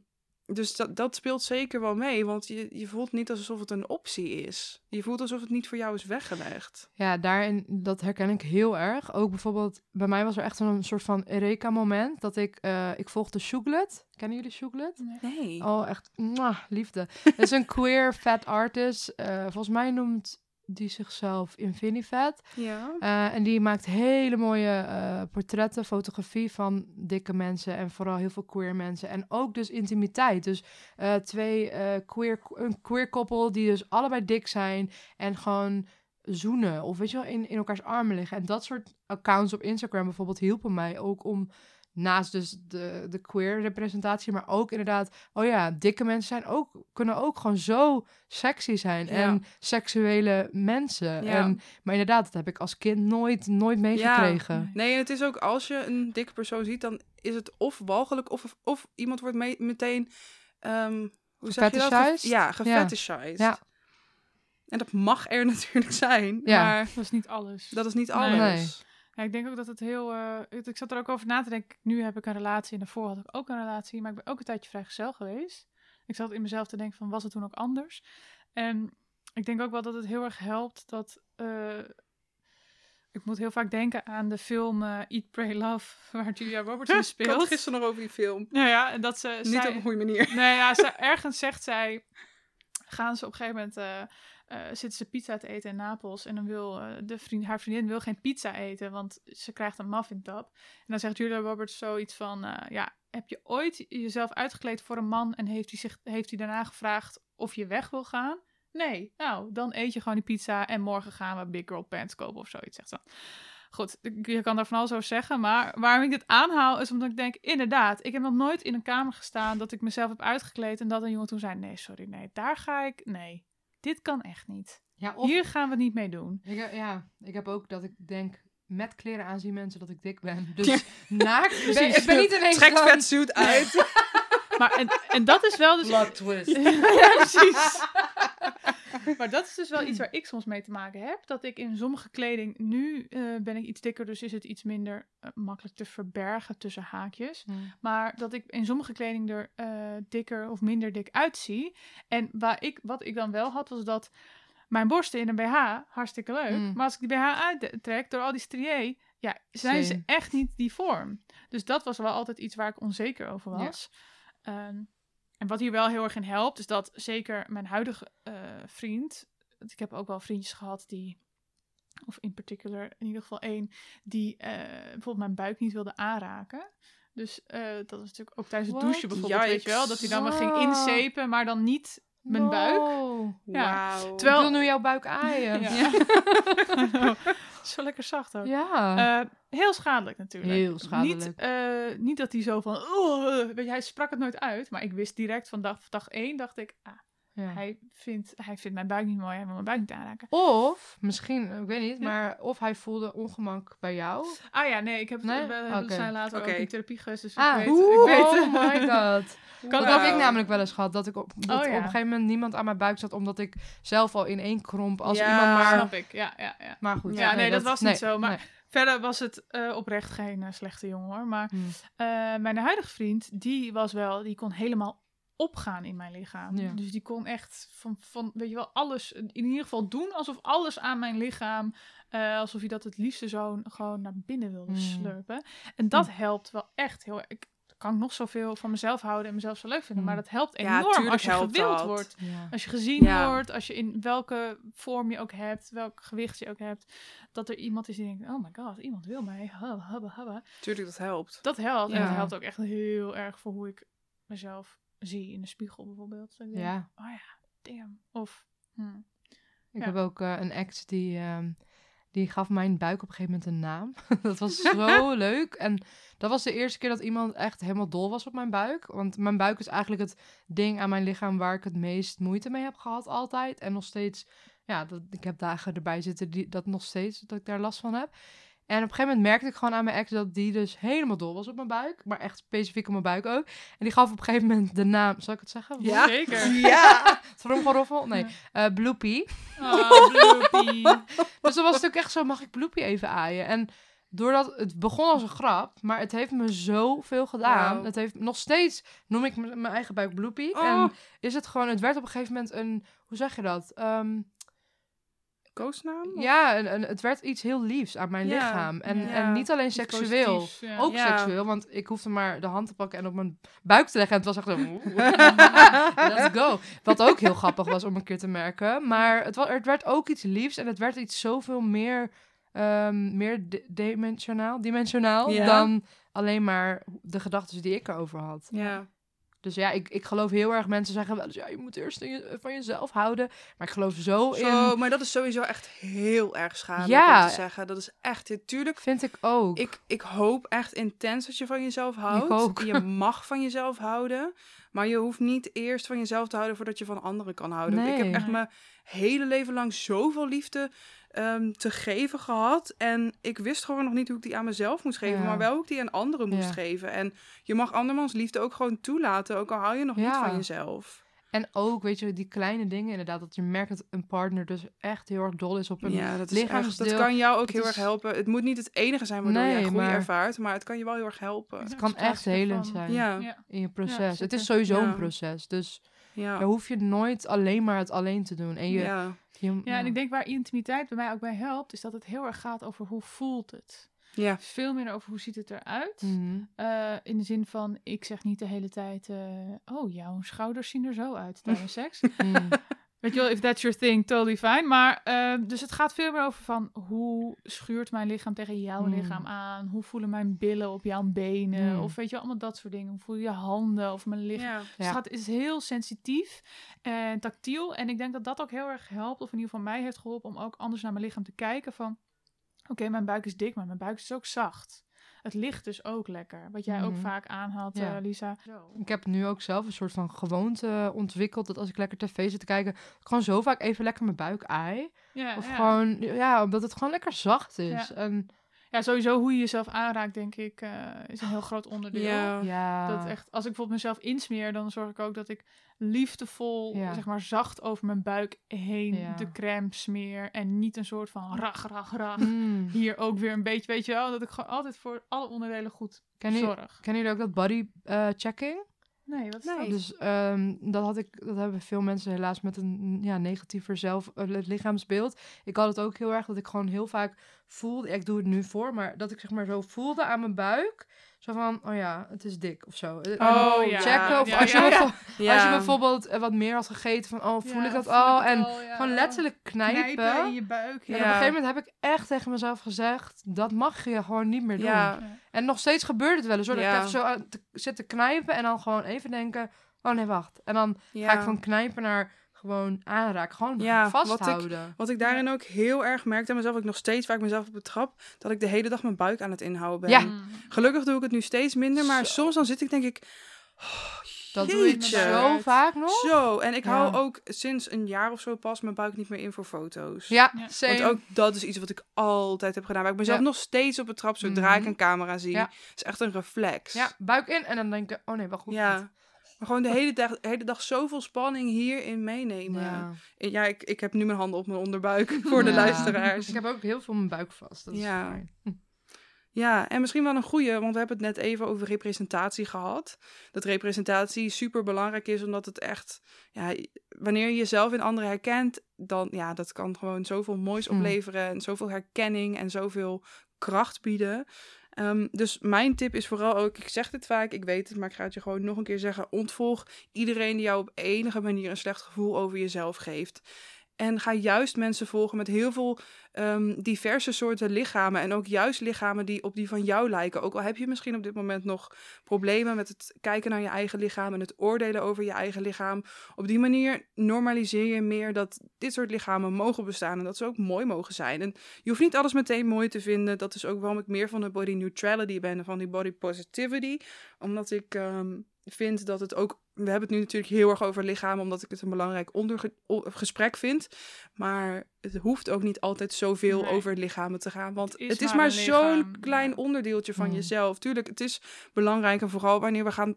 dus dat, dat speelt zeker wel mee, want je, je voelt niet alsof het een optie is. Je voelt alsof het niet voor jou is weggelegd. Ja, daarin, dat herken ik heel erg. Ook bijvoorbeeld, bij mij was er echt een soort van Eureka-moment dat ik, eh, ik volgde Shuglet. Kennen jullie Shuglet? Nee. Oh, echt, mwah, liefde. Het is een queer fat artist. Eh, volgens mij noemt die zichzelf Infinifat. Ja. Eh, en die maakt hele mooie eh, portretten, fotografie van dikke mensen en vooral heel veel queer mensen. En ook dus intimiteit. Dus eh, twee queer, een queer koppel die dus allebei dik zijn en gewoon zoenen of weet je wel, in, in elkaars armen liggen. En dat soort accounts op Instagram bijvoorbeeld hielpen mij ook om naast dus de, de queer representatie, maar ook inderdaad, oh ja, dikke mensen zijn ook, kunnen ook gewoon zo sexy zijn Ja. en seksuele mensen. Ja. En, maar inderdaad, dat heb ik als kind nooit, nooit meegekregen. Nee, en het is ook als je een dikke persoon ziet, dan is het of walgelijk of, of iemand wordt mee, meteen. ehm hoe zeg je dat? Ja, gefetishized. Ja. En dat mag er natuurlijk zijn, Ja. maar Dat is niet alles. dat is niet Nee. alles. Nee. Ja, ik denk ook dat het heel... eh, ik, zat er ook over na te denken. Nu heb ik een relatie en daarvoor had ik ook een relatie. Maar ik ben ook een tijdje vrijgezel geweest. Ik zat in mezelf te denken van, was het toen ook anders? En ik denk ook wel dat het heel erg helpt dat... eh, ik moet heel vaak denken aan de film eh, Eat, Pray, Love, waar Julia Roberts in Ik had speelt. gisteren nog over die film. Nou ja, en dat ze... Niet zij- op een goede manier. Nee, ja, ze, ergens zegt zij, gaan ze op een gegeven moment, eh, zitten ze pizza te eten in Napels en dan wil eh, de vriend, haar vriendin wil geen pizza eten, want ze krijgt een muffintap. En dan zegt Julia Roberts zoiets van, eh, ja, heb je ooit jezelf uitgekleed voor een man en heeft hij, zich, heeft hij daarna gevraagd of je weg wil gaan? Nee, nou, dan eet je gewoon die pizza en morgen gaan we Big Girl Pants kopen of zoiets, zegt ze. Goed, je kan daar van alles over zeggen, maar waarom ik dit aanhaal is omdat ik denk, inderdaad, ik heb nog nooit in een kamer gestaan dat ik mezelf heb uitgekleed en dat een jongen toen zei, nee, sorry, nee, daar ga ik, nee, dit kan echt niet. Ja, of, Hier gaan we het niet mee doen. ik, heb- ja, ik heb ook dat ik denk, met kleren aanzien mensen dat ik dik ben. Dus Ja. naakt, ik ben, Precies. ik ben niet ineens Trek gewoon- vetsuit uit. Maar en, en dat is wel dus... Plot twist. ja, precies. Maar dat is dus wel iets waar ik soms mee te maken heb. Dat ik in sommige kleding, nu eh, ben ik iets dikker, dus is het iets minder eh, makkelijk te verbergen tussen haakjes. Hmm. Maar dat ik in sommige kleding er eh, dikker of minder dik uitzie. En waar ik, wat ik dan wel had, was dat mijn borsten in een BH, hartstikke leuk. Mm. Maar als ik die BH uittrek, door al die strié, ja, zijn ze echt niet die vorm. Dus dat was wel altijd iets waar ik onzeker over Ja. was. En wat hier wel heel erg in helpt, is dat zeker mijn huidige eh, vriend, ik heb ook wel vriendjes gehad die, of in particular in ieder geval één, die eh, bijvoorbeeld mijn buik niet wilde aanraken. Dus eh, dat was natuurlijk ook tijdens het What? douchen bijvoorbeeld, weet je wel, dat hij dan me ging inzepen, maar dan niet Mijn buik? Ja. Terwijl- Ik wil nu jouw buik aaien. Ja. Zo lekker zacht ook. Ja. Heel schadelijk natuurlijk. Heel schadelijk. Niet, eh, niet dat hij zo van... "Oh, eh," weet je, hij sprak het nooit uit. Maar ik wist direct van dag, dag één, dacht ik... Ah, ja. hij, vindt, hij vindt mijn buik niet mooi. Hij wil mijn buik niet aanraken. Of, misschien, ik weet niet, Ja. maar of hij voelde ongemak bij jou. Ah ja, nee, ik heb Nee? we Oké. zijn later Oké. ook in therapie geweest. Dus Ah, ik weet... oeh, ik weet oh my god. Kan dat heb ik namelijk wel eens gehad. Dat, ik op, dat Oh, ja. op een gegeven moment niemand aan mijn buik zat, omdat ik zelf al in één kromp als Ja. iemand maar... Snap ik, ja, ja, ja. Maar goed. Ja, nee, dat was niet nee, zo, maar- nee. Verder was het eh, oprecht geen eh, slechte jongen hoor. Maar Hmm. eh, mijn huidige vriend, die was wel, die kon helemaal opgaan in mijn lichaam. Ja. Dus die kon echt van, van, weet je wel, alles, in ieder geval doen alsof alles aan mijn lichaam, eh, alsof hij dat het liefste zo gewoon naar binnen wilde Hmm. slurpen. En dat helpt wel echt heel erg. Ik kan nog zoveel van mezelf houden en mezelf zo leuk vinden, Hmm. maar dat helpt enorm als je gewild dat. wordt. Ja. Als je gezien Ja. wordt, als je in welke vorm je ook hebt, welk gewicht je ook hebt, dat er iemand is die denkt, oh my god, iemand wil mij, hubba, hubba, hubba. Tuurlijk, dat helpt. Dat helpt. En dat helpt ook echt heel erg voor hoe ik mezelf zie in de spiegel bijvoorbeeld. Dat ik denk, Ja. oh ja, damn. Of, hm. Ik Ja. heb ook eh, een ex die, ehm, Die gaf mijn buik op een gegeven moment een naam. dat was zo leuk. En dat was de eerste keer dat iemand echt helemaal dol was op mijn buik. Want mijn buik is eigenlijk het ding aan mijn lichaam waar ik het meest moeite mee heb gehad altijd. En nog steeds, ja, dat, ik heb dagen erbij zitten die dat nog steeds, dat ik daar last van heb. En op een gegeven moment merkte ik gewoon aan mijn ex dat die dus helemaal dol was op mijn buik. Maar echt specifiek op mijn buik ook. En die gaf op een gegeven moment de naam, zal ik het zeggen? Ja. Zeker. Ja. Trommelroffel? Nee, eh Bloopy. Oh, Bloopy. Dus dan was het ook echt zo, mag ik Bloopy even aaien? En doordat het begon als een grap, maar het heeft me zoveel gedaan. Het heeft nog steeds, noem ik mijn eigen buik Bloopy. Oh. En is het gewoon, het werd op een gegeven moment een, hoe zeg je dat? Ehm, Koosnaam? Of- ja, een, een- het werd iets heel liefs aan mijn Ja, lichaam. En, ja. en niet alleen seksueel. positiefs, ja. Ook seksueel, want ik hoefde maar de hand te pakken en op mijn buik te leggen. En het was echt zo... Let's go. Wat ook heel grappig was om een keer te merken. Maar het, het werd ook iets liefs en het werd iets zoveel meer, ehm, meer di- dimensionaal, dimensionaal dan alleen maar de gedachten die ik erover had. Ja. Dus ja, ik, ik geloof heel erg, mensen zeggen wel eens, ja, je moet eerst je- van jezelf houden. Maar ik geloof zo, Zo, in, maar dat is sowieso echt heel erg schadelijk Ja. om te zeggen. Dat is echt, tuurlijk, vind ik ook. ik, ik hoop echt intens dat je van jezelf houdt. ook. Je mag van jezelf houden. Maar je hoeft niet eerst van jezelf te houden voordat je van anderen kan houden. Ik heb echt mijn hele leven lang zoveel liefde ehm, te geven gehad. En ik wist gewoon nog niet hoe ik die aan mezelf moest geven. Ja. Maar wel hoe ik die aan anderen moest Ja. geven. En je mag andermans liefde ook gewoon toelaten. Ook al hou je nog niet van jezelf. En ook, weet je, die kleine dingen inderdaad. Dat je merkt dat een partner dus echt heel erg dol is op een Ja, dat is echt. Dat kan jou ook heel is- erg helpen. Het moet niet het enige zijn waardoor Nee, je groei maar- ervaart. Maar het kan je wel heel erg helpen. Het kan echt helend van- zijn Ja. In je proces. het is sowieso Ja. een proces. Dus Ja. dan hoef je nooit alleen maar het alleen te doen. En je, ja. Je- Ja, en ik denk waar intimiteit bij mij ook bij helpt, is dat het heel erg gaat over hoe voelt het. Ja. Veel meer over hoe ziet het eruit. Eh, in de zin van, ik zeg niet de hele tijd, eh, oh, jouw schouders zien er zo uit tijdens seks. Mhm. Weet je wel, if that's your thing, totally fine. Maar, eh, dus het gaat veel meer over van, hoe schuurt mijn lichaam tegen jouw Mm. lichaam aan? Hoe voelen mijn billen op jouw benen? Mm. Of weet je, allemaal dat soort dingen. Hoe voel je je handen of mijn lichaam? Ja. Dus Ja. het gaat, is heel sensitief en tactiel. En ik denk dat dat ook heel erg helpt, of in ieder geval mij heeft geholpen, om ook anders naar mijn lichaam te kijken. Van, oké, mijn buik is dik, maar mijn buik is ook zacht. Het ligt dus ook lekker. Wat jij ook Mhm. vaak aanhaalt, Ja. eh, Lisa. Ik heb nu ook zelf een soort van gewoonte ontwikkeld. Dat als ik lekker tv zit te kijken, ik gewoon zo vaak even lekker mijn buik aai. Ja, Of ja. gewoon, ja, omdat het gewoon lekker zacht is. Ja. En ja, sowieso hoe je jezelf aanraakt, denk ik, eh, is een heel groot onderdeel. Ja. ja, Dat echt, als ik bijvoorbeeld mezelf insmeer, dan zorg ik ook dat ik liefdevol, Ja. zeg maar zacht over mijn buik heen Ja. de crème smeer. En niet een soort van rag, rag, rag. Mm. Hier ook weer een beetje, weet je wel, dat ik gewoon altijd voor alle onderdelen goed Ken zorg. Kennen jullie ook dat body eh, checking? Nee, wat is Nee. dat? Dus ehm, dat, had ik, dat hebben veel mensen helaas met een ja, negatiever zelf, li- lichaamsbeeld. Ik had het ook heel erg dat ik gewoon heel vaak voelde, ik doe het nu voor, maar dat ik zeg maar zo voelde aan mijn buik. Zo van, oh ja, het is dik of zo. En Oh, ja. checken. Of Ja, als, ja, je ja. bijvo- Ja. als je bijvoorbeeld eh, wat meer had gegeten, van oh, voel Ja, ik dat voel al? En al, ja. gewoon letterlijk knijpen. knijpen in je buik. En Ja. op een gegeven moment heb ik echt tegen mezelf gezegd, dat mag je gewoon niet meer doen. Ja. En nog steeds gebeurt het wel eens, hoor. Dat ik even zo aan te zitten knijpen en dan gewoon even denken, oh nee, wacht. En dan Ja. ga ik van knijpen naar gewoon aanraken, gewoon Ja, wat ik- vasthouden. Wat ik daarin ook heel erg merkte aan mezelf, ik nog steeds vaak mezelf op betrap, dat ik de hele dag mijn buik aan het inhouden ben. Ja. Mm. Gelukkig doe ik het nu steeds minder, maar Zo. soms dan zit ik denk ik, Dat doe ik zo vaak nog. Zo, en ik Ja. hou ook sinds een jaar of zo pas mijn buik niet meer in voor foto's. Ja, same. Want ook dat is iets wat ik altijd heb gedaan. Waar ik mezelf Ja. nog steeds op betrap zodra ik Mhm. een camera zie. Ja. Het is echt een reflex. Ja, buik in en dan denken, oh nee, wacht goed. Ja. Maar gewoon de hele dag, hele dag zoveel spanning hierin meenemen. Ja. Ja, ik, ik heb nu mijn handen op mijn onderbuik voor de Ja. luisteraars. Ik heb ook heel veel mijn buik vast. Dat is Ja. fijn. Ja, en misschien wel een goede, want we hebben het net even over representatie gehad. Dat representatie super belangrijk is, omdat het echt, ja, wanneer je jezelf in anderen herkent, dan, ja, dat kan gewoon zoveel moois Mm. opleveren en zoveel herkenning en zoveel kracht bieden. Ehm, dus mijn tip is vooral ook, ik zeg dit vaak, ik weet het, maar ik ga het je gewoon nog een keer zeggen. Ontvolg iedereen die jou op enige manier een slecht gevoel over jezelf geeft. En ga juist mensen volgen met heel veel ehm, diverse soorten lichamen. En ook juist lichamen die op die van jou lijken. Ook al heb je misschien op dit moment nog problemen met het kijken naar je eigen lichaam en het oordelen over je eigen lichaam. Op die manier normaliseer je meer dat dit soort lichamen mogen bestaan en dat ze ook mooi mogen zijn. En je hoeft niet alles meteen mooi te vinden. Dat is ook waarom ik meer van de body neutrality ben en van die body positivity. Omdat ik ehm, vind dat het ook. We hebben het nu natuurlijk heel erg over lichaam, omdat ik het een belangrijk gesprek vind. Maar het hoeft ook niet altijd zoveel Nee. over lichamen te gaan. Want Het is het is maar zo'n klein onderdeeltje van Mm. jezelf. Tuurlijk, het is belangrijk. En vooral wanneer we gaan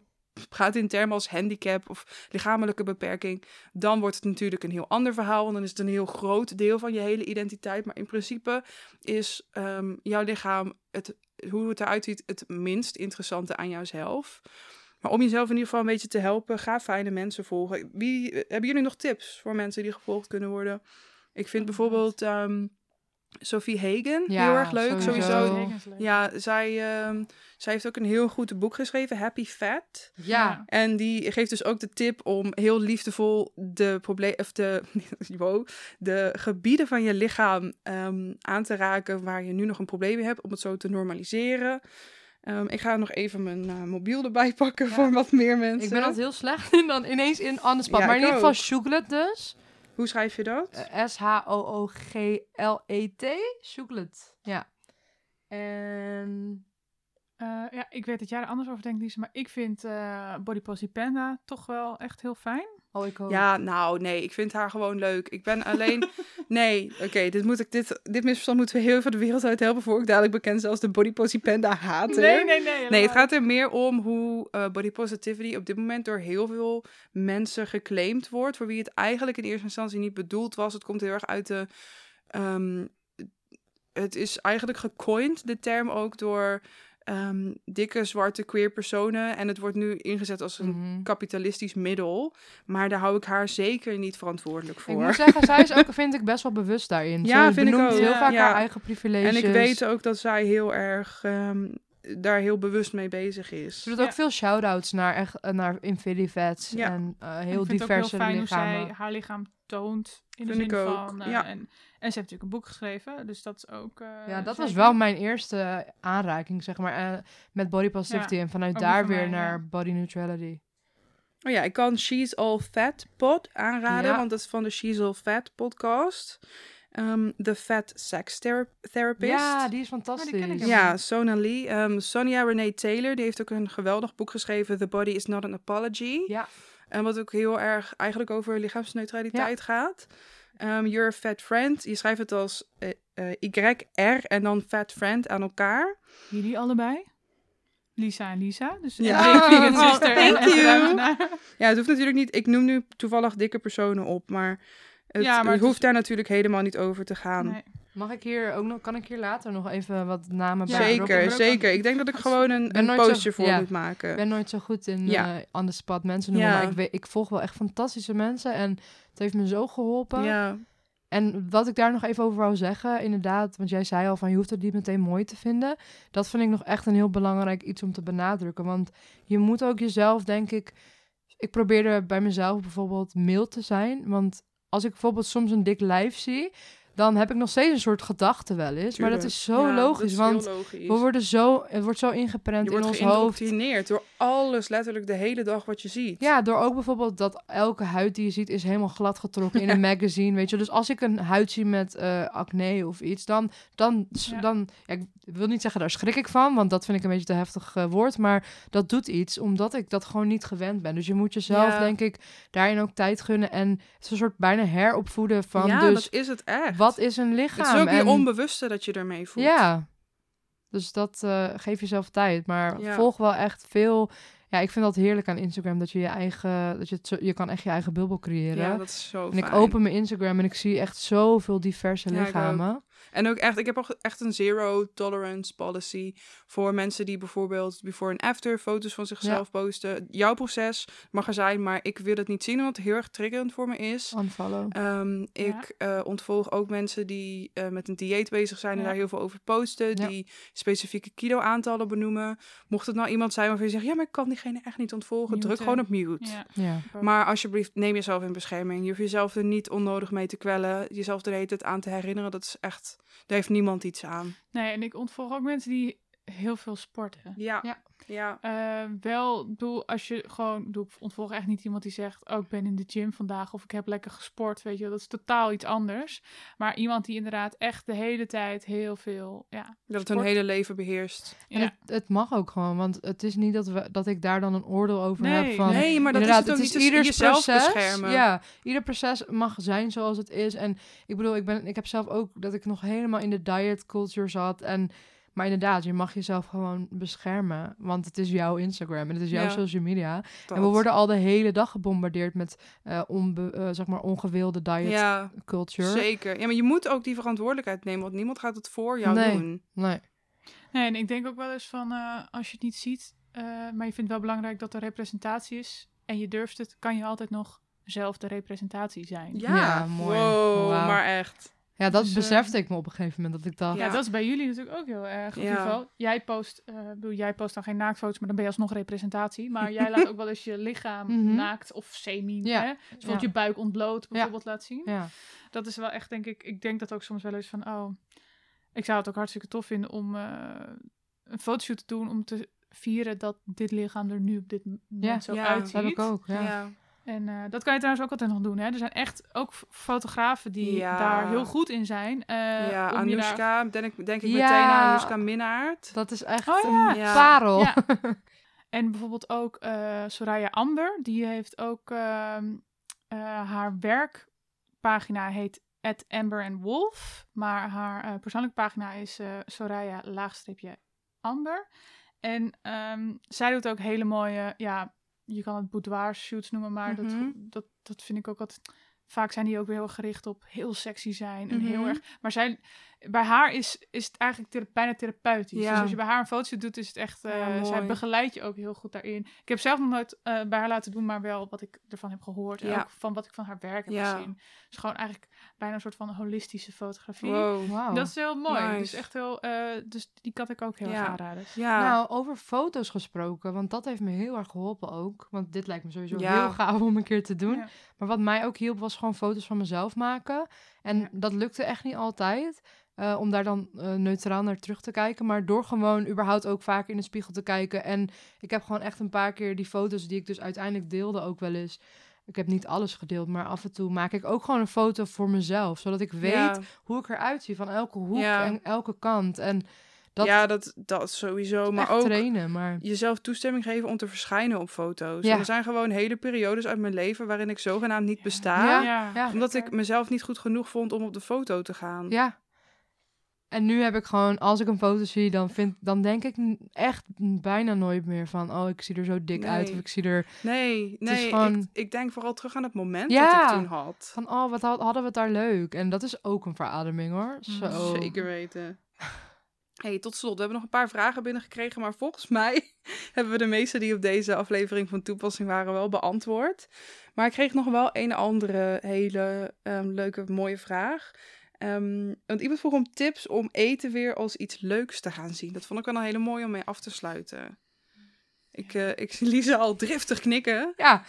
gaat in termen als handicap of lichamelijke beperking, dan wordt het natuurlijk een heel ander verhaal. Want dan is het een heel groot deel van je hele identiteit. Maar in principe is ehm, jouw lichaam, het, hoe het eruit ziet, het minst interessante aan jouzelf. Maar om jezelf in ieder geval een beetje te helpen, ga fijne mensen volgen. Wie, hebben jullie nog tips voor mensen die gevolgd kunnen worden? Ik vind bijvoorbeeld ehm, Sophie Hagen Ja, heel erg leuk. sowieso. Sowieso. Leuk. Ja, zij, ehm, zij heeft ook een heel goed boek geschreven, Happy Fat. Ja, En die geeft dus ook de tip om heel liefdevol de, probleem, of de, wow, de gebieden van je lichaam ehm, aan te raken waar je nu nog een probleem mee hebt, om het zo te normaliseren. Ehm, ik ga nog even mijn eh, mobiel erbij pakken Ja. voor wat meer mensen. ik ben altijd heel slecht in dan ineens in spot. Ja, maar in ieder geval. Shooglet dus. Hoe schrijf je dat? Eh, S-H-O-O-G-L-E-T. Shooglet. Ja. En... Eh, ja, ik weet dat jij er anders over denkt, Lisa, maar ik vind eh Body Posy Panda toch wel echt heel fijn. Oh, ik ook. Ja, nou nee, ik vind haar gewoon leuk. Ik ben alleen. nee, oké, dit moet ik dit, dit misverstand moeten we heel even de wereld uit helpen voor ik dadelijk bekend als de body Posy panda hater. Nee, nee, nee. Nee, het gaat er meer om hoe eh, body positivity op dit moment door heel veel mensen geclaimd wordt. Voor wie het eigenlijk in eerste instantie niet bedoeld was. Het komt heel erg uit de. ehm, het is eigenlijk gecoind, de term ook door ehm, dikke zwarte queer personen. En het wordt nu ingezet als een Mhm. kapitalistisch middel. Maar daar hou ik haar zeker niet verantwoordelijk Ik voor. moet zeggen, zij is ook, vind ik, best wel bewust daarin. Ja, Ze vind ik ook. heel Ja. vaak Ja. haar eigen privileges. En ik weet ook dat zij heel erg ehm, daar heel bewust mee bezig is. Ze doet Ja. ook veel shout-outs naar, echt, eh, naar Infinivets Ja. en eh, En heel ik vind het diverse ook heel fijn lichamen. hoe zij haar lichaam In de zin ik ook, van... eh, ja. en, en ze heeft natuurlijk een boek geschreven, dus dat is ook... eh, Ja, dat was wel mijn eerste aanraking, zeg maar, eh, met body positivity. Ja, en vanuit daar van weer mij, naar ja. body neutrality. Oh ja, ik kan She's All Fat pod aanraden, Ja. want dat is van de She's All Fat podcast. Ehm The Fat Sex Thera- Therapist. Ja, die is fantastisch. ik Ja, Sona Lee. Ehm, Sonia Renee Taylor, die heeft ook een geweldig boek geschreven, The Body is Not an Apology. Ja. En wat ook heel erg eigenlijk over lichaamsneutraliteit gaat. You're a Fat Friend. Je schrijft het als eh, eh, YR en dan Fat Friend aan elkaar. Jullie allebei? Lisa en Lisa. Dus Ja. Oh, thank en, en you. Ja, het hoeft natuurlijk niet. Ik noem nu toevallig dikke personen op, maar het, Ja, maar het hoeft is- daar natuurlijk helemaal niet over te gaan. Nee. Mag ik hier ook nog, kan ik hier later nog even wat namen bij zeker, zeker. Ik denk dat ik gewoon een, een zo- postje voor ja. moet maken. Ik ben nooit zo goed in Ja. on the spot mensen noemen, Ja. maar ik, weet, ik volg wel echt fantastische mensen en het heeft me zo geholpen. Ja, En wat ik daar nog even over wou zeggen, inderdaad, want jij zei al van je hoeft het niet meteen mooi te vinden. Dat vind ik nog echt een heel belangrijk iets om te benadrukken. Want je moet ook jezelf, denk ik, ik probeerde bij mezelf bijvoorbeeld mild te zijn. Want als ik bijvoorbeeld soms een dik lijf zie, dan heb ik nog steeds een soort gedachte wel eens. Maar dat is zo Ja, logisch, is want logisch. we worden zo, het wordt zo ingeprent je in wordt ons hoofd. geïndoctrineerd door alles letterlijk de hele dag wat je ziet. Ja, door ook bijvoorbeeld dat elke huid die je ziet is helemaal glad getrokken in een magazine, weet je. Dus als ik een huid zie met eh, acne of iets, dan, dan, Ja. dan ja, ik wil niet zeggen daar schrik ik van, want dat vind ik een beetje te heftig eh, woord, maar dat doet iets omdat ik dat gewoon niet gewend ben. Dus je moet jezelf, denk ik, daarin ook tijd gunnen en het is een soort bijna heropvoeden van, ja, dus dat is het echt. Wat is een lichaam? Het is ook je En- onbewuste dat je ermee voelt. ja. Dus dat eh, geef jezelf tijd. Maar Ja. volg wel echt veel. Ja, ik vind dat heerlijk aan Instagram. Dat je je eigen. Dat je, zo, je kan echt je eigen bubbel creëren. Ja, dat is zo en ik open mijn Instagram en ik zie echt zoveel diverse Ja, lichamen. En ook echt, ik heb ook echt een zero tolerance policy voor mensen die bijvoorbeeld before en after foto's van zichzelf posten. Jouw proces mag er zijn, maar ik wil het niet zien, omdat het heel erg triggerend voor me is. Unfollow. Ehm, Ja. ik eh, ontvolg ook mensen die eh, met een dieet bezig zijn en Ja. daar heel veel over posten. Ja. Die specifieke kilo-aantallen benoemen. Mocht het nou iemand zijn waarvan je zegt, ja, maar ik kan diegene echt niet ontvolgen, druk gewoon op mute. Ja. Ja. Maar alsjeblieft, neem jezelf in bescherming. Je hoeft jezelf er niet onnodig mee te kwellen. Jezelf er de hele tijd aan te herinneren. Dat is echt, daar heeft niemand iets aan. Nee, en ik ontvolg ook mensen die heel veel sporten. Ja, Ja. ja. Eh, wel, bedoel, als je gewoon, ik bedoel, ik ontvolg echt niet iemand die zegt, oh, ik ben in de gym vandaag of ik heb lekker gesport, weet je, wel, dat is totaal iets anders. Maar iemand die inderdaad echt de hele tijd heel veel, ja, Dat het hun hele leven beheerst. En ja. het, het mag ook gewoon, want het is niet dat, we, dat ik daar dan een oordeel over heb Nee, van... nee, maar dat is het ook het niet. is ieders jezelf proces. beschermen. Ja, ieder proces mag zijn zoals het is. En ik bedoel, ik, ben, ik heb zelf ook dat ik nog helemaal in de diet culture zat. En, maar inderdaad, je mag jezelf gewoon beschermen. Want het is jouw Instagram en het is jouw Ja. social media. Dat. En we worden al de hele dag gebombardeerd met eh, onbe, eh, zeg maar ongewilde diet Ja, culture. zeker. Ja, maar je moet ook die verantwoordelijkheid nemen. Want niemand gaat het voor jou Nee. doen. Nee. Nee, en ik denk ook wel eens van, eh, als je het niet ziet, eh, maar je vindt wel belangrijk dat er representatie is en je durft het, kan je altijd nog zelf de representatie zijn. Ja, Ja, mooi. Wow, maar echt. Ja, dat Dus, eh, besefte ik me op een gegeven moment. Dat ik dacht, Ja, Ja. dat is bij jullie natuurlijk ook heel erg. In Ja. ieder geval, jij post, eh, ik bedoel, jij post dan geen naaktfoto's, maar dan ben je alsnog representatie. Maar jij laat ook wel eens je lichaam Mhm. naakt of semi, Ja. hè? Dus bijvoorbeeld Ja. je buik ontbloot bijvoorbeeld laat zien. ja. Dat is wel echt, denk ik, ik denk dat ook soms wel eens van, oh, ik zou het ook hartstikke tof vinden om eh, een fotoshoot te doen om te vieren dat dit lichaam er nu op dit moment Ja. zo Ja, uitziet. dat heb ik ook. Ja. Ja. En eh, dat kan je trouwens ook altijd nog doen. Hè? Er zijn echt ook fotografen die Ja. daar heel goed in zijn. eh, ja, om je daar- Anoushka, denk, ik- denk ik Ja. meteen aan Anoushka Minnaert. Dat is echt Oh, ja. een Ja. parel. Ja. En bijvoorbeeld ook eh, Soraya Amber. Die heeft ook ehm, eh, haar werkpagina heet at Amber and Wolf. Maar haar eh, persoonlijke pagina is eh Soraya laagstreepje Amber. En ehm, zij doet ook hele mooie, ja, je kan het boudoir shoots noemen, maar Mhm. dat, dat, dat vind ik ook altijd. Vaak zijn die ook weer heel gericht op heel sexy zijn en heel Mhm. erg. Maar zij, bij haar is, is het eigenlijk thera- bijna therapeutisch. Ja. Dus als je bij haar een foto doet, is het echt. eh, Ja, zij mooi. begeleidt je ook heel goed daarin. Ik heb zelf nog nooit eh, bij haar laten doen, maar wel wat ik ervan heb gehoord. En Ja. ook van wat ik van haar werk heb Ja. gezien. Dus gewoon eigenlijk bijna een soort van holistische fotografie. Wow. Dat is heel mooi. Nice. Dus echt heel. eh, dus die kan ik ook heel Ja. erg aanraden. Ja, Nou, over foto's gesproken, want dat heeft me heel erg geholpen ook. Want dit lijkt me sowieso Ja. heel gaaf om een keer te doen. Ja. Maar wat mij ook hielp, was gewoon foto's van mezelf maken. En Ja. dat lukte echt niet altijd. eh, om daar dan eh, neutraal naar terug te kijken. Maar door gewoon überhaupt ook vaak in de spiegel te kijken. En ik heb gewoon echt een paar keer die foto's die ik dus uiteindelijk deelde ook wel eens. Ik heb niet alles gedeeld, maar af en toe maak ik ook gewoon een foto voor mezelf. Zodat ik weet ja. hoe ik eruit zie van elke hoek Ja. en elke kant. En dat ja, dat, dat sowieso. Maar ook trainen. Maar jezelf toestemming geven om te verschijnen op foto's. Ja. Er zijn gewoon hele periodes uit mijn leven waarin ik zogenaamd niet besta. Ja. ja. Omdat ik mezelf niet goed genoeg vond om op de foto te gaan. Ja. En nu heb ik gewoon, als ik een foto zie, dan, vind, dan denk ik echt bijna nooit meer van... oh, ik zie er zo dik uit of ik zie er Nee, is nee. gewoon- Ik, ik denk vooral terug aan het moment Ja. dat ik toen had. van... oh, wat had- hadden we het daar leuk. En dat is ook een verademing, hoor. Mm, Zo. Zeker weten. Hey, tot slot, we hebben nog een paar vragen binnengekregen, maar volgens mij hebben we de meeste die op deze aflevering van toepassing waren wel beantwoord. Maar ik kreeg nog wel een andere hele ehm, leuke, mooie vraag. Ehm, want iemand vroeg om tips om eten weer als iets leuks te gaan zien. Dat vond ik wel een hele mooie om mee af te sluiten. Ik, eh, ik zie Lisa al driftig knikken. Ja,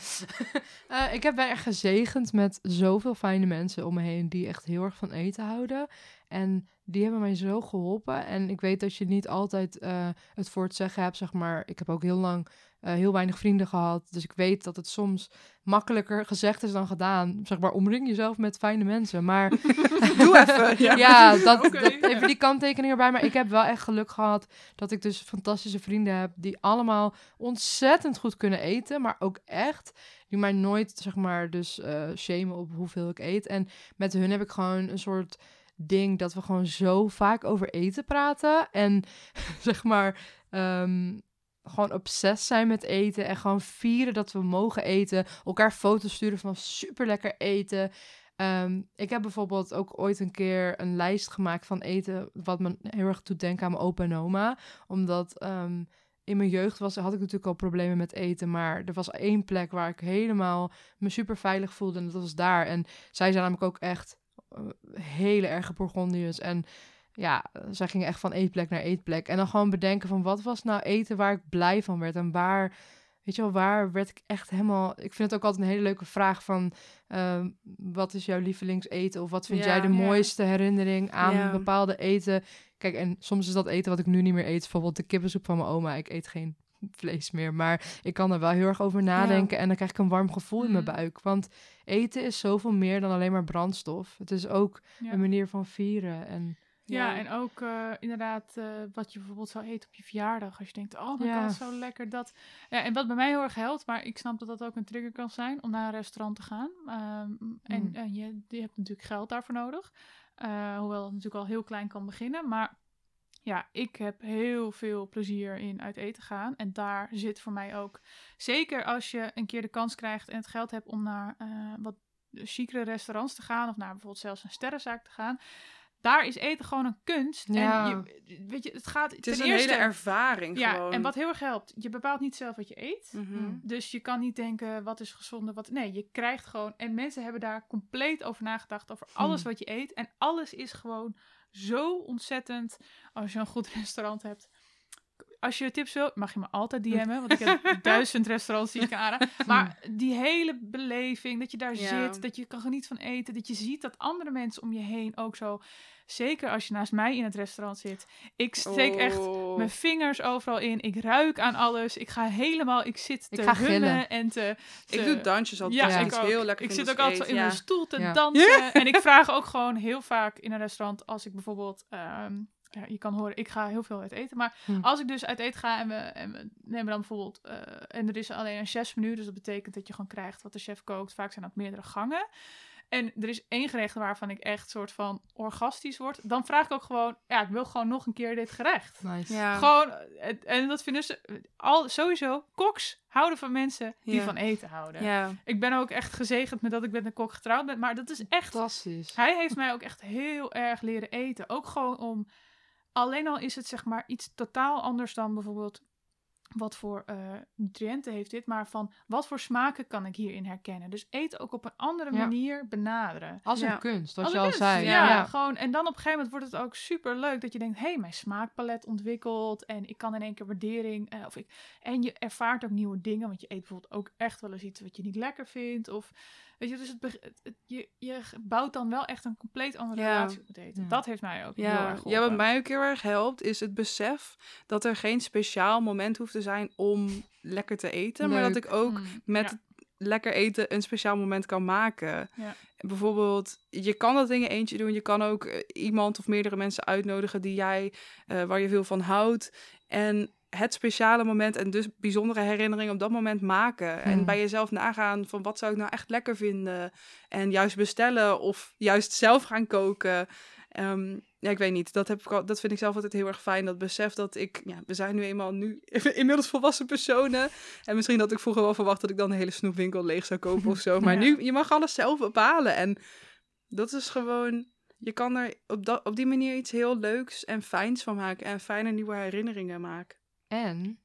Eh, ik heb ben echt gezegend met zoveel fijne mensen om me heen die echt heel erg van eten houden. En die hebben mij zo geholpen. En ik weet dat je niet altijd eh, het voor het zeggen hebt, zeg maar. Ik heb ook heel lang eh, heel weinig vrienden gehad. Dus ik weet dat het soms makkelijker gezegd is dan gedaan. Zeg maar, omring jezelf met fijne mensen. Maar Doe even. Ja. ja, dat, Oké, dat, ja. even die kanttekening erbij. Maar ik heb wel echt geluk gehad dat ik dus fantastische vrienden heb... die allemaal ontzettend goed kunnen eten, maar ook echt... die mij nooit, zeg maar, dus eh shamen op hoeveel ik eet. En met hun heb ik gewoon een soort ding dat we gewoon zo vaak over eten praten. En zeg maar... ehm, gewoon obsessief zijn met eten en gewoon vieren dat we mogen eten. Elkaar foto's sturen van super lekker eten. Ehm, ik heb bijvoorbeeld ook ooit een keer een lijst gemaakt van eten, wat me heel erg doet denken aan mijn opa en oma. Omdat ehm, in mijn jeugd was, had ik natuurlijk al problemen met eten, maar er was één plek waar ik helemaal me super veilig voelde en dat was daar. En zij zijn namelijk ook echt hele erge Bourgondiërs en ja, zij gingen echt van eetplek naar eetplek. En dan gewoon bedenken van wat was nou eten waar ik blij van werd en waar weet je wel, waar werd ik echt helemaal... Ik vind het ook altijd een hele leuke vraag van... ehm, wat is jouw lievelingseten? Of wat vind Ja. jij de Ja. mooiste herinnering aan Ja. bepaalde eten? Kijk, en soms is dat eten wat ik nu niet meer eet. Bijvoorbeeld de kippensoep van mijn oma. Ik eet geen vlees meer. Maar ik kan er wel heel erg over nadenken. En dan krijg ik een warm gevoel in mijn Mhm. buik. Want eten is zoveel meer dan alleen maar brandstof. Het is ook Ja. een manier van vieren. En Ja, en ook eh, inderdaad eh, wat je bijvoorbeeld zou eten op je verjaardag. Als je denkt, oh Ja. god, zo lekker dat. Ja, en wat bij mij heel erg helpt, maar ik snap dat dat ook een trigger kan zijn om naar een restaurant te gaan. Ehm, en Mm. en je, je hebt natuurlijk geld daarvoor nodig. Eh, hoewel het natuurlijk al heel klein kan beginnen. Maar ja, ik heb heel veel plezier in uit eten gaan. En daar zit voor mij ook, zeker als je een keer de kans krijgt en het geld hebt om naar eh, wat chicere restaurants te gaan. Of naar bijvoorbeeld zelfs een sterrenzaak te gaan. Daar is eten gewoon een kunst. Ja. En je, weet je, het gaat Het is ten een eerste, hele ervaring ja, gewoon. en wat heel erg helpt, je bepaalt niet zelf wat je eet. Mhm. Dus je kan niet denken wat is gezonde, wat. Nee, je krijgt gewoon. En mensen hebben daar compleet over nagedacht. Over alles Hmm. wat je eet. En alles is gewoon zo ontzettend. Als je een goed restaurant hebt. Als je tips wil, mag je me altijd DM'en. Want ik heb duizend restaurants die ik. Maar die hele beleving, dat je daar Ja. zit, dat je kan genieten van eten, dat je ziet dat andere mensen om je heen ook zo. Zeker als je naast mij in het restaurant zit. Ik steek echt Oh. mijn vingers overal in. Ik ruik aan alles. Ik ga helemaal. Ik zit te Ik ga hummen gillen. en te. te- Ik doe dansjes altijd. Ja, ik ook. heel lekker Ik zit ook altijd in mijn stoel te dansen. En ik vraag ook gewoon heel vaak in een restaurant als ik bijvoorbeeld. ehm, ja, je kan horen, ik ga heel veel uit eten. Maar Hm. als ik dus uit eten ga en we, en we nemen dan bijvoorbeeld. eh, en er is alleen een chefsmenu. Dus dat betekent dat je gewoon krijgt wat de chef kookt. Vaak zijn dat meerdere gangen. En er is één gerecht waarvan ik echt soort van orgastisch word. Dan vraag ik ook gewoon, ja, ik wil gewoon nog een keer dit gerecht. nice. Ja. Gewoon, eh, en dat vinden ze al sowieso. Koks houden van mensen die Ja. van eten houden. ja. Ik ben ook echt gezegend met dat ik met een kok getrouwd ben. Maar dat is echt. Fantastisch. Hij heeft mij ook echt heel erg leren eten. Ook gewoon om. Alleen al is het zeg maar iets totaal anders dan bijvoorbeeld. Wat voor eh, nutriënten heeft dit? Maar van wat voor smaken kan ik hierin herkennen? Dus eten ook op een andere Ja. manier benaderen. Als een Ja. kunst, wat Als je al kunst, zei. Ja, ja. gewoon. En dan op een gegeven moment wordt het ook super leuk dat je denkt: hé, hey, mijn smaakpalet ontwikkelt. En ik kan in één keer waardering. eh, of ik, en je ervaart ook nieuwe dingen. Want je eet bijvoorbeeld ook echt wel eens iets wat je niet lekker vindt. Of weet je, dus het, beg- het- het- je, je bouwt dan wel echt een compleet andere Ja. relatie op het eten. Ja. Dat heeft mij ook heel erg ja, wat geholpen. mij ook heel erg helpt, is het besef dat er geen speciaal moment hoeft te zijn om lekker te eten. Maar dat ik ook Mm, met lekker eten een speciaal moment kan maken. Ja. Bijvoorbeeld, je kan dat in je eentje doen. Je kan ook eh, iemand of meerdere mensen uitnodigen die jij, eh, waar je veel van houdt. En het speciale moment en dus bijzondere herinneringen op dat moment maken. En Hmm. bij jezelf nagaan van wat zou ik nou echt lekker vinden. En juist bestellen of juist zelf gaan koken. Ehm, ja, ik weet niet. Dat, heb ik al, dat vind ik zelf altijd heel erg fijn. Dat besef dat ik... Ja, we zijn nu eenmaal nu inmiddels volwassen personen. En misschien had ik vroeger wel verwacht dat ik dan een hele snoepwinkel leeg zou kopen of zo. Maar Ja. nu, je mag alles zelf bepalen. En dat is gewoon... Je kan er op, dat, op die manier iets heel leuks en fijns van maken. En fijne nieuwe herinneringen maken. En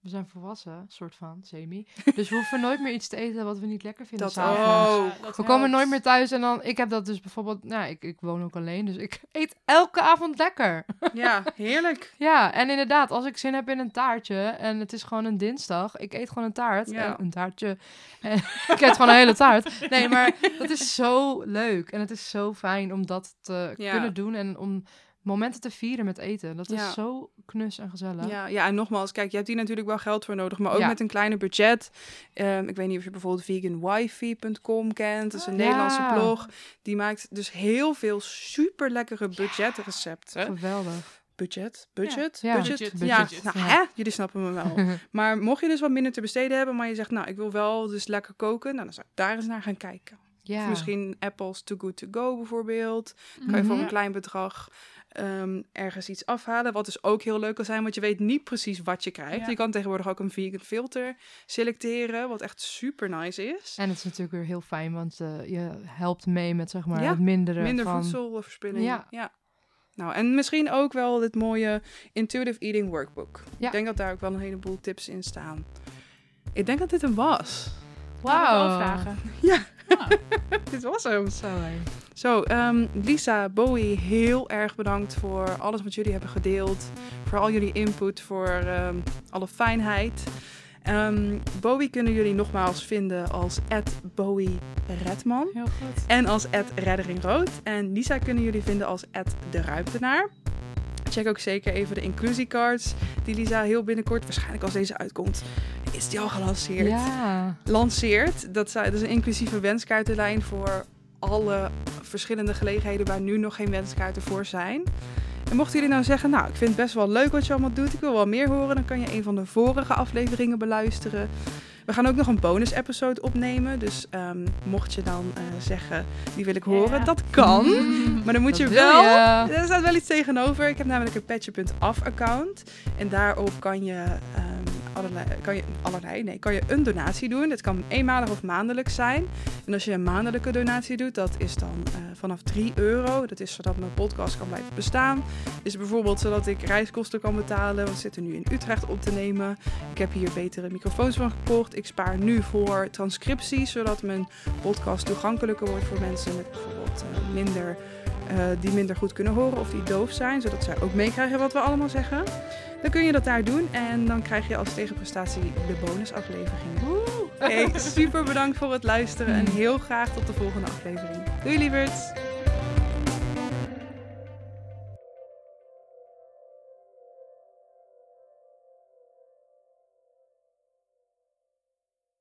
we zijn volwassen, soort van, semi. Dus we hoeven nooit meer iets te eten wat we niet lekker vinden Dat s'avonds. ook. Ja, dat We komen helpt. nooit meer thuis en dan, ik heb dat dus bijvoorbeeld, nou, ik, ik woon ook alleen, dus ik eet elke avond lekker. Ja, heerlijk. Ja, en inderdaad, als ik zin heb in een taartje en het is gewoon een dinsdag, ik eet gewoon een taart. Ja. En een taartje. En ik eet gewoon een hele taart. Nee, maar dat is zo leuk en het is zo fijn om dat te Ja. kunnen doen en om momenten te vieren met eten. Dat Ja. is zo knus en gezellig. Ja, ja, en nogmaals, kijk, je hebt hier natuurlijk wel geld voor nodig, maar ook Ja. met een kleiner budget. Ehm, ik weet niet of je bijvoorbeeld veganwifi.com kent. Dat is een Oh, Nederlandse blog. Die maakt dus heel veel super lekkere budgetrecepten. Geweldig. Budget? Budget? Ja. Budget? Budget, Ja, budget. nou hè, jullie snappen me wel. Maar mocht je dus wat minder te besteden hebben, maar je zegt, nou, ik wil wel dus lekker koken, nou, dan zou ik daar eens naar gaan kijken. Ja. Of misschien Apple's Too Good To Go bijvoorbeeld. Dan kan je voor Mhm. een klein bedrag ehm, ergens iets afhalen. Wat dus ook heel leuk kan zijn, want je weet niet precies wat je krijgt. Ja. Je kan tegenwoordig ook een vegan filter selecteren, wat echt super nice is. En het is natuurlijk weer heel fijn, want eh, je helpt mee met zeg maar Ja, het minderen Minder van... voedselverspilling. Ja. ja. Nou, en misschien ook wel dit mooie Intuitive Eating Workbook. Ja. Ik denk dat daar ook wel een heleboel tips in staan. Ik denk dat dit hem was. Wauw. wel vragen. Ja. Ah, dit was hem. Zo ehm, Lisa, Bowie, heel erg bedankt voor alles wat jullie hebben gedeeld. Voor al jullie input, voor ehm, alle fijnheid. Ehm, Bowie kunnen jullie nogmaals vinden als Bowie Redman. heel goed. En als Redderingrood. En Lisa kunnen jullie vinden als de Ruimtenaar. Check ook zeker even de inclusiecards die Lisa heel binnenkort, waarschijnlijk als deze uitkomt, is die al gelanceerd. Ja. Lanceert. Dat, is een inclusieve wenskaartenlijn voor alle verschillende gelegenheden waar nu nog geen wenskaarten voor zijn. En mochten jullie nou zeggen, nou, ik vind het best wel leuk wat je allemaal doet, ik wil wel meer horen, dan kan je een van de vorige afleveringen beluisteren. We gaan ook nog een bonus episode opnemen, dus ehm, mocht je dan eh, zeggen, die wil ik horen, Ja. dat kan. Mm. Maar dan moet je wel. je. Er staat wel iets tegenover. Ik heb namelijk een petje.af account. En daarop kan je, ehm, allerlei, kan je allerlei, nee, kan je een donatie doen. Dat kan eenmalig of maandelijks zijn. En als je een maandelijke donatie doet, dat is dan eh, vanaf 3 euro. Dat is zodat mijn podcast kan blijven bestaan. Is bijvoorbeeld zodat ik reiskosten kan betalen. Want we zitten nu in Utrecht op te nemen. Ik heb hier betere microfoons van gekocht. Ik spaar nu voor transcripties, zodat mijn podcast toegankelijker wordt voor mensen met bijvoorbeeld eh, minder eh, die minder goed kunnen horen of die doof zijn, zodat zij ook meekrijgen wat we allemaal zeggen. Dan kun je dat daar doen en dan krijg je als tegenprestatie de bonusaflevering. Hey, super bedankt voor het luisteren en heel graag tot de volgende aflevering. Doei lieverds!